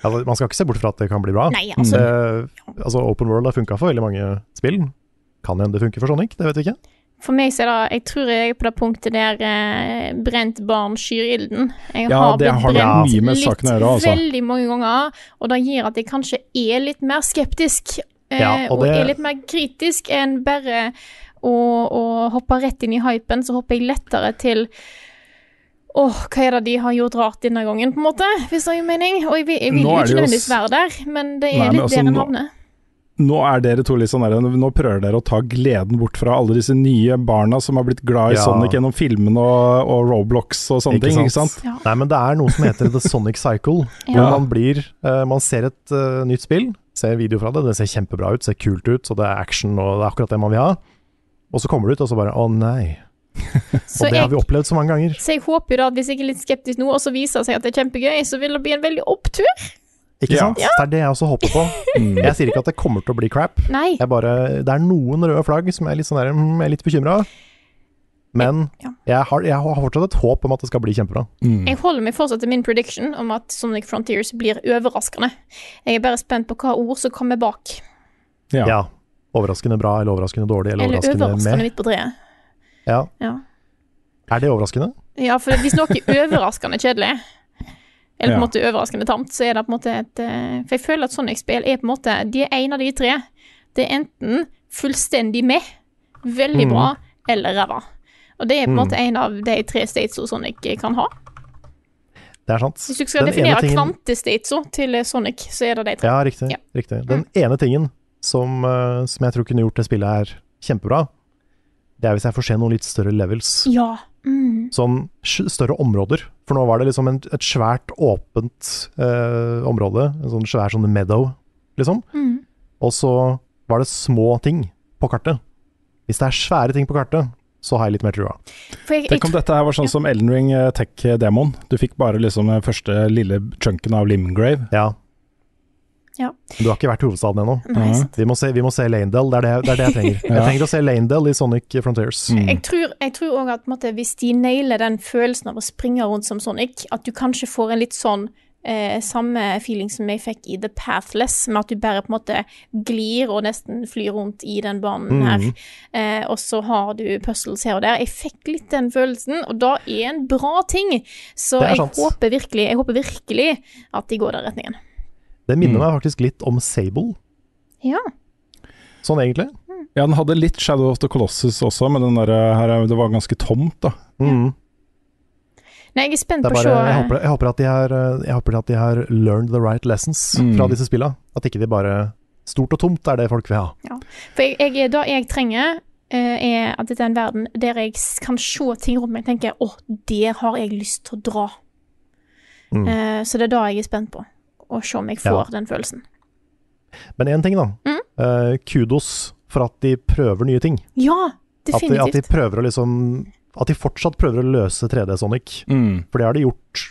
Altså, man skal ikke se bort fra at det kan bli bra. Nei, altså- det, altså Open World har funka for veldig mange spill. Kan hende det funker for Sonic, det vet vi ikke. For meg så er det Jeg tror jeg er på det punktet der eh, brent barn skyr ilden. Jeg Ja, har blitt har brent litt her, altså. veldig mange ganger, og det gir at jeg kanskje er litt mer skeptisk. eh, Ja, og og, det- er litt mer kritisk enn bare å, å hoppe rett inn i hypen. Så hopper jeg lettere til Åh, hva er det de har gjort rart denne gangen, på en måte? Hvis det gir mening. Og jeg vil, jeg vil jo ikke nødvendigvis være der, men det er Nei, litt altså, der en havner. Nå er dere to litt sånn der, nå prøver dere å ta gleden bort fra alle disse nye barna som har blitt glad i Ja. Sonic gjennom filmene og, og Roblox og sånne ting, ikke sant? Nei, men det er noe som heter The Sonic Cycle. Ja. Hvor man blir uh, Man ser et uh, nytt spill, ser video fra det, det ser kjempebra ut, ser kult ut, så det er action og det er akkurat det man vil ha. Og så kommer det ut, og så bare å nei. Og det har vi opplevd så mange ganger. Så jeg håper jo da at hvis jeg er litt skeptisk nå, og så viser det seg at det er kjempegøy, så vil det bli en veldig opptur. Ikke Ja. sant? Det er det jeg også håper på. Jeg sier ikke at det kommer til å bli crap. Nei. Jeg bare, det er noen røde flagg som jeg er litt, sånn der, mm, jeg er litt bekymra. Men jeg, har, jeg har fortsatt et håp om at det skal bli kjempebra. Jeg holder meg fortsatt til min prediction om at Sonic Frontiers blir overraskende. Jeg er bare spent på hva ord som kommer bak. Ja. Overraskende bra eller overraskende dårlig eller, Eller overraskende, overraskende med. midt på treet. Ja. Ja. Er det overraskende? ja, for hvis noe er overraskende kjedelig, eller på en Ja. måte overraskende tamt, så er det på en måte et eh, For jeg føler at Sonic-spill er på en måte De er en av de tre. Det er enten fullstendig med, veldig Mm. bra, eller ræva. Og det er på en Mm. måte en av de tre statesa Sonic kan ha. Det er sant. Hvis du skal Den definere tingen- kvantestatesa til Sonic, så er det de tre. Ja, riktig. riktig. Den ene tingen som, eh, som jeg tror kunne gjort det spillet her kjempebra, det er hvis jeg får se noen litt større levels. Ja. Mm. Sånn større områder. For nå var det liksom en, et svært åpent eh, område. En sånn svær sånn meadow, liksom. Mm. Og så var det små ting på kartet. Hvis det er svære ting på kartet, så har jeg litt mer trua. For jeg, Tenk om dette her var sånn som Elden Ring eh, Tech-demoen. Du fikk bare liksom første lille chunken av Limgrave. Ja. Ja. Du har ikke vært i hovedstaden ennå. Nei. Vi, må se- vi må se Lanedale, det er det, det er det jeg trenger. Ja. Jeg trenger å se Lanedale i Sonic Frontiers. Jeg tror, jeg tror også at måtte, hvis de nailer den følelsen av å springe rundt som Sonic, at du kanskje får en litt sånn eh, samme feeling som jeg fikk i The Pathless, med at du bare på en måte glir og nesten flyr rundt i den banen her. Mhm. Eh, og så har du puzzles her og der. Jeg fikk litt den følelsen, og da er en bra ting. Så er jeg håper virkelig, jeg håper virkelig at de går den retningen. Det minner Mm. meg faktisk litt om Sable, Ja. sånn egentlig. Ja, den hadde litt Shadow of the Colossus også, men den der, eh, her, er- det var ganske tomt, da. Mm. Nei, jeg er spent er bare, på å jeg, se håper, jeg, håper at de har, eh, jeg håper at de har learned the right lessons Mm. fra disse spilla. At ikke de bare Stort og tomt er det folk vil ha. Ja. For jeg, jeg, det jeg trenger, eh, er at dette er en verden der jeg kan se ting rundt meg og tenke å, der har jeg lyst til å dra. Mm. Eh, så det er da jeg er spent på. Å se om jeg får Ja. den følelsen. Men én ting, da. Mm. Uh, kudos for at de prøver nye ting. Ja, At de, at de definitivt. prøver å liksom At de fortsatt prøver å løse 3D Sonic. Mm. For det har de gjort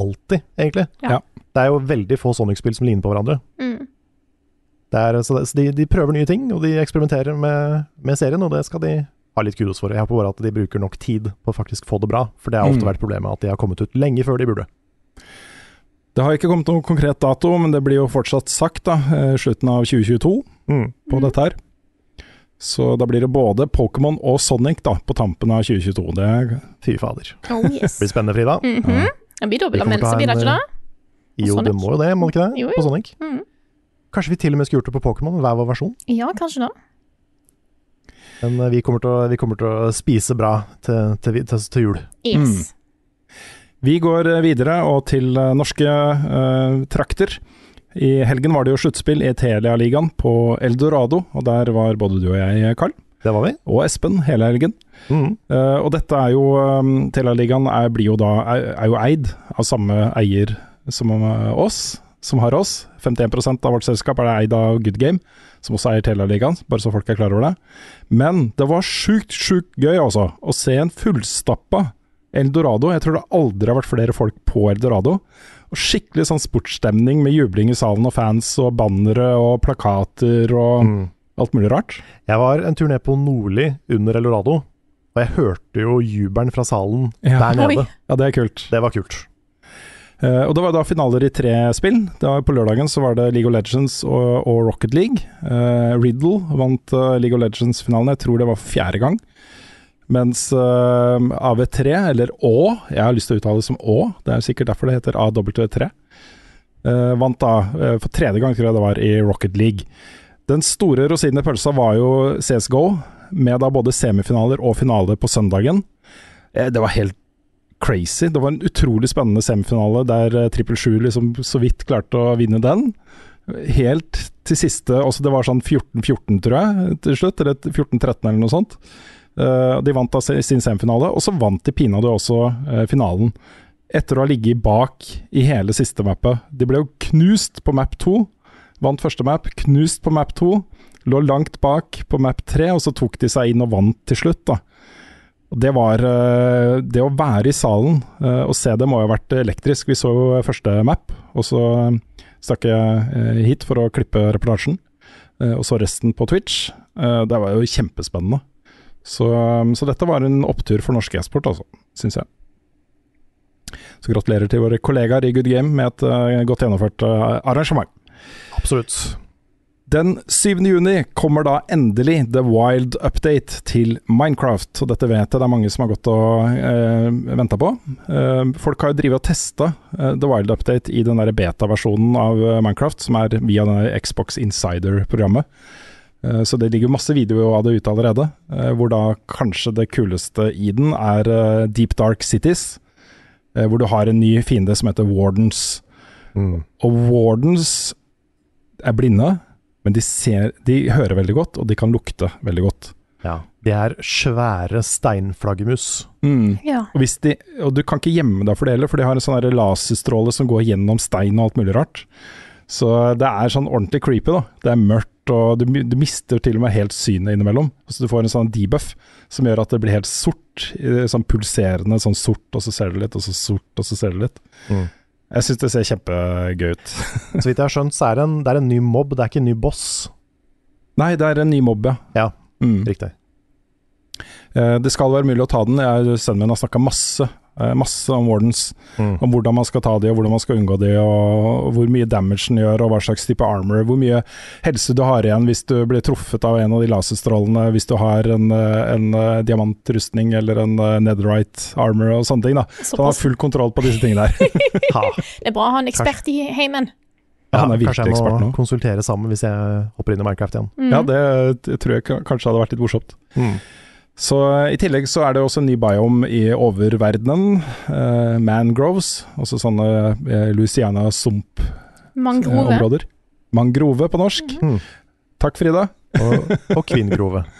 alltid, egentlig. Ja. Det er jo veldig få Sonic-spill som ligner på hverandre. Mm. Det er, så det, så de, de prøver nye ting, og de eksperimenterer med, med serien, og det skal de ha litt kudos for. Jeg håper bare at de bruker nok tid på å faktisk få det bra, for det har ofte Mm. vært problemet at de har kommet ut lenge før de burde. Det har ikke kommet noen konkret dato, men det blir jo fortsatt sagt, da. eh, Slutten av 2022 Mm. på dette her. Så da blir det både Pokémon og Sonic da, på tampen av 2022. Det er Fy fader. Oh yes. Det blir spennende, Frida. Mhm. Det blir Vi kommer til å dobbeltanmeldelse, blir det ikke eh, det? Jo, det må jo det, må det ikke det? Jo, jo. På Sonic. Mm. Kanskje vi til og med skulle gjort det på Pokémon, hver vår versjon. Ja, kanskje det. Men eh, vi kommer til å, vi kommer til å spise bra til, til, til, til jul. Yes. Vi går eh, videre og til eh, norske uh, trakter. I helgen var det jo sluttspill i Telia-ligaen på Eldorado, og der var både du og jeg, Carl. Det var vi. Og Espen hele helgen. Mm. Uh, og dette er jo um, Telia-ligaen er, jo da, er, er jo eid av samme eier som oss, som har oss. 51% av vårt selskap er det eid av Good Game, som også eier Telia-ligaen, bare så folk er klar over det. Men det var sjukt, sjukt gøy altså, å se en fullstappa Eldorado. Jeg tror det aldri har vært flere folk på Eldorado. Og skikkelig sånn sportsstemning med jubling i salen og fans og bannere og plakater og Mm. alt mulig rart. Jeg var en tur ned på Nordli under Eldorado, og jeg hørte jo jubelen fra salen Ja. der nede. Oi. Ja, det er kult. Det var kult. Uh, og det var da finaler i tre spill. Det var på lørdagen så var det League of Legends og, og Rocket League. Uh, Riddle vant uh, League of Legends-finalen, jeg tror det var fjerde gang. Mens uh, AV3, eller Å, jeg har lyst til å uttale det som Å, det er sikkert derfor det heter AW3, uh, vant da uh, for tredje gang, tror jeg det var, i Rocket League. Den store rosinen i pølsa var jo CSGO, med da både semifinaler og finale på søndagen. Eh, det var helt crazy. Det var en utrolig spennende semifinale der Trippel 7 liksom så vidt klarte å vinne den. Helt til siste også Det var sånn 14-14, tror jeg, til slutt. Eller 14-13 eller noe sånt. Eh, de vant da sin semifinale, og så vant de pinadø også eh, finalen. Etter å ha ligget bak i hele siste mappet. De ble jo knust på map 2. Vant første map, knust på map 2. Lå langt bak på map 3, og så tok de seg inn og vant til slutt, da. Det var eh, Det å være i salen og se det må jo ha vært elektrisk. Vi så jo første map, og så stakk jeg hit for å klippe reportasjen. Og så resten på Twitch. Det var jo kjempespennende. Så, eh, så dette var en opptur for norsk e-sport, altså, syns jeg. Så gratulerer til våre kollegaer i Good Game med et uh, godt gjennomført uh, arrangement. Absolutt. Den 7. juni kommer da endelig The Wild Update til Minecraft. Og dette vet jeg det er mange som har gått og eh, venta på. Eh, folk har jo drevet og testa eh, The Wild Update i den beta-versjonen av Minecraft, som er via denne Xbox Insider-programmet. Eh, så det ligger masse videoer av det ute allerede, eh, hvor da kanskje det kuleste i den er eh, Deep Dark Cities. eh, hvor du har en ny fiende som heter Wardens. Mm. Og Wardens er blinde, men de, ser, de hører veldig godt, og de kan lukte veldig godt. Ja. De er svære steinflaggermus. Ja. Og, de, og du kan ikke gjemme deg for det heller, for de har en sånn laserstråle som går gjennom stein og alt mulig rart. Så det er sånn ordentlig creepy, da. Det er mørkt, og du, du mister til og med helt synet innimellom. Så du får en sånn debuff som gjør at det blir helt sort, eh, sånn pulserende sånn sort, og så ser du litt, og så sort, og så ser du litt. Mm. Jeg syns det ser kjempegøy ut. Så vidt jeg har skjønt, så er det en, det er en ny mobb, det er ikke en ny boss. Nei, det er en ny mobb, ja. Ja, Mm. riktig. Eh, Det skal være mulig å ta den. Jeg, sønnen min har snakka masse, masse om Wardens. Mm. Om hvordan man skal ta de, og hvordan man skal unngå de, og hvor mye damage den gjør, og hva slags type armor. Hvor mye helse du har igjen hvis du blir truffet av en av de laserstrålene, hvis du har en, eh, en eh, diamantrustning eller en eh, netherite armor og sånne ting. da. Så han har full kontroll på disse tingene der. Det er bra å ha en ekspert i heimen. Ja, han er virkelig ekspert nå. kanskje jeg må konsultere sammen hvis jeg hopper inn i Minecraft igjen. Mm. Ja, det tror jeg kanskje hadde vært litt morsomt. Mm. Så eh, I tillegg så er det også en ny biome i oververdenen. eh, mangroves, altså sånne uh, Louisiana-sumpområder. Mangrove. Mangrove på norsk. Mm. Takk, Frida. Og, og kvinngrove.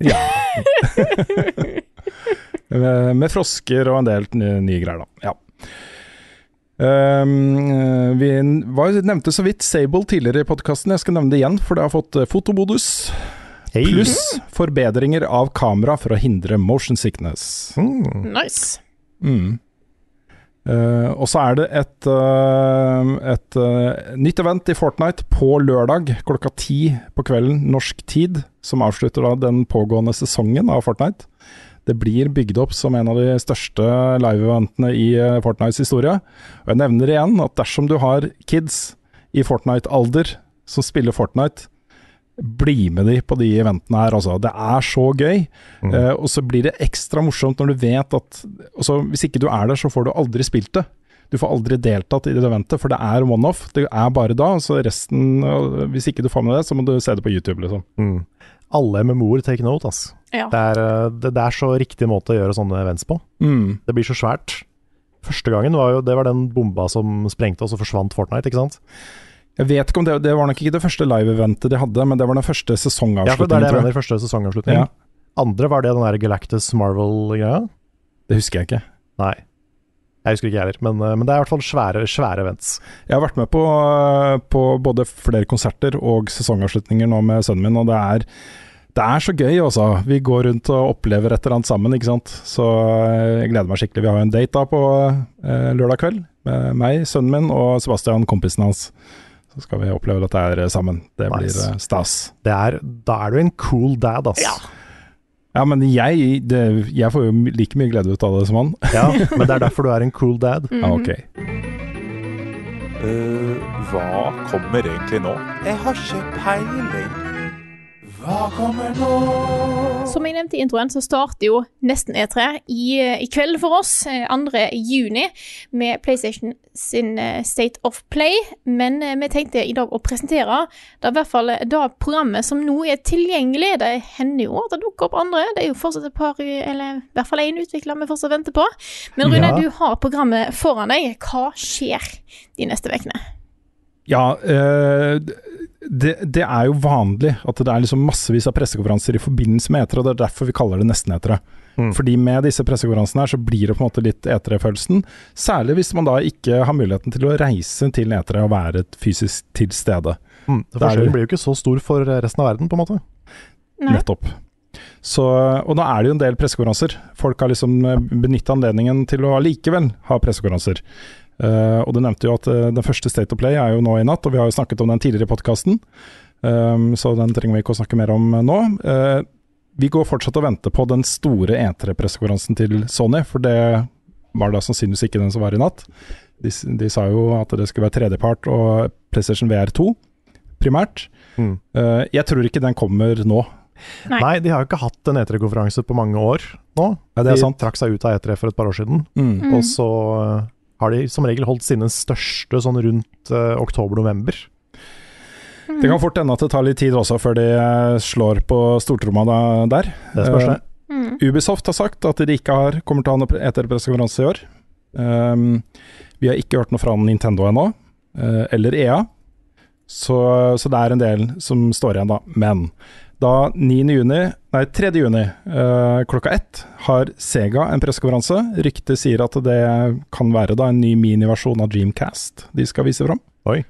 Ja. med, med frosker og en del nye, nye greier, da. Ja. Um, vi var, nevnte så vidt Sable tidligere i podkasten. Jeg skal nevne det igjen, for det har fått eh, Hei. Pluss forbedringer av kamera for å hindre motion sickness. Mm. Nice. Mm. Uh, og så er det et, uh, et uh, nytt event i Fortnite på lørdag klokka ti på kvelden norsk tid, som avslutter da den pågående sesongen av Fortnite. Det blir bygd opp som en av de største live-eventene i Fortnites historie. Og jeg nevner igjen at dersom du har kids i Fortnite-alder som spiller Fortnite, bli med de på de eventene her, altså. Det er så gøy. Eh, og så blir det ekstra morsomt når du vet at altså, Hvis ikke du er der, så får du aldri spilt det. Du får aldri deltatt i det eventet, for det er one-off. Det er bare da. Så resten uh, Hvis ikke du får med det, så må du se det på YouTube, liksom. Mm. Alle MMO-er take note, ass. Ja. Det, er, eh, det, det er så riktig måte å gjøre sånne events på. Mm. Det blir så svært. Første gangen var jo det var den bomba som sprengte, og så forsvant Fortnite, ikke sant? Jeg vet ikke om det, det var nok ikke det første live-eventet de hadde, men det var den første sesongavslutningen. Ja, for det er det jeg mener, første sesongavslutningen. Ja. Andre var det den der Galactus Marvel-greia. Det husker jeg ikke. Nei. Jeg husker ikke jeg heller, men, eh, men det er i hvert fall svære, svære events. Jeg har vært med på, øh, på både flere konserter og sesongavslutninger nå med sønnen min, og det er, det er så gøy, altså. Vi går rundt og opplever et eller annet sammen, ikke sant. Så øh, jeg gleder meg skikkelig. Vi har jo en date da på eh, lørdag kveld med meg, sønnen min og Sebastian, kompisen hans. Så skal vi oppleve dette her sammen. Det blir Nice. blir stas. Det er, da er du en cool dad, ass. Ja. Ja, men jeg, det, jeg får jo like mye glede ut av det som han. Ja, men det er derfor du er en cool dad. Ja, ok. Uh, hva kommer egentlig nå? Jeg har ikke peiling. Hva kommer nå? Som jeg nevnte i introen, så starter jo nesten E3 i, i kveld for oss, eh, 2. juni, med PlayStation sin eh, State of Play. Men eh, vi tenkte i dag å presentere det i hvert fall det programmet som nå er tilgjengelig. Det hender jo at det dukker opp andre. Det er jo fortsatt et par, eller i hvert fall én utvikler vi fortsatt venter på. Men Rune, Ja. du har programmet foran deg. Hva skjer de neste ukene? Ja, eh, det, det er jo vanlig at det er liksom massevis av pressekonferanser i forbindelse med etere, og det er derfor vi kaller det nesten etere. Mm. Fordi med disse pressekonferansene her så blir det på en måte litt etere-følelsen. Særlig hvis man da ikke har muligheten til å reise til etere og være fysisk til stede. Mm, Forskjellen blir jo ikke så stor for resten av verden, på en måte. Nei. Nettopp. Så, og nå er det jo en del pressekonferanser. Folk har liksom benytta anledningen til å allikevel ha pressekonferanser. Eh, og du nevnte jo at uh, den første State of Play er jo nå i natt, og vi har jo snakket om den tidligere i podkasten, så den trenger vi ikke å snakke mer om nå. Uh, vi går fortsatt og venter på den store E3-pressekonferansen til Sony, for det var da sannsynligvis ikke den som var i natt. De, de sa jo at det skulle være tredjepart og PlayStation VR2 primært. Mm. Eh, jeg tror ikke den kommer nå. Nei. Nei, de har jo ikke hatt en E3-konferanse på mange år nå. Ja, det er de sant. trakk seg ut av E3 for et par år siden. Mm. Mm. Og så har de som regel holdt sine største sånn rundt uh, oktober-november. Det kan fort hende at det tar litt tid også før de eh, slår på stortromma der. Det spørs det. Mm. Ubisoft har sagt at de ikke har, kommer til å ha noe eterpressekonferanse i år. Um, vi har ikke hørt noe fra Nintendo ennå, uh, eller EA. Så, så det er en del som står igjen, da. Men da 9. juni, nei 3. juni eh, klokka ett har Sega en pressekonferanse. Ryktet sier at det kan være da en ny miniversjon av Dreamcast de skal vise fram. Oi.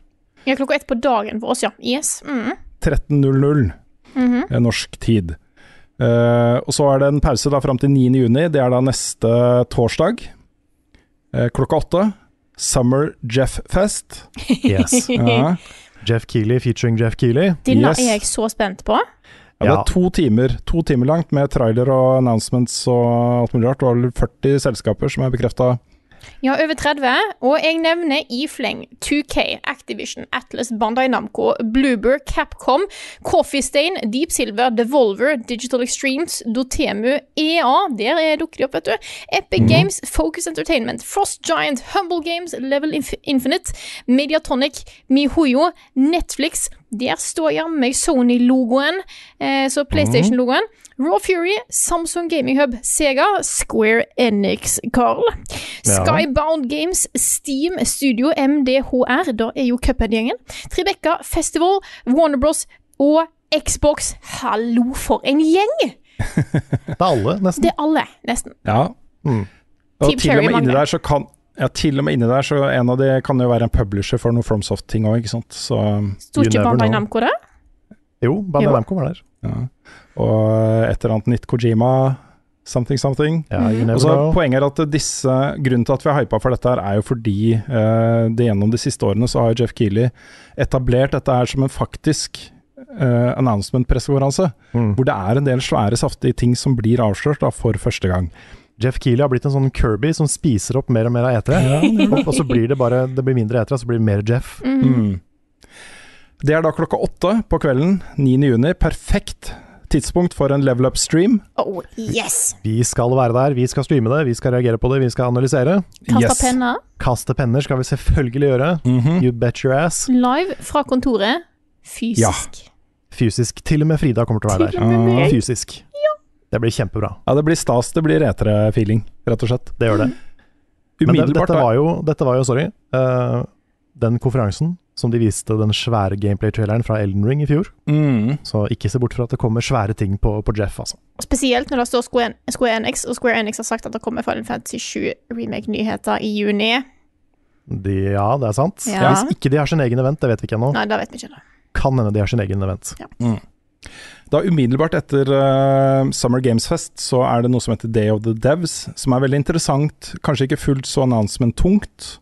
Ja, klokka ett på dagen for oss, ja. Yes. Mm. 13.00 mm -hmm. norsk tid. Uh, og så er det en pause da fram til 9. juni. Det er da neste torsdag uh, klokka åtte. Summer Jeff Fest. Yes. Ja. Jeff Keeley featuring Jeff Keeley. Den Yes. er jeg så spent på. Ja, det er to timer, to timer langt med trailer og announcements og alt mulig rart. Det var vel 40 selskaper som er bekrefta. Ja, over 30. Og jeg nevner i fleng 2K, Activision, Atlas, Bandai Namco, Bluebird, Capcom, Coffee Stain, Deep Silver, Devolver, Digital Extremes, Dotemu, EA, der er dukker de opp, vet du. Epic Games, Focus Entertainment, Frost Giant, Humble Games, Level Inf Infinite, Mediatonic, Mihoyo, Netflix. Der står jammen meg Sony-logoen, eh, så PlayStation-logoen. Raw Fury, Samsung Gaming Hub, Sega, Square Enix, Carl. Ja. Skybound Games, Steam Studio, MDHR, da er jo Cuphead-gjengen. Tribeca, Festival, Warner Bros. og Xbox. Hallo, for en gjeng! Det er alle, nesten. Det er alle, nesten. Ja. Mm. Og til og med inni der så kan ja, til og med inni der, så en av de kan jo være en publisher for noe FromSoft-ting òg, ikke sant. Så Sto ikke Bandai. Namco der? Jo, Bandai Namco var der. Ja. Og et eller annet nytt Kojima Something something. Ja, Og så. Poenget er at disse, grunnen til at vi har hypa for dette, her er jo fordi uh, det gjennom de siste årene så har Jeff Keeley etablert dette her som en faktisk uh, announcement-pressekonferanse. Mm. Hvor det er en del svære, saftige ting som blir avslørt da, for første gang. Jeff Keeley har blitt en sånn Kirby som spiser opp mer og mer av etere. og, og så blir det bare det blir mindre etere, så blir det mer Jeff. Mm. Det er da klokka åtte på kvelden 9. juni. Perfekt tidspunkt for en level up-stream. Oh, yes! Vi skal være der, vi skal streame det, vi skal reagere på det, vi skal analysere. Kasta penner. Kaste penner skal vi selvfølgelig gjøre. Mhm. You bet your ass. Live fra kontoret. Fysisk. Ja. Fysisk. Til og med Frida kommer til å være Til og med der. Fysisk. Fysisk. Det blir kjempebra. Ja, det blir stas, det blir retere feeling, rett og slett. Det gjør det. Men det, Umiddelbart dette var jo, dette var jo sorry, uh, den konferansen som de viste den svære gameplay-traileren fra Elden Ring i fjor. Mm. Så ikke se bort fra at det kommer svære ting på, på Jeff, altså. Spesielt når det står Square, Square Enix, og Square Enix har sagt at det kommer Final Fantasy 7 remake-nyheter i juni. De, ja, det er sant. Ja. Hvis ikke de har sin egen event, det vet vi ikke ennå. Nei, det vet vi ikke. da. Kan hende de har sin egen event. Da umiddelbart etter uh, Summer Games Fest så er det noe som heter Day of the Devs, som er veldig interessant. Kanskje ikke fullt så announcement-tungt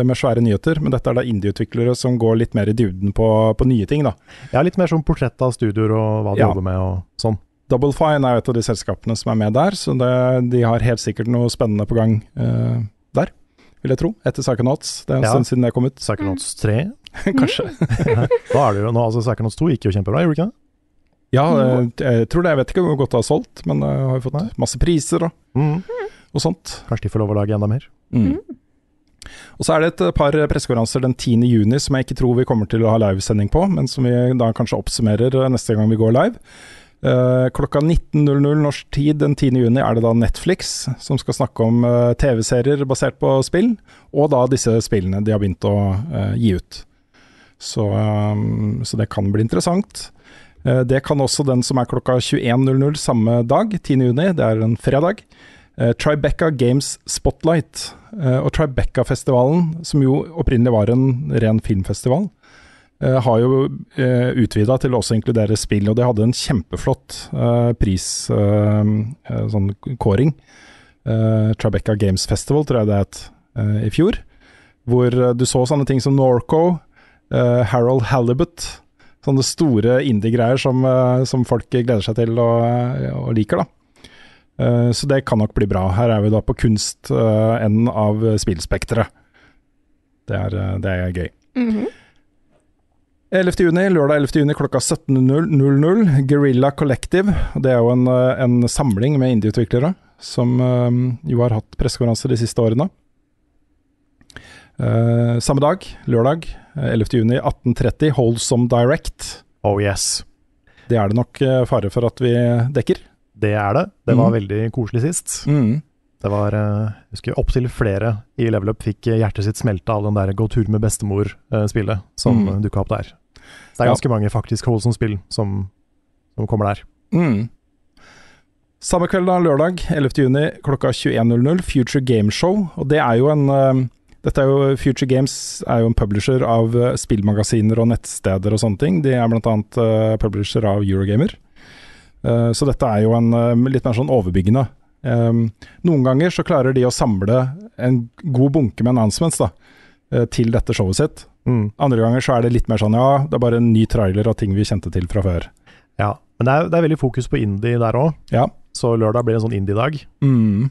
med svære nyheter, men dette er da indie-utviklere som går litt mer i dybden på, på nye ting, da. Ja, litt mer som portrett av studioer og hva de Ja. jobber med og sånn. Double Fine er jo et av de selskapene som er med der, så det, de har helt sikkert noe spennende på gang eh, der, vil jeg tro. Etter Psychonauts. Det er en Ja. stund siden det kom ut. Psychonauts 3. Kanskje. Da er det jo nå, altså Psychonauts 2 gikk jo kjempebra, gjorde det ikke det? Ja, jeg, jeg tror det. Jeg vet ikke hvor godt det har solgt, men det har jo fått masse priser og, Mm. og sånt. Kanskje de får lov å lage enda mer. Mm. Og så er det et par pressekonferanser den 10. juni som jeg ikke tror vi kommer til å ha livesending på, men som vi da kanskje oppsummerer eh, neste gang vi går live. Uh, klokka 19.00 norsk tid den 10. juni er det da Netflix som skal snakke om uh, TV-serier basert på spill, og da disse spillene de har begynt å uh, gi ut. Så, um, så det kan bli interessant. Eh, det kan også den som er klokka 21.00 samme dag, 10. juni, det er en fredag. Eh, Tribeca Games Spotlight uh, og Tribeca-festivalen, som jo opprinnelig var en ren filmfestival, uh, har jo uh, utvida til å også inkludere spill, og de hadde en kjempeflott uh, pris, eh, sånn Tribeca Games Festival, tror jeg det het, i fjor. Hvor du så sånne ting som Norco, Harold Halibut, sånne store indie-greier som, som folk gleder seg til og, og liker, da. Eh, Så det kan nok bli bra. Her er vi da på kunstenden av spillspekteret. Det, er, eh, det er gøy. Mhm. 11. juni, lørdag 11. juni klokka 17.00, Guerrilla Collective. Det er jo en, eh, en samling med indieutviklere som jo har hatt pressekonferanser de siste årene. Eh, samme dag, lørdag eh, 11. juni 18.30, Holdsome Direct. Oh yes. Det er det nok fare for at vi dekker. Det er det. Det var Mm. veldig koselig sist. Mm. Det var eh, jeg husker opptil flere i Level Up fikk eh, hjertet sitt smelte av den der Gå tur med bestemor-spillet som Mm. dukka opp der. Så det er Ja. ganske mange faktisk Holson-spill som, som kommer der. Mm. Samme kveld, da, lørdag 11. juni klokka 21.00, Future Game Show. Og det er jo en uh, dette er jo, Future Games er jo en publisher av uh, spillmagasiner og nettsteder og sånne ting. De er bl.a. Uh, publisher av Eurogamer. Eh, så dette er jo en eh, litt mer sånn overbyggende. Noen ganger så klarer de å samle en god bunke med announcements da, eh, til dette showet sitt. Mm. Andre ganger så er det litt mer sånn ja, det er bare en ny trailer av ting vi kjente til fra før. Ja, Men det er, det er veldig fokus på indie der òg, Ja. så lørdag blir en sånn indie-dag, Mm.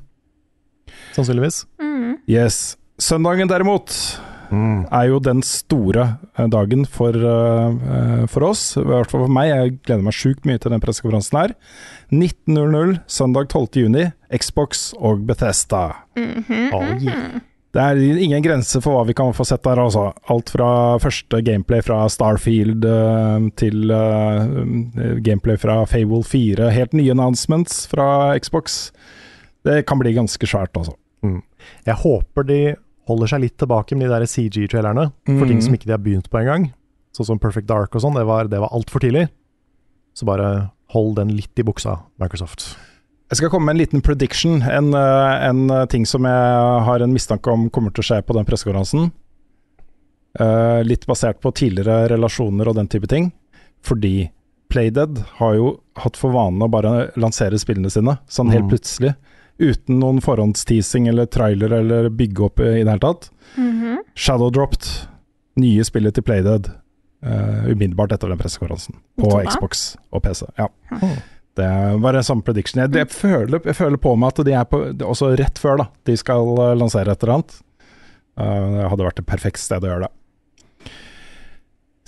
sannsynligvis. Mm. Yes. Søndagen derimot Mm. er jo den store eh, dagen for, eh, eh, for oss, i hvert fall for meg. Jeg gleder meg sjukt mye til den pressekonferansen her. 19.00 søndag 12. juni, Xbox og Bethesda. Mhm. Oh, yeah. Det er ingen grense for hva vi kan få sett der, altså. Alt fra første gameplay fra Starfield til gameplay fra Fable 4. Helt nye announcements fra Xbox. Det kan bli ganske svært, altså. Jeg håper de holder seg litt tilbake med de der CG-trailerne, for Mhm. ting som ikke de har begynt på engang. Sånn som Perfect Dark og sånn, det var, det var altfor tidlig. Så bare hold den litt i buksa, Microsoft. Jeg skal komme med en liten prediction, en, eh, en eh, ting som jeg har en mistanke om kommer til å skje på den pressekonferansen. Uh, litt basert på tidligere relasjoner og den type ting. Fordi Playdead har jo hatt for vane å bare lansere spillene sine, sånn helt Mm. plutselig. Uten noen forhåndsteasing eller trailer eller bygge opp i det hele tatt. Shadow Shadowdropped, nye spillet til Playdead, uh, umiddelbart etter den pressekonferansen. På Så. Xbox og PC. Ja. Det var en samme prediction. Jeg, jeg, føler, jeg føler på meg at de er på, også rett før da, de skal eh, lansere et eller annet. Uh, det hadde vært et perfekt sted å gjøre det.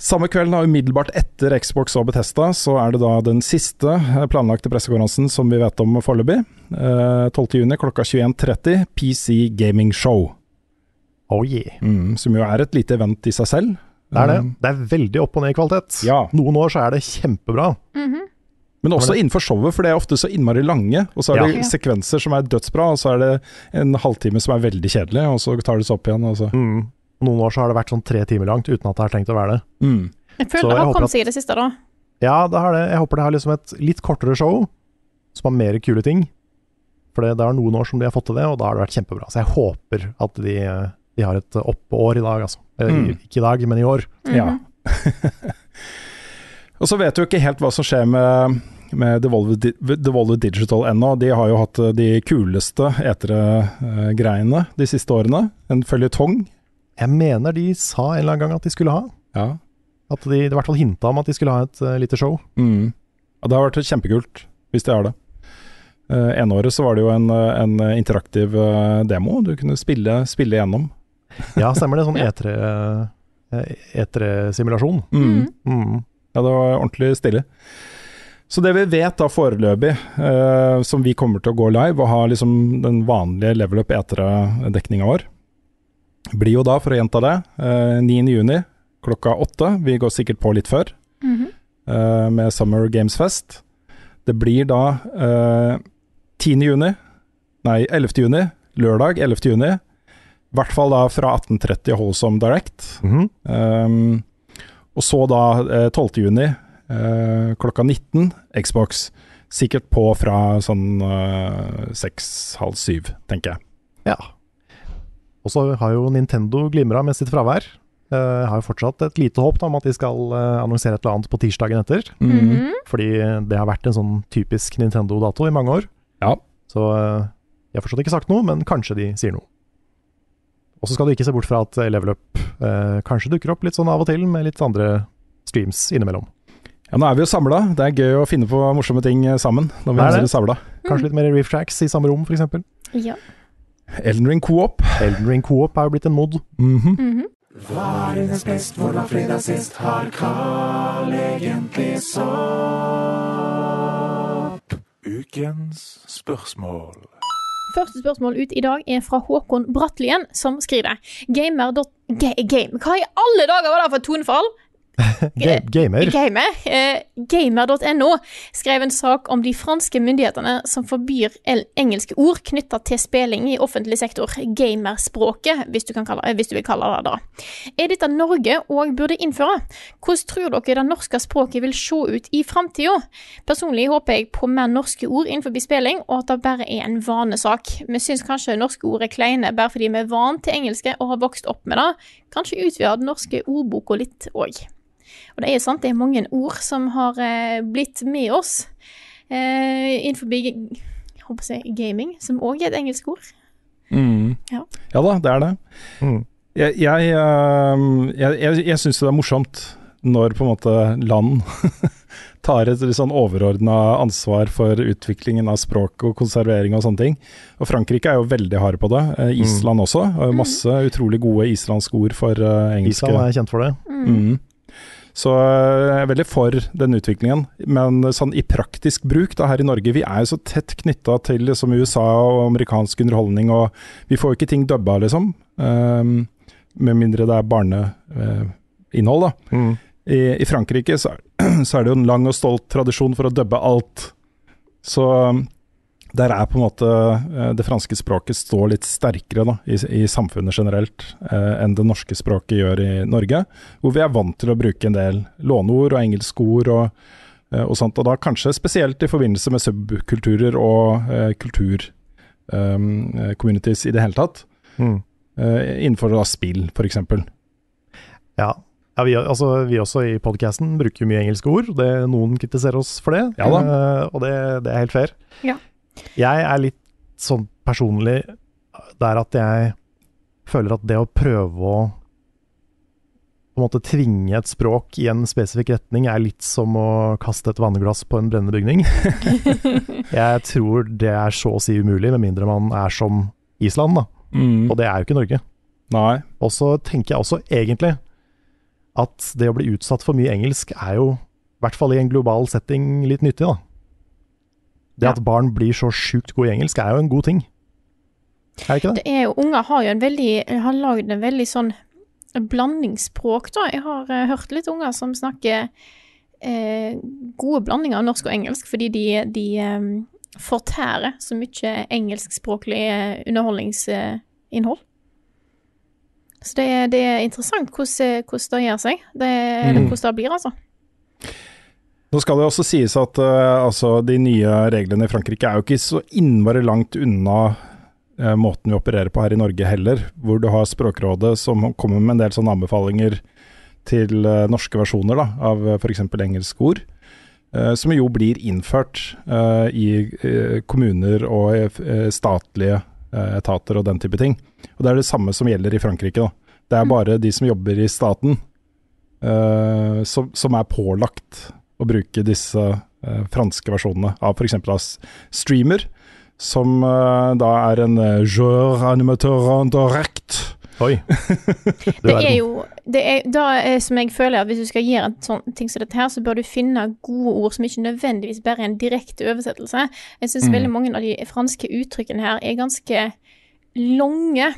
Samme kvelden, umiddelbart etter Xbox og Bethesda, så er det da den siste eh, planlagte pressekonferansen som vi vet om foreløpig. Eh, 12.6 klokka 21.30, PC Gaming Show. Oh yeah. Mm, som jo er et lite event i seg selv. Det er det. Mm, Det er veldig opp og ned i kvalitet. Ja. Noen år så er det kjempebra. Mhm. Men også innenfor showet, for det er ofte så innmari lange. Og så er Ja. det Ja. sekvenser som er dødsbra, og så er det en halvtime som er veldig kjedelig, og så tar det seg opp igjen. Og så. Mm. Noen år så har det vært sånn tre timer langt uten at det har tenkt å være det. Mm. Jeg Så føler det har kommet seg i det siste, da. Ja, det har det. Jeg håper det har liksom et litt kortere show, som har mer kule ting. For det, det er noen år som de har fått til det, og da har det vært kjempebra. Så jeg håper at de, eh, de har et oppår i dag, altså. Mm. Ikke i dag, men i år. Ja. og så vet du ikke helt hva som skjer med, med Devolver, Devolver Digital ennå. De har jo hatt eh, de kuleste etere-greiene de siste årene. En føljetong. Jeg mener de sa en eller annen gang at de skulle ha. Ja. At de, i hvert fall hinta om at de skulle ha et uh, lite show. Mm. Ja, det har vært kjempekult, hvis de har det. Uh, Eneåret så var det jo en, eh, en interaktiv uh, demo du kunne spille, spille gjennom. Ja, stemmer det. Sånn E3 eh, E3-simulasjon. Mm. Mm. Ja, det var ordentlig stilig. Så det vi vet da foreløpig, eh, som vi kommer til å gå live og ha liksom den vanlige level up etere-dekninga vår, blir jo da, for å gjenta det, eh, 9. juni klokka åtte. Vi går sikkert på litt før, Mhm. eh, med Summer Games Fest. Det blir da eh, 10. nei 11. juni, lørdag 11. juni. I hvert fall da fra 18.30 Holsom Direct. Mhm. Um, og så da eh, 12. juni eh, klokka 19 Xbox. Sikkert på fra sånn eh, seks-halv syv, tenker jeg. Ja. Og så har jo Nintendo glimra med sitt fravær. Jeg har jo fortsatt et lite håp da, om at de skal eh, annonsere et eller annet på tirsdagen etter. Mhm. Fordi det har vært en sånn typisk Nintendo-dato i mange år. Ja. Så eh, jeg har fortsatt ikke sagt noe, men kanskje de sier noe. Og så skal du ikke se bort fra at Level Up eh, kanskje dukker opp litt sånn av og til, med litt andre streams innimellom. Ja, nå er vi jo samla. Det er gøy å finne på morsomme ting eh, sammen. Når vi Det er det. samla. Kanskje litt mer Reef Tracks i samme rom, f.eks. Ja. Elden Ring Co-op. Elden Ring Co-op er jo blitt en mod. Mhm. Mhm. Hva er dines best, hvor var fredag sist? Har Carl egentlig sopp? Ukens spørsmål. Første spørsmål ut i dag er fra Håkon Brattlien, som skriver Gamer. Game. Hva i alle dager var det for et tonefall? Ga gamer. Gamer. Eh, Gamer.no skrev en sak om de franske myndighetene som forbyr engelske ord knytta til spilling i offentlig sektor. Gamerspråket, hvis du, kalle, eh, hvis du vil kalle det det. Er dette Norge òg burde innføre? Hvordan tror dere det norske språket vil se ut i framtida? Personlig håper jeg på mer norske ord innenfor spilling, og at det bare er en vanesak. Vi syns kanskje norske ord er kleine bare fordi vi er vant til engelske og har vokst opp med det. Kanskje utvide den norske ordboka litt òg. Og det er sant, det er mange ord som har eh, blitt med oss eh, innenfor jeg håper å si gaming, som òg er et engelsk ord. Mm. Ja. Ja da, det er det. Mm. Jeg, jeg, jeg, jeg, jeg syns det er morsomt når på en måte land tar et sånn overordna ansvar for utviklingen av språk og konservering og sånne ting. Og Frankrike er jo veldig harde på det. Eh, Island også. Masse utrolig gode islandske ord for eh, engelske. Island er kjent for det. Mm. Så eh, jeg er veldig for den utviklingen. Men sånn i praktisk bruk da, her i Norge, vi er jo så tett knytta til liksom, USA og amerikansk underholdning, og vi får jo ikke ting dubba, liksom. Um, med mindre det er barneinnhold, da. Mm. I, I Frankrike så er, så er det jo en lang og stolt tradisjon for å dubbe alt. Så der er på en måte eh, det franske språket står litt sterkere da, i, i samfunnet generelt eh, enn det norske språket gjør i Norge, hvor vi er vant til å bruke en del låneord og engelske ord og, eh, og sånt, og da kanskje spesielt i forbindelse med subkulturer og eh, kultur um, eh, i det hele tatt, Mm. eh, innenfor da spill f.eks. Ja. Ja, vi, altså, vi også i podkasten bruker mye engelske ord. Det, noen kritiserer oss for det, Ja da. eh, og det, det er helt fair. Ja. Jeg er litt sånn personlig der at jeg føler at det å prøve å på en måte tvinge et språk i en spesifikk retning er litt som å kaste et vannglass på en brennende bygning. jeg tror det er så å si umulig, med mindre man er som Island, da. Mm. Og det er jo ikke Norge. Nei. Og så tenker jeg også egentlig at det å bli utsatt for mye engelsk er jo, i hvert fall i en global setting, litt nyttig, da. Det at barn blir så sjukt gode i engelsk, er jo en god ting. Er det ikke det? Det er jo, Unger har jo en veldig Har lagd en veldig sånn blandingsspråk, da. Jeg har uh, hørt litt unger som snakker uh, gode blandinger av norsk og engelsk, fordi de, de um, fortærer så mye engelskspråklig eh, underholdningsinnhold. Så det, det er interessant hvordan, hvordan det gjør seg. Det, Mm. hvordan det blir, altså. Nå skal det også sies at uh, altså, de nye reglene i Frankrike er jo ikke så innmari langt unna uh, måten vi opererer på her i Norge heller, hvor du har Språkrådet som kommer med en del sånne anbefalinger til uh, norske versjoner da, av uh, f.eks. engelske ord. som jo blir innført i kommuner og statlige etater og den type ting. Og Det er det samme som gjelder i Frankrike. da. Det er bare de som jobber i staten som, som er pålagt å bruke disse eh, franske versjonene av f.eks. streamer, som eh, da er en uh, joueur animateur en direct. Oi. Det er jo det er, da er, som jeg føler at Hvis du skal gjøre en sånn ting som dette her, så bør du finne gode ord som ikke nødvendigvis bare er en direkte oversettelse. Jeg syns Mm. veldig mange av de franske uttrykkene her er ganske lange.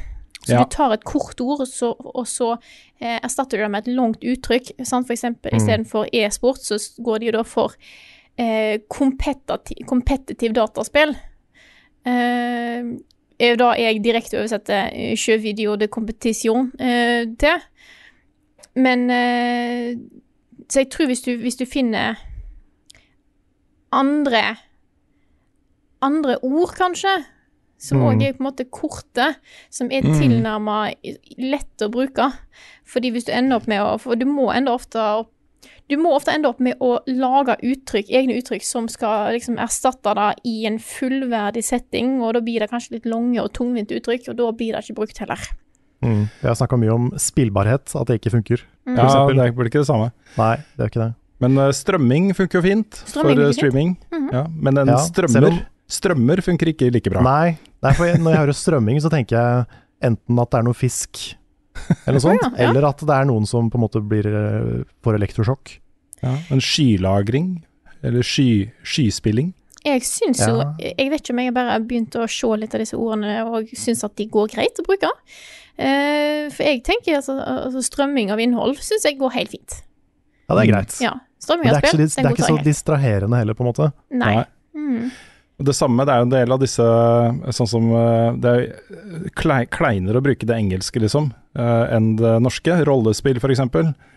Så Ja. du tar et kort ord, og så, og så eh, erstatter du det med et langt uttrykk. Sant? For eksempel Mm. istedenfor e-sport, så går de jo da for eh, kompetitiv dataspill. Eh, er jo da jeg direkte oversetter sjøvideo jeu de competition eh, til. Men eh, Så jeg tror hvis du, hvis du finner andre Andre ord, kanskje, som Mm. er på en måte korte, som er Mm. tilnærma lett å bruke. Fordi hvis du ender opp med å For du må ende ofte opp du må ofte ende opp med å lage uttrykk, egne uttrykk som skal liksom erstatte det i en fullverdig setting, og da blir det kanskje litt lange og tungvinte uttrykk, og da blir det ikke brukt heller. Mm. Vi har snakka mye om spillbarhet, at det ikke funker. Mm. Ja, det blir ikke det samme. Nei, det er ikke det. Men uh, strømming funker jo fint Strømming for uh, streaming. Mm. Mhm. ja, men en Ja, strømmer, strømmer funker ikke like bra. Nei, nei for jeg, når jeg hører strømming, så tenker jeg enten at det er noe fisk, eller noe sånt, Ja, ja. eller at det er noen som på en måte blir eh, får elektrosjokk. Ja, en skylagring, eller sky, skyspilling. Jeg syns jo Ja. Jeg vet ikke om jeg bare har begynt å se litt av disse ordene og syns at de går greit å bruke. Eh, for jeg tenker altså, altså strømming av innhold syns jeg går helt fint. Ja, det er greit. Ja. strømming av spill, det er ikke så, det er ikke så distraherende heller, på en måte. Nei. Nei. Mm. Det samme, det er jo en del av disse Sånn som eh, Det er klei, kleinere å bruke det engelske, liksom, eh, enn det norske. Rollespill, f.eks.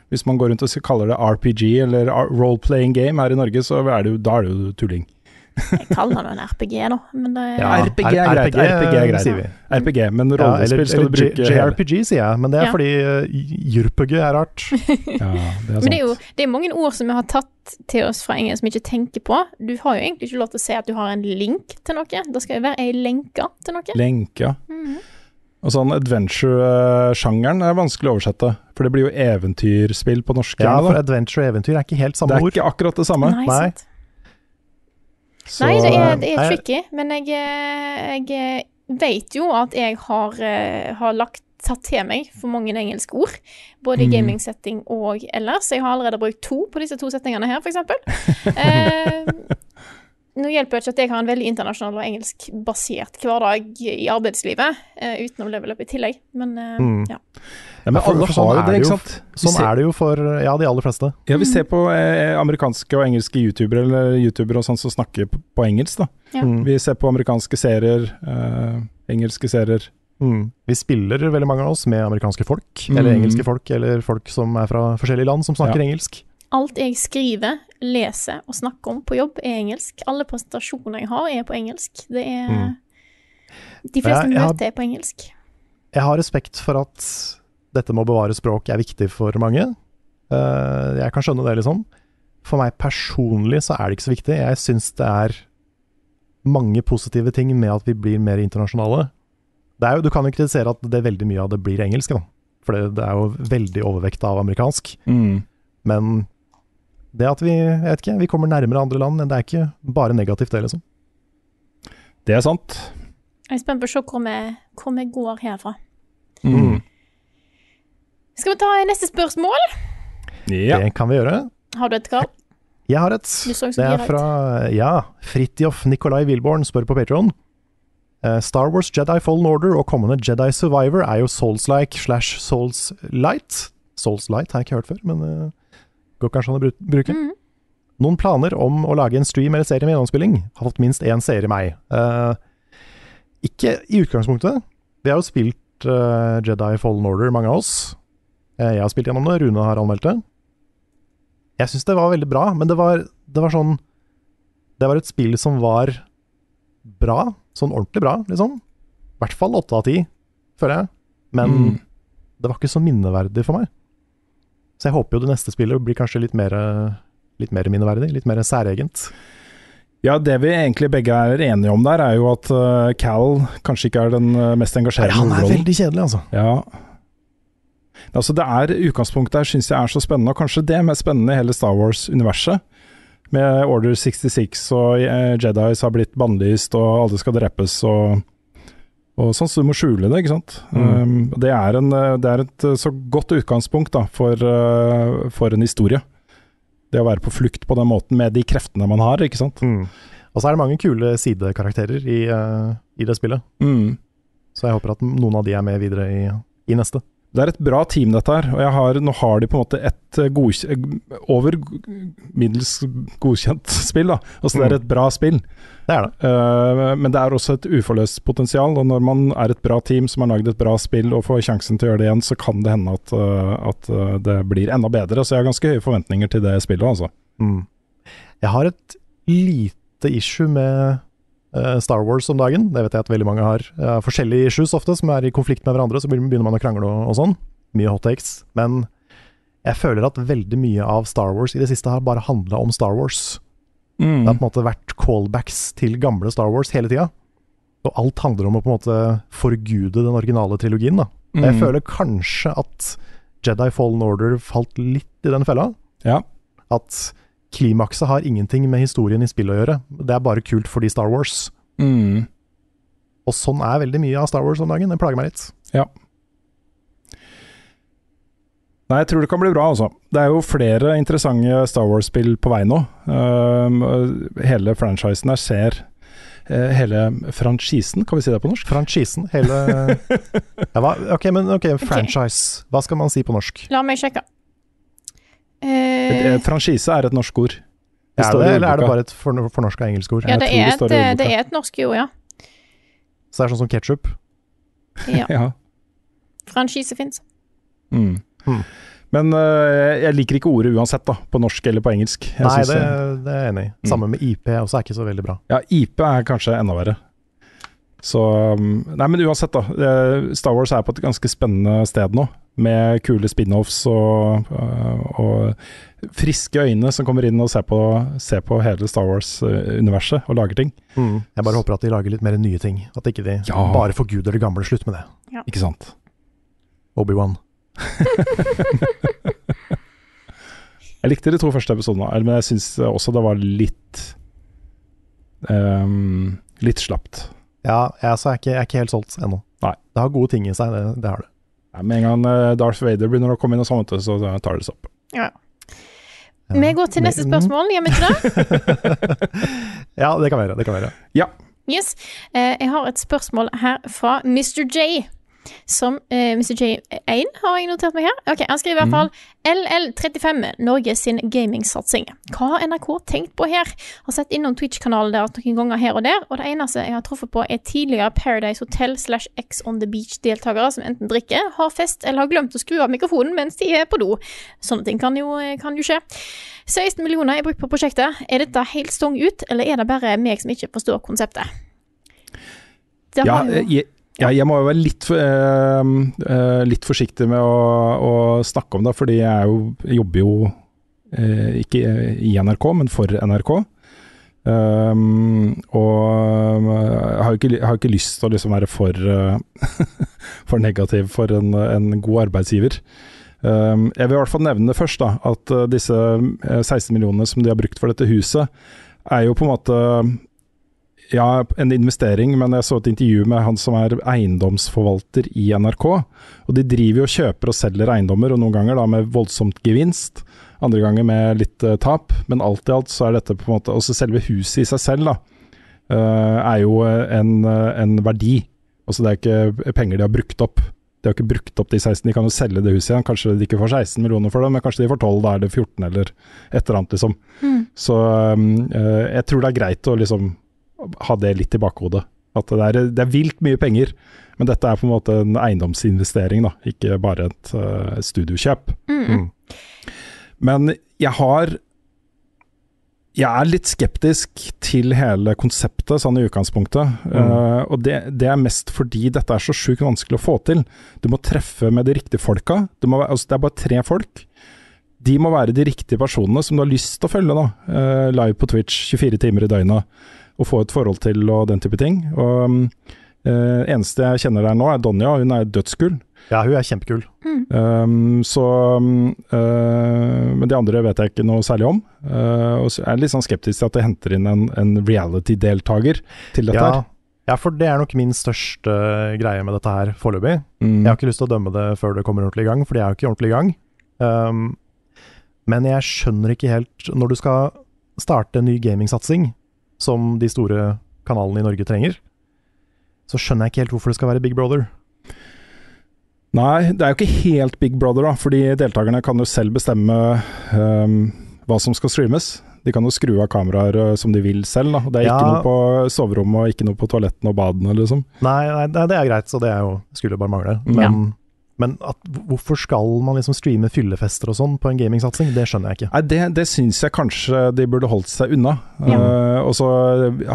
Hvis man går rundt og kaller det RPG eller role-playing game her i Norge, så er det da er det jo tulling. Jeg kaller det en RPG, da. Men det Ja, RPG er greit. RPG er greit. sier vi. RPG, men Ja, rollespill eller, skal du bruke. JRPG, sier jeg, men det er Ja. fordi uh, JRPG er rart. Ja, det er Men det er jo det er mange ord som vi har tatt til oss fra engelsk som vi ikke tenker på. Du har jo egentlig ikke lov til å si at du har en link til noe. Det skal jo være ei lenke til noe. Lenke, ja. -hmm. Og sånn adventure-sjangeren er vanskelig å oversette, for det blir jo eventyrspill på norsk. Ja, for adventure og eventyr er ikke helt samme ord. Det er ord. ikke akkurat det samme. Nei, sant. Så- Nei, det er, det er tricky, men jeg, eh, jeg eh, vet jo at jeg har, eh, har lagt tatt til meg for mange engelske ord, både i Mm. gamingsetting og ellers. Jeg har allerede brukt to på disse to settingene her, eksempel. Eh, nå hjelper det ikke at jeg har en veldig internasjonal og engelskbasert hverdag i arbeidslivet, uh, uten å level up i tillegg, men uh, Mm. ja. Ja, men alle sånn har jo er det, det ikke jo- sant? Sånn ser- er det jo for ja, de aller fleste. Ja, vi ser på eh, amerikanske og engelske youtubere eller youtubere og sånn som snakker på, på engelsk, da. Ja. Mm. Vi ser på amerikanske serier, eh, engelske serier. Mm. Vi spiller veldig mange av oss med amerikanske folk, Mm. eller engelske folk, eller folk som er fra forskjellige land som snakker Ja. engelsk. Alt jeg skriver, leser og snakker om på jobb, er engelsk. Alle presentasjoner jeg har, er på engelsk. Det er Mm. De fleste Jeg- jeg har- møter er på engelsk. Jeg har respekt for at dette med å bevare språk er viktig for mange. Eh, jeg kan skjønne det, liksom. For meg personlig så er det ikke så viktig. Jeg syns det er mange positive ting med at vi blir mer internasjonale. Det er jo, du kan jo kritisere at det er veldig mye av det blir engelsk, da. For det, det er jo veldig overvekt av amerikansk. Mm. Men det at vi jeg vet ikke, vi kommer nærmere andre land, det er ikke bare negativt, det, liksom. Det er sant. Jeg er spent på å se hvor vi, hvor vi går herfra. Mm. Skal vi ta neste spørsmål? Ja. Det kan vi gjøre. Har du et, Karl? Jeg har et. Det er fra ja, Fridtjof Nikolai Wilborn spør på Patreon. Eh, Star Wars Jedi Fallen Order og kommende Jedi Survivor er jo Souls-like slash Souls-light. Souls-light har jeg ikke hørt før, men uh, går kanskje an å bruke. Mm. Noen planer om å lage en stream eller serie med gjennomspilling. Har fått minst én serie meg. Uh, ikke i utgangspunktet. Vi har jo spilt uh, Jedi Fallen Order, mange av oss. Uh, jeg har spilt gjennom det, Rune har anmeldt det. Jeg syns det var veldig bra, men det var, det var sånn Det var et spill som var bra. Sånn ordentlig bra, liksom. I hvert fall åtte av ti, føler jeg. Men Mm. det var ikke så minneverdig for meg. Så jeg håper jo det neste spillet blir kanskje litt mer, litt mer minneverdig, litt mer særegent. Ja, det vi egentlig begge er enige om der, er jo at uh, Cal kanskje ikke er den mest mest Nei, engasjerende han er veldig kjedelig, altså. Ja. Altså det er Utgangspunktet her syns jeg er så spennende, og kanskje det mest spennende i hele Star Wars-universet. Med Order 66 og eh, Jedis har blitt bannlyst, og alle skal drepes og, og sånn, så du må skjule det, ikke sant. Mm. Um, det, er en, eh, det er et eh, så godt utgangspunkt da, for, uh, for en historie. Det å være på flukt på den måten med de kreftene man har, ikke sant. Mm. Og så er det mange kule sidekarakterer i, uh, i det spillet. Mm. Så jeg håper at noen av de er med videre i, i neste. Det er et bra team, dette her. Og jeg har, nå har de på en måte et eh, eh, over middels godkjent spill. da. Altså Det er et bra spill. Det er det. Uh, men det er også et uforløst potensial. Og når man er et bra team som har lagd et bra spill og får sjansen til å gjøre det igjen, så kan det hende at, uh, at det blir enda bedre. Så jeg har ganske høye forventninger til det spillet, altså. Mm. Jeg har et lite issue med Star Wars om dagen. Det vet jeg at veldig mange har. Uh, forskjellige issues ofte, som er i konflikt med hverandre. Så begynner man å krangle og, og sånn. Mye hot takes. Men jeg føler at veldig mye av Star Wars i det siste har bare handla om Star Wars. Det har på en måte vært callbacks til gamle Star Wars hele tida. Og alt handler om å på en måte forgude den originale trilogien. da. Mm. Jeg Mm. føler kanskje at Jedi Fallen Order falt litt i den fella. Ja. At klimakset har ingenting med historien i spillet å gjøre. Det er bare kult fordi Star Wars. Mm. Og sånn er veldig mye av Star Wars om dagen. Det plager meg litt. Ja. Nei, jeg tror det kan bli bra, altså. Det er jo flere interessante Star Wars-spill på vei nå. Uh, hele franchisen her ser uh, Hele franchisen, kan vi si det på norsk? Franchisen, hele ja, hva? Ok, men ok, franchise. Hva skal man si på norsk? La meg sjekke. Eh, Franchise er et norsk ord. Det Er det, eller er det bare et for, fornorska engelsk ord? ja, det er, det et, det er et norsk ord, ja. Så det er sånn som ketsjup? ja. Ja. Franchise fins. Mm. Mm. Men uh, jeg liker ikke ordet uansett, da, på norsk eller på engelsk. Jeg Nei, det, det er jeg enig i. Mm. Samme med IP, også er ikke så veldig bra. Ja, IP er kanskje enda verre. Så um, Nei, men uansett, da. Star Wars er på et ganske spennende sted nå. Med kule spin-offs og, og friske øyne som kommer inn og ser på, ser på hele Star Wars-universet og lager ting. Mm. Jeg bare håper at de lager litt mer nye ting. At ikke de Ja. bare forguder det gamle. Slutt med det. Ikke sant? Obi-Wan. Jeg likte de to første episodene, men jeg syns også det var litt um, Litt slapt. Ja, jeg, altså, jeg, er ikke, jeg er ikke helt solgt ennå. Det har gode ting i seg, det, det har det. Ja, med en gang eh, Darth Vader begynner å komme inn og du, så tar det seg opp. Ja. Vi går til neste spørsmål, gjør vi ikke det? Ja, det kan være. Det kan være. Yes. Eh, jeg har et spørsmål her fra Mr. J. Som eh, Mr. J1 har jeg notert meg her. Ok, Han skriver i hvert fall LL35, Norge sin gamingsatsing. Hva har NRK tenkt på her? Har sett innom Twitch-kanalen deres noen ganger her og der, og det eneste jeg har truffet på, er tidligere Paradise Hotel slash X on the Beach-deltakere som enten drikker, har fest eller har glemt å skru av mikrofonen mens de er på do. Sånne ting kan jo, kan jo skje. 16 millioner er brukt på prosjektet. Er dette helt stong ut, eller er det bare meg som ikke forstår konseptet? Det Ja, har jo- jeg, Ja, jeg må jo være litt, uh, eh, eh, litt forsiktig med å, å snakke om det, fordi jeg, jo, jobber jo uh, ikke i NRK, men for NRK. Um, og jeg har jo ikke, har ikke lyst til å liksom være for, eh, for negativ for en, en god arbeidsgiver. Um, jeg vil i hvert fall nevne først da, at eh, disse eh, 16 millionene som de har brukt for dette huset, er jo på en måte ja, en investering, men jeg så et intervju med han som er eiendomsforvalter i NRK. Og de driver og kjøper og selger eiendommer, og noen ganger da med voldsomt gevinst. Andre ganger med litt uh, tap, men alt i alt så er dette på en måte Også selve huset i seg selv da, uh, er jo en, eh, en verdi. Altså det er ikke penger de har brukt opp. De har ikke brukt opp de 16, de kan jo selge det huset igjen. Kanskje de ikke får 16 millioner for det, men kanskje de får 12, da er det 14 eller et eller annet, liksom. Mm. Så eh, jeg tror det er greit å liksom ha det litt i bakhodet. At det er, det er vilt mye penger, men dette er på en måte en eiendomsinvestering, da, ikke bare et uh, studiokjøp. Mm. Men jeg har Jeg er litt skeptisk til hele konseptet, sånn i utgangspunktet. Eh, og det, det er mest fordi dette er så sjukt vanskelig å få til. Du må treffe med de riktige folka. Du må, altså, det er bare tre folk. De må være de riktige personene som du har lyst til å følge da, uh, live på Twitch 24 timer i døgnet. Og få et forhold til og den type ting. Og um, eh, Eneste jeg kjenner der nå, er Donja. Hun er dødskul. Ja, hun er kjempekul. Um, så um, uh, Men de andre vet jeg ikke noe særlig om. Uh, og så er jeg litt sånn skeptisk til at de henter inn en, en reality-deltaker til dette. Ja, her. ja, for det er nok min største greie med dette her foreløpig. Mm. Jeg har ikke lyst til å dømme det før det kommer ordentlig i gang, for de er jo ikke ordentlig i gang. Um, men jeg skjønner ikke helt Når du skal starte en ny gamingsatsing, som de store kanalene i Norge trenger, så skjønner jeg ikke helt hvorfor det skal være Big Brother. Nei, det er jo ikke helt Big Brother, da. Fordi deltakerne kan jo selv bestemme um, hva som skal streames. De kan jo skru av kameraer uh, som de vil selv. da. Det er ikke noe på soverommet og ikke noe på toalettene og badene, liksom. Nei, nei, det er greit, så det er jo, skulle bare mangle. Men, men at, hvorfor skal man liksom streame fyllefester og sånn på en gamingsatsing, det skjønner jeg ikke. Nei, Det, det syns jeg kanskje de burde holdt seg unna. Ja. Uh, og så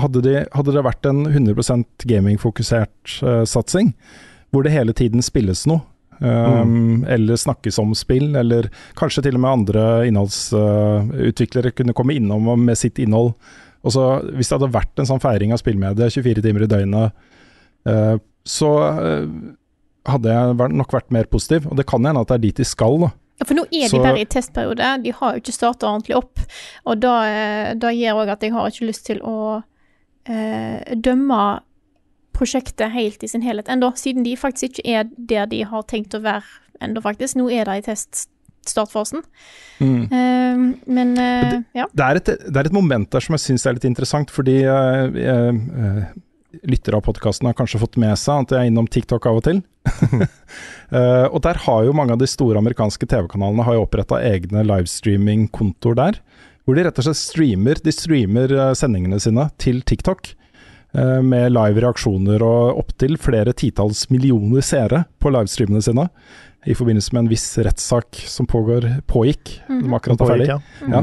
hadde, de, hadde det vært en 100% gamingfokusert uh, satsing, hvor det hele tiden spilles noe, um, eller snakkes om spill, eller kanskje til og med andre innholdsutviklere kunne komme innom med sitt innhold. Og så Hvis det hadde vært en sånn feiring av spillmediet 24 timer i døgnet, eh, så eh, hadde jeg nok vært mer positiv. Og det kan hende at det er dit de skal, da. Ja, For nå er de bare i testperiode, de har jo ikke starta ordentlig opp. Og da, eh, da gjør òg at jeg har ikke lyst til å eh, dømme prosjektet helt i sin helhet ennå, siden de faktisk ikke er der de har tenkt å være ennå, faktisk. Nå er de i teststartfasen. Mm. Eh, men eh, ja. Det er, et, det er et moment der som jeg syns er litt interessant, fordi eh, lyttere av podkasten har kanskje fått med seg at jeg er innom TikTok av og til. uh, og der har jo mange av de store amerikanske TV-kanalene har jo oppretta egne livestreaming-kontoer der. Hvor de rett og slett streamer De streamer eh, sendingene sine til TikTok. Uh, med live reaksjoner og opptil flere titalls millioner seere på livestreamene sine. I forbindelse med en viss rettssak som pågår, pågikk. De akkurat er ferdig. Ja. Mm. Ja.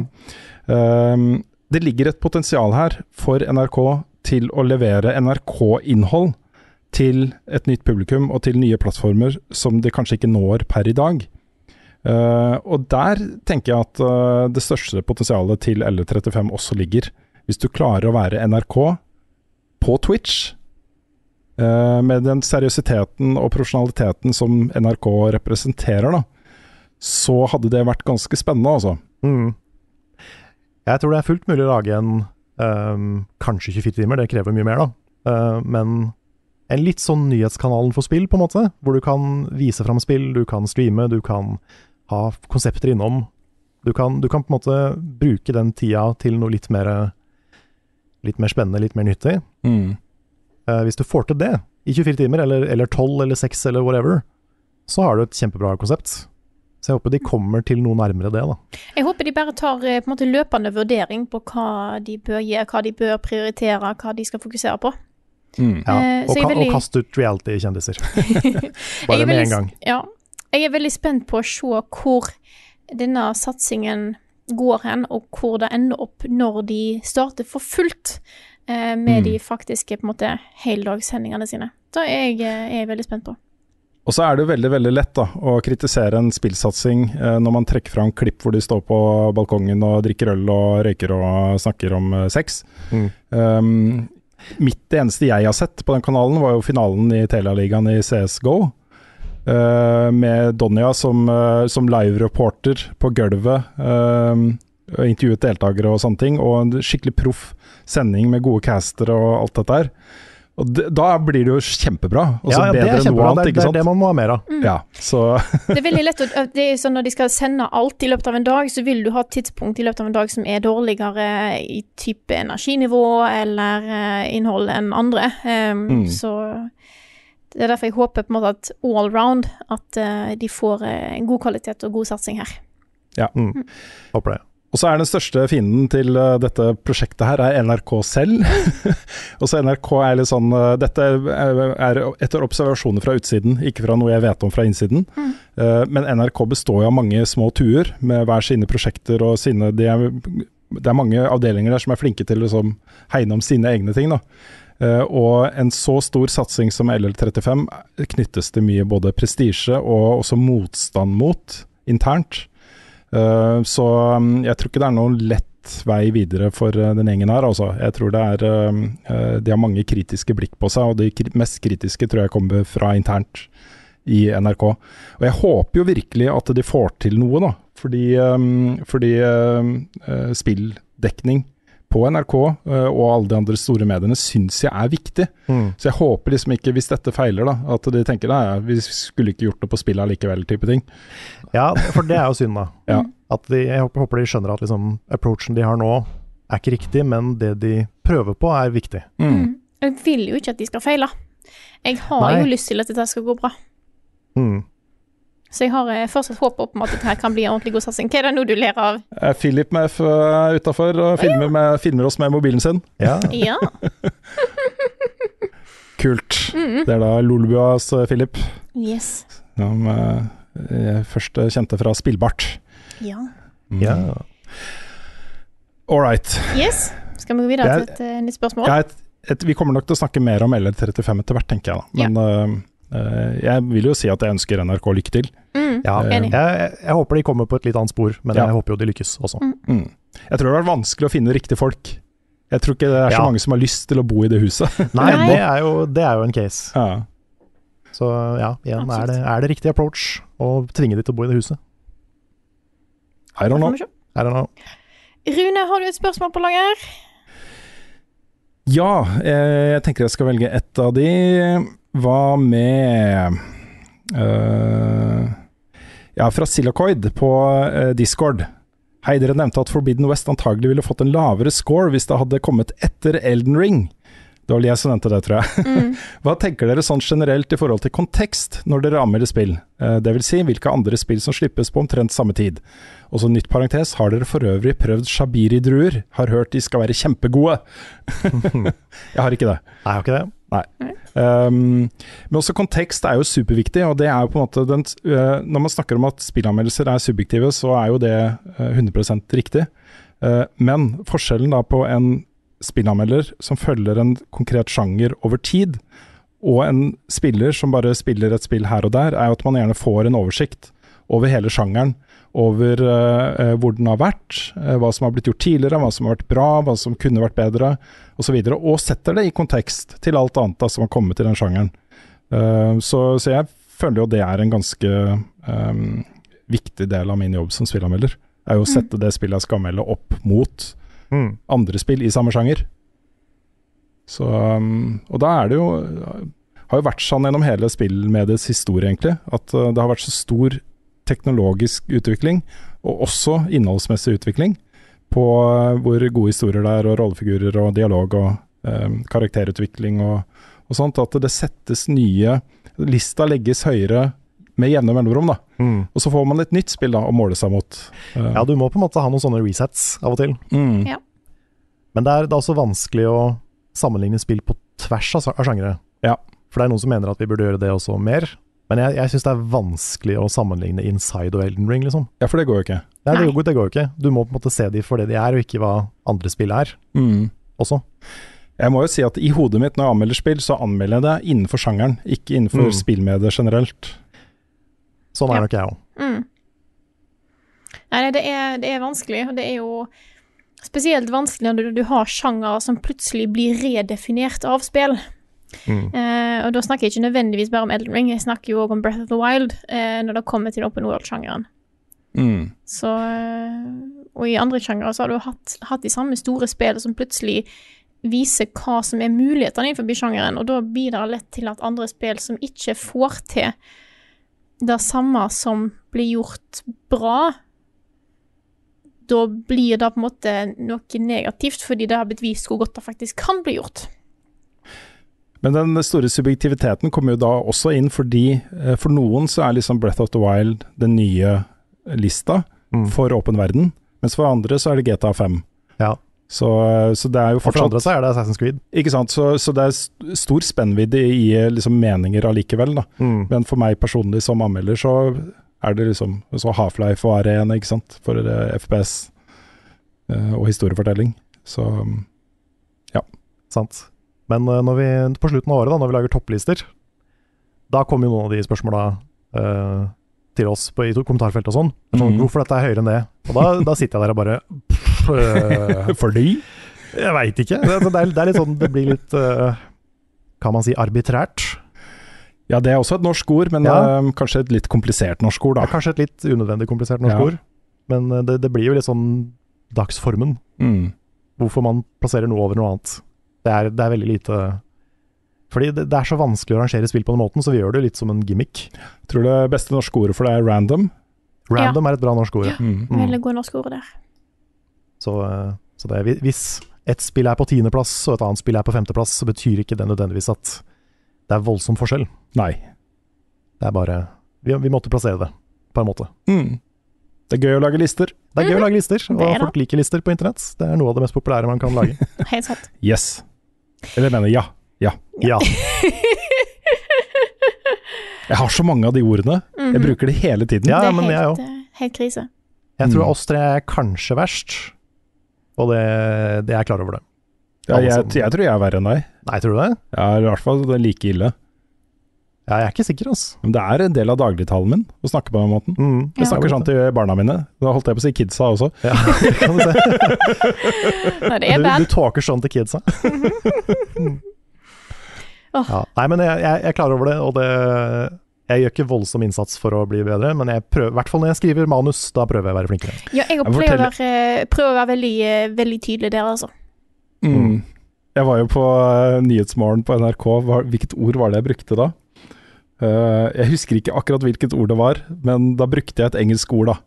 Um, det ligger et potensial her for NRK til å levere NRK-innhold til et nytt publikum og til nye plattformer som de kanskje ikke når per i dag. Uh, og der tenker jeg at uh, det største potensialet til L35 også ligger. Hvis du klarer å være NRK på Twitch, uh, med den seriøsiteten og profesjonaliteten som NRK representerer, da, så hadde det vært ganske spennende, altså. Mm. Jeg tror det er fullt mulig å lage en ehm, kanskje 24 timer, det krever mye mer, da. Uh, men en litt sånn nyhetskanalen for spill, på en måte. Hvor du kan vise fram spill, du kan streame, du kan ha konsepter innom. Du kan, du kan på en måte bruke den tida til noe litt mer Litt mer spennende, litt mer nyttig. Mm. Uh, hvis du får til det i 24 timer, eller, eller 12 eller 6 eller whatever, så har du et kjempebra konsept. Så jeg håper de kommer til noe nærmere det, da. Jeg håper de bare tar eh, på en måte løpende vurdering på hva de bør gjøre, hva de bør prioritere, hva de skal fokusere på. Mm. Ja, Eh, og, jeg ka veldig- og kaste ut reality-kjendiser. Bare med en gang. Ja. Jeg er veldig spent på å se hvor denne satsingen går hen, og hvor det ender opp når de starter for fullt eh, med Mm. de faktiske på en måte heldagssendingene sine. Da er jeg, eh, er jeg veldig spent på. Og så er det veldig veldig lett da, å kritisere en spillsatsing eh, når man trekker fram klipp hvor de står på balkongen og drikker øl og røyker og snakker om eh, sex. Mm. Um, mitt, det eneste jeg har sett på den kanalen, var jo finalen i Telialigaen i CSGO. Uh, med Donja som, uh, som live-reporter på gulvet. Uh, intervjuet deltakere og sånne ting. Og en skikkelig proff sending med gode castere og alt dette her. Og det, da blir det jo kjempebra. Også Ja, ja, det bedre er enn noe kjempebra. annet, Det ikke det er det man må ha mer av. Ja, så Det er veldig lett å Det er sånn Når de skal sende alt i løpet av en dag, så vil du ha et tidspunkt i løpet av en dag som er dårligere i type energinivå eller eh, innhold enn andre. Um, Mm. Så det er derfor jeg håper på en måte at all round at eh, de får eh, en god kvalitet og god satsing her. Ja. Mm. Håper det. Og så er den største fienden til eh, dette prosjektet her er NRK selv. og så NRK er litt sånn eh, Dette er er etter observasjoner fra utsiden, ikke fra noe jeg vet om fra innsiden. Mm. men NRK består jo av mange små tuer med hver sine prosjekter og sine de er, Det er mange avdelinger der som er flinke til å liksom, hegne om sine egne ting. da. Eh, og en så stor satsing som LL35 knyttes til mye både prestisje og også motstand mot internt. Eh, så um, jeg tror ikke det er noen lett vei videre for eh, den gjengen her, altså. Jeg tror det er eh, De har mange kritiske blikk på seg, og de mest kritiske tror jeg kommer fra internt i NRK. Og jeg håper jo virkelig at de får til noe, da. Fordi, um, fordi spilldekning på NRK og alle de andre store mediene syns jeg er viktig. Mm. Så jeg håper liksom ikke, hvis dette feiler, da, at de tenker nei, vi skulle ikke gjort det på spillet likevel, type ting. Ja, for det er jo synd, da. Ja. At de, jeg håper, de skjønner at liksom, approachen de har nå, er ikke riktig, men det de prøver på, er viktig. Mm. Jeg vil jo ikke at de skal feile. Jeg har Nei. jo lyst til at dette skal gå bra. Mm. Så jeg har eh, fortsatt håp om at dette her kan bli en ordentlig god satsing. Hva er det nå du ler av? Eh, Philip med F uh, utafor og filmer, med, filmer oss med mobilen sin. Ja. Ja. Kult. Mhm. Det er da Lolbuas Philip, Yes. som uh, jeg først uh, kjente fra Spillbart. Ja. Mm. Ja. All right. Yes. Skal vi gå videre Jeg- til et uh, nytt spørsmål? Ja, et, et, vi kommer nok til å snakke mer om LR35 etter hvert, tenker jeg da. Men ja. uh, jeg vil jo si at jeg ønsker NRK lykke til. Mm, Ja, enig. jeg, jeg, håper de kommer på et litt annet spor, men Ja. jeg håper jo de lykkes også. Mm. Jeg tror det har vært vanskelig å finne riktige folk. Jeg tror ikke det er så Ja. mange som har lyst til å bo i det huset. Nei. Det, er jo, det er jo en case. ja. Så ja, igjen, er det, er det riktig approach å tvinge de til å bo i det huset? I don't know. I don't know. Rune, har du et spørsmål på lager? Ja, eh, jeg tenker jeg skal velge ett av de. Hva med uh, Ja, fra Silacoid på eh, Discord. Hei, dere nevnte at Forbidden West antagelig ville fått en lavere score hvis det hadde kommet etter Elden Ring. Det var vel jeg som nevnte det, tror jeg. Mm. Hva tenker dere sånn generelt i forhold til kontekst når dere anmelder spill? Eh, det vil si, hvilke andre spill som slippes på omtrent samme tid? Og så nytt parentes, har dere for øvrig prøvd shabiri-druer? Har hørt de skal være kjempegode. jeg har ikke det. Nei, jeg har ikke det. Nei. Um, men også kontekst er jo superviktig, og det er jo på en måte den, uh, Når man snakker om at spillanmeldelser er subjektive, så er jo det uh, 100 riktig. Uh, men forskjellen da på en spillanmelder som følger en konkret sjanger over tid, og en spiller som bare spiller et spill her og der, er jo at man gjerne får en oversikt over hele sjangeren. Over uh, hvor den har vært, uh, hva som har blitt gjort tidligere, hva som har vært bra, hva som kunne vært bedre, osv. Og, så og setter det i kontekst til alt annet da, som har kommet i den sjangeren. Uh, så, så jeg føler jo det er en ganske um, viktig del av min jobb som spillanmelder. Er jo å sette det spillet jeg skal anmelde opp mot Mm. andre spill i samme sjanger. Så, um, og da er det jo Har jo vært sånn gjennom hele spillmediets historie, egentlig. At uh, det har vært så stor teknologisk utvikling, og også innholdsmessig utvikling, på uh, hvor gode historier det er, og rollefigurer og dialog og um, karakterutvikling og, og sånt, at det settes nye Lista legges høyere med jevne mellomrom, da. Mm. Og så får man et nytt spill da å måle seg mot. Uh, Ja, du må på en måte ha noen sånne resets av og til. mm. Ja. Men det er, det er også vanskelig å sammenligne spill på tvers av, av sjangere. Ja. For det er noen som mener at vi burde gjøre det også mer. Men jeg, jeg syns det er vanskelig å sammenligne Inside og Elden Ring, liksom. ja, for det går jo ikke. Nei, det, går, det går jo ikke. Du må på en måte se de for det de er, og ikke hva andre spill er, Mm. også. Jeg må jo si at i hodet mitt når jeg anmelder spill, så anmelder jeg det innenfor sjangeren, ikke innenfor Mm. spillmediet generelt. Sånn er Ja. nok jeg òg. Mm. Nei, nei, det er, det er vanskelig, og det er jo spesielt vanskelig når du, du har sjangere som plutselig blir redefinert av spill. Mm. Uh, og da snakker jeg ikke nødvendigvis bare om Elden Ring, jeg snakker jo òg om Breath of the Wild uh, når det kommer til open world-sjangeren. Mm. Så uh, Og i andre sjangere så har du hatt, hatt de samme store spillene som plutselig viser hva som er mulighetene innenfor sjangeren, og da bidrar det lett til at andre spill som ikke får til det samme som blir gjort bra, da blir det på en måte noe negativt, fordi det har blitt vist hvor godt det faktisk kan bli gjort. Men den store subjektiviteten kommer jo da også inn fordi eh, for noen så er liksom Breath of the Wild den nye lista Mm. for åpen verden, mens for andre så er det GTA 5. Ja. Så, eh, så det er jo fortsatt for andre så er det Assassin's Creed. Ikke sant, så, så det er stor spennvidde i eh, liksom meninger allikevel, da. Mm. Men for meg personlig som anmelder, så er det liksom så Half-Life og R1, ikke sant, for uh, FPS uh, og historiefortelling. Så ja Sant. Men uh, når vi, på slutten av året, da, når vi lager topplister, da kommer jo noen av de spørsmåla eh, til oss på, i kommentarfeltet og sånn. Mhm. Hvorfor dette er høyere enn det? Og da, da sitter jeg der og bare eh, Fordi? Jeg veit ikke. Det, det, er, det er litt sånn Det blir litt eh, Kan man si arbitrært? Ja, det er også et norsk ord, men Ja. eh, kanskje et litt komplisert norsk ord, da. kanskje et litt unødvendig komplisert norsk Ja. ord, men eh, det, det blir jo litt sånn dagsformen. Mm. Hvorfor man plasserer noe over noe annet. Det er, det er veldig lite Fordi det, det er så vanskelig å rangere spill på den måten, så vi gjør det litt som en gimmick. Tror det beste norske ordet for det er random. Random er et bra norsk ord. ja. Mm. Mm. Veldig gode norske ord der. Så, eh, så det, er- hvis et spill er på tiendeplass og et annet spill er på femteplass, så betyr ikke det nødvendigvis at det er voldsom forskjell. Nei. Det er bare Vi, vi måtte plassere det, på en måte. Mm. Det er gøy å lage lister. Det er gøy å lage lister, og Det det. folk liker lister på internett. Det er noe av det mest populære man kan lage. Helt sant. Yes. Eller jeg mener ja. Ja. Ja. Jeg har så mange av de ordene. Jeg Mhm. bruker de hele tiden. Ja, det er men jeg helt, òg. eh, helt krise. Jeg tror Mm. oss tre er kanskje verst, og det, det er jeg klar over det. Ja, jeg, jeg tror jeg er verre enn deg. Nei, tror du det? Jeg er i hvert fall like ille. Ja, jeg er ikke sikker, altså. Men det er en del av dagligtalen min å snakke på den måten. Mm. Jeg snakker sånn til barna mine. Da holdt jeg på å si kidsa også. Ja, det kan du se. Nei, det er bad. du talker sånn til kidsa. Åh. ja. Nei, men jeg, jeg, jeg er klar over det, og det Jeg gjør ikke voldsom innsats for å bli bedre, men jeg prøver, i hvert fall når jeg skriver manus, da prøver jeg å være flinkere. Ja, jeg Jeg pleier å være, prøver å være veldig, eh, veldig tydelig der, altså. Mm. Jeg var jo på eh, Nyhetsmorgen på NRK. Hva, hvilket ord var det jeg brukte da? Eh, jeg husker ikke akkurat hvilket ord det var, men da brukte jeg et engelsk ord da,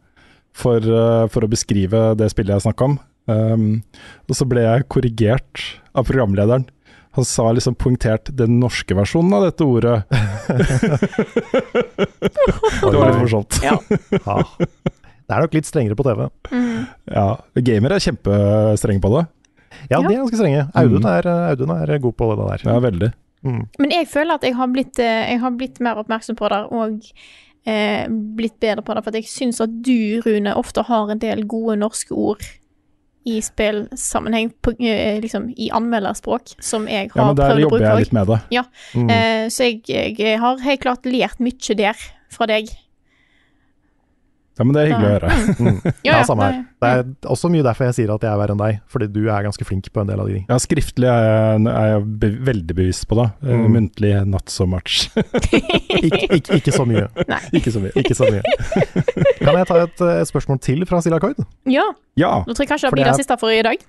for, for å beskrive det spillet jeg snakka om. Um, og så ble jeg korrigert av programlederen. Han sa liksom poengtert den norske versjonen av dette ordet. det var litt morsomt. Ja. Ja. Det er nok litt strengere på TV. Mm. Ja, Gamer er kjempestrenge på det. Ja, de er ganske strenge. Audun er, Audun er god på det der. Ja, veldig. Mm. Men jeg føler at jeg har blitt, eh, jeg har blitt mer oppmerksom på det, og eh, blitt bedre på det, for at jeg syns at du, Rune, ofte har en del gode norske ord i spillsammenheng, eh, liksom i anmelderspråk, som jeg har Ja, men der prøvd å bruke jeg litt med det. Mm. Eh, så jeg, jeg har helt klart lært mye der fra deg. Ja, men det er hyggelig å høre. Mm. Ja, Ja, samme her. det- er også mye derfor jeg sier at jeg er verre enn deg, fordi du er ganske flink på en del av de. Ja, skriftlig er jeg, er jeg be veldig bevisst på det. Eh, Mm. Muntlig not so much. Ik ikke, ikke så mye. Nei. ikke så mye. Ikke så mye. Kan jeg ta et, eh, et spørsmål til fra Silakoid? Ja, Ja, nå tror jeg kanskje det blir det siste for i dag.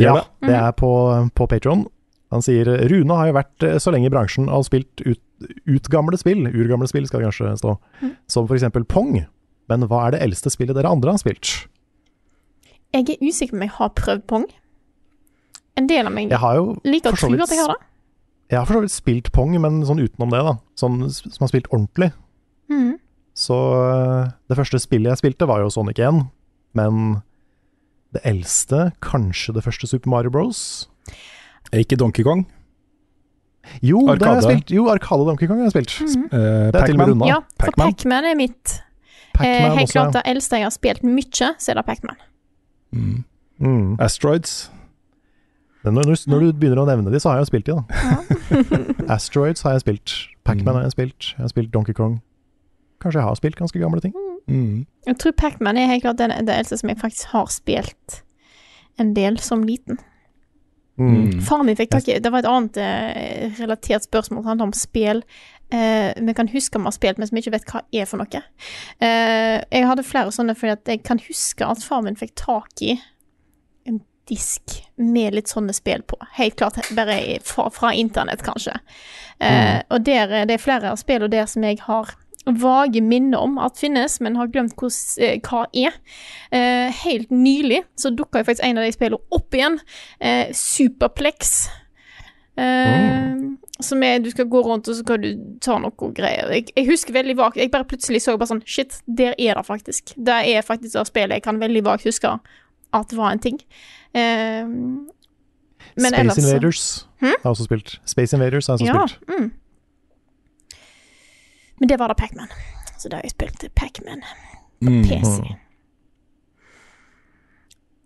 Ja, det. det er på, på Patron. Han sier Rune har jo vært eh, så lenge i bransjen og spilt ut, utgamle spill, urgamle spill skal det kanskje stå, mm. som for eksempel Pong. Men hva er det eldste spillet dere andre har spilt? Jeg er usikker på om jeg har prøvd pong. En del av meg Jeg har jo liker å tro at jeg har det. Jeg har for så vidt spilt Pong, men sånn utenom det, da. Sånn som har spilt ordentlig. Mm. Så øh, det første spillet jeg spilte, var jo Sonic 1. Men det eldste, kanskje det første Super Mario Bros. Ikke Donkey Kong. Jo, det har jeg spilt. Jo, Arkade Donkey Kong har jeg spilt. Eh, er til og med Pac-Man. Ja, for Pac-Man. Pac-Man er mitt. Eh, Pac-Man helt klart det eldste jeg har spilt mye, så er det Pac-Man. Mm. Mm. Asteroids. Når, når- når du begynner å nevne de, så har jeg jo spilt de, da. Asteroids har jeg spilt. Pacman har jeg spilt. Jeg har spilt Donkey Kong. Kanskje jeg har spilt ganske gamle ting. Mm. Jeg tror Pacman er helt klart den, det eldste som jeg faktisk har spilt en del som liten. Mm. Faren min fikk tak i Det var et annet eh, relatert spørsmål som handler om spill. Eh, vi kan huske vi har spilt, men som vi ikke vet hva er for noe. Eh, jeg hadde flere sånne fordi at jeg kan huske at far min fikk tak i en disk med litt sånne spill på. Helt klart bare fra, fra internett, kanskje. Eh, Og der, er- det er flere av spillene der som jeg har vage minner om at finnes, men har glemt hos, eh, hva er. Eh, helt nylig så dukka jo faktisk en av de spillene opp igjen. Eh, Superplex. Eh, Som er du skal gå rundt og så skal du ta noe greier. Jeg, jeg husker veldig vagt Jeg bare plutselig så bare sånn Shit, der er det faktisk. Det er faktisk det spillet jeg kan veldig vagt huske at det var en ting. Eh, men Space ellers Invaders Hm? har også spilt. Space Invaders har jeg også Ja. spilt. Mm. Men det var da Pacman. Så da har jeg spilt Pacman på Mm. PC.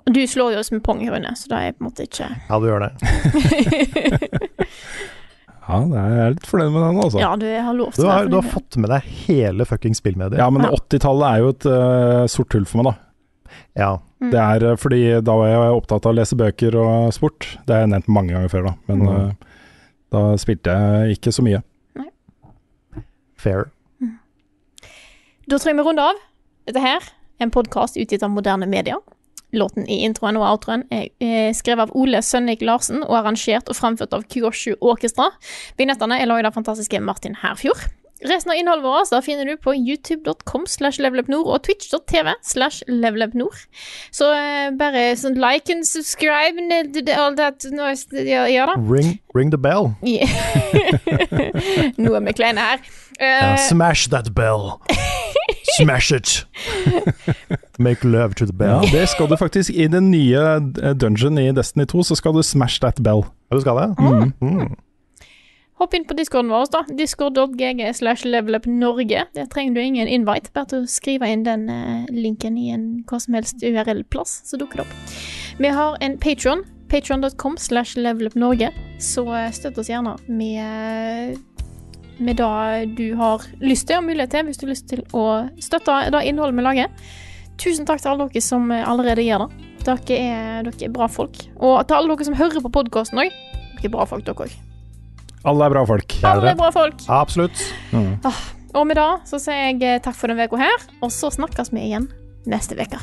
Og du slår jo oss med pong, i Rune, så da er jeg på en måte ikke Ja, du gjør det. Ja, det er jeg er litt fornøyd med den, altså. Ja, du har lovt Du har, du har fått med deg hele fucking spillmediet. Ja, men 80-tallet er jo et uh, sort hull for meg, da. Ja. Mm. Det er eh, fordi da var jeg opptatt av å lese bøker og sport. Det har jeg nevnt mange ganger før, da. Men Mm. uh, da spilte jeg ikke så mye. Fair. Da tror jeg vi runder av. Dette her er en podkast utgitt av moderne medier. Låten i introen og outroen er eh, skrevet av Ole Sønnik Larsen og arrangert og framført av Kyoshu Orkestra. Vignettene er laget av fantastiske Martin Herfjord. Resten av innholdet vårt da finner du på youtube.com slash levelupnord og twitch.tv slash levelupnord. Så uh, bare sånn like and subscribe and all that noise. Ja, ja da. Ring, ring the bell. Ja. Nå er vi kleine her. Uh, Eh, smash that bell. Smash it. Make love to the Ja, bell. det skal du faktisk i den nye eh, dungeon i Destiny 2, så skal du smash that bell. Ja, du skal det? Mm. Mm. Hopp inn på discorden vår, da. Discord.gg slash levelupnorge. Der trenger du ingen invite. Bare til å skrive inn den eh, linken i en hva som helst URL-plass, så dukker det opp. Vi har en Patron. Patron.com slash levelupnorge. Så eh, støtt oss gjerne med, med det du har lyst til og mulighet til, hvis du har lyst til å støtte det innholdet vi lager. Tusen takk til alle dere som allerede gjør det. Dere er, dere er bra folk. Og til alle dere som hører på podkasten òg. Dere er bra folk, dere òg. Alle er bra folk. Alle er bra folk. Absolutt. Mm. Ah, og med det så sier jeg takk for denne uka her, og så snakkes vi igjen neste uke.